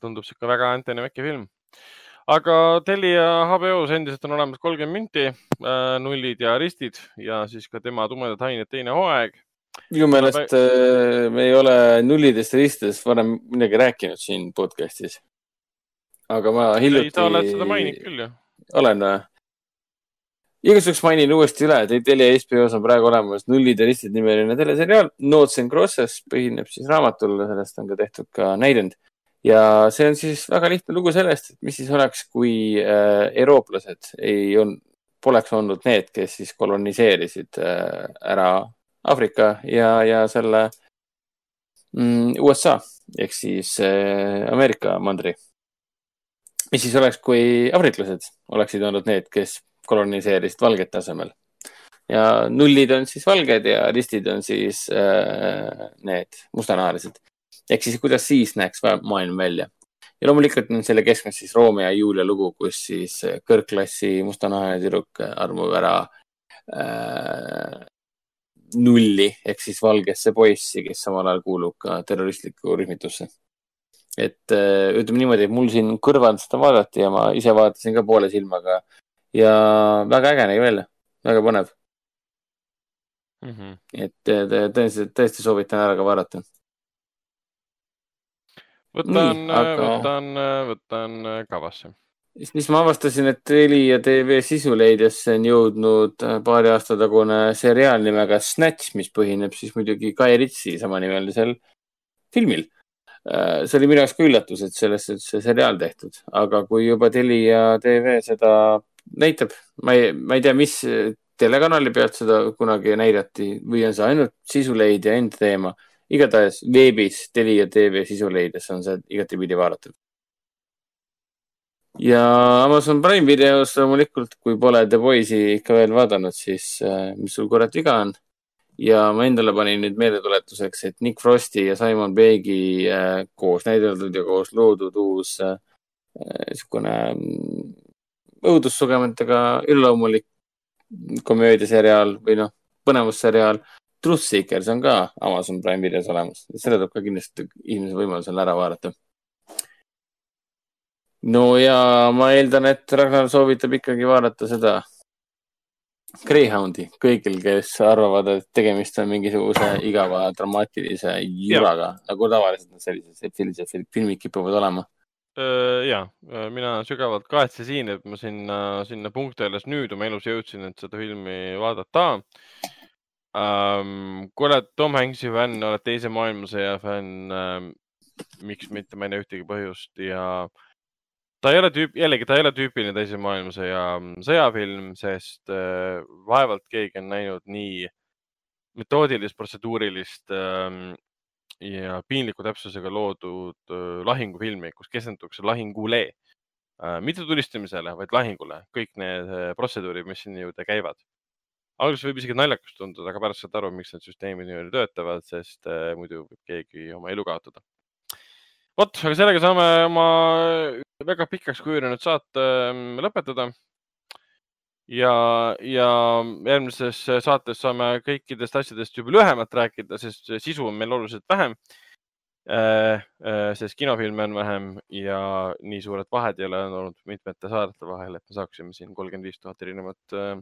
tundub sihuke väga Anthony Mackie film. aga Telia HBO-s endiselt on olemas kolmkümmend minti, nullid ja ristid ja siis ka tema tumedad ained teine hooaeg. minu meelest äh, me ei ole nullidest ja ristidest varem midagi rääkinud siin podcast'is. aga ma hiljuti. sa oled seda maininud küll ju. olen või? Igasuguses mainin uuesti üle, et Telia HBO-s on praegu olemas Nullid ja ristid nimeline teleseriaal. Notes and Crosses põhineb siis raamatul, sellest on ka tehtud ka näidend. ja see on siis väga lihtne lugu sellest, et mis siis oleks, kui äh, eurooplased ei on, poleks olnud need, kes siis koloniseerisid äh, ära Aafrika ja, ja selle mm, USA ehk siis äh, Ameerika mandri. mis siis oleks, kui aafriklased oleksid olnud need, kes koloniseerisid valgete asemel. ja nullid on siis valged ja ristid on siis äh, need mustanahalised. ehk siis, kuidas siis näeks maailm välja. ja loomulikult on selle keskmes siis Romeo ja Julia lugu, kus siis kõrgklassi mustanahaline tüdruk armub ära äh, nulli ehk siis valgesse poissi, kes samal ajal kuulub ka terroristlikku rühmitusse. et äh, ütleme niimoodi, et mul siin kõrval seda vaadati ja ma ise vaatasin ka poole silmaga ja väga äge nägi välja, väga põnev, Mhm. et äh, tõ- tõesti, tõesti soovitan ära ka vaadata. võtan aga- võtan, võtan kavasse. siis, ma avastasin, et Telia tv sisuleidjasse on jõudnud äh, paari aasta tagune seriaal nimega Snatch, mis põhineb siis muidugi Guy Ritchie samanimelisel filmil. see oli minu jaoks ka üllatus, et sellest üldse seriaal tehtud, aga kui juba Telia tv seda näitab, ma ei, ma ei tea, mis telekanali pealt seda kunagi näidati või on see ainult sisuleidja enda teema. igatahes veebis Telia tv sisuleidjas on see igatepidi vaadatav. ja Amazon Prime videos loomulikult, kui pole The Boys'i ikka veel vaadanud, siis äh, mis sul kurat viga on? ja ma endale panin nüüd meeldetuletuseks, et Nick Frosti ja Simon Peggi äh, koos näideldud ja koos loodud uus äh, niisugune mm, õudussugevõttega üleloomulik komöödiaseriaal või noh, põnevusseriaal. Truth Seekers on ka Amazon Prime videos olemas, selle tuleb ka kindlasti inimese võimalusel ära vaadata. no ja ma eeldan, et Ragnar soovitab ikkagi vaadata seda Greyhoundi kõigil, kes arvavad, et tegemist on mingisuguse igava dramaatilise juraga, nagu tavaliselt sellised, sellised fil- filmid kipuvad olema. ja, mina sügavalt kahetsesin, et ma sinna, sinna punkti alles nüüd oma elus jõudsin, et seda filmi vaadata um,. kui oled Tom Hanks'i fänn, oled Teise maailmasõja fänn um,, miks mitte, ma ei näe ühtegi põhjust ja ta ei ole tüüp, jällegi ta ei ole tüüpiline Teise maailmasõja sõjafilm, sest uh, vaevalt keegi on näinud nii metoodilist, protseduurilist um, ja piinliku täpsusega loodud lahingufilmi, kus keskendutakse lahingule äh,. mitte tulistamisele, vaid lahingule, kõik need äh, protseduurid, mis sinna juurde käivad. alguses võib isegi naljakas tunduda, aga pärast saad aru, miks need süsteemid niimoodi töötavad, sest äh, muidu võib keegi oma elu kaotada. vot, aga sellega saame oma väga pikaks kujunenud saate ähm, lõpetada ja, ja järgmises saates saame kõikidest asjadest juba lühemalt rääkida, sest sisu on meil oluliselt vähem. sest kinofilme on vähem ja nii suured vahed ei ole olnud mitmete saadete vahel, et me saaksime siin kolmkümmend viis tuhat erinevat äh,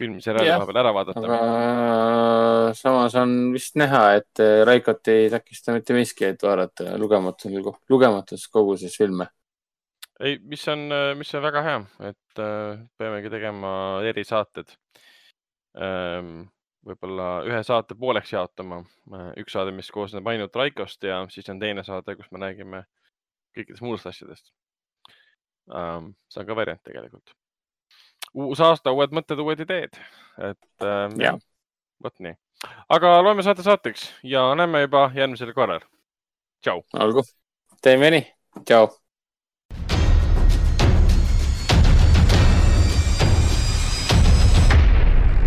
filmi seriaali Jah, vahepeal ära vaadata. aga samas on vist näha, et äh, Raikot ei takista mitte miski, et vaadata lugematul, lugematus koguses filme. ei, mis on, mis on väga hea, et äh, peamegi tegema erisaated. võib-olla ühe saate pooleks jaotama, üks saade, mis koosneb ainult Raikost ja siis on teine saade, kus me räägime kõikidest muudest asjadest. see on ka variant tegelikult. uus aasta, uued mõtted, uued ideed, et äh, Jah. vot nii, aga loeme saate saateks ja näeme juba järgmisel korral tšau. olgu, teeme nii, tšau.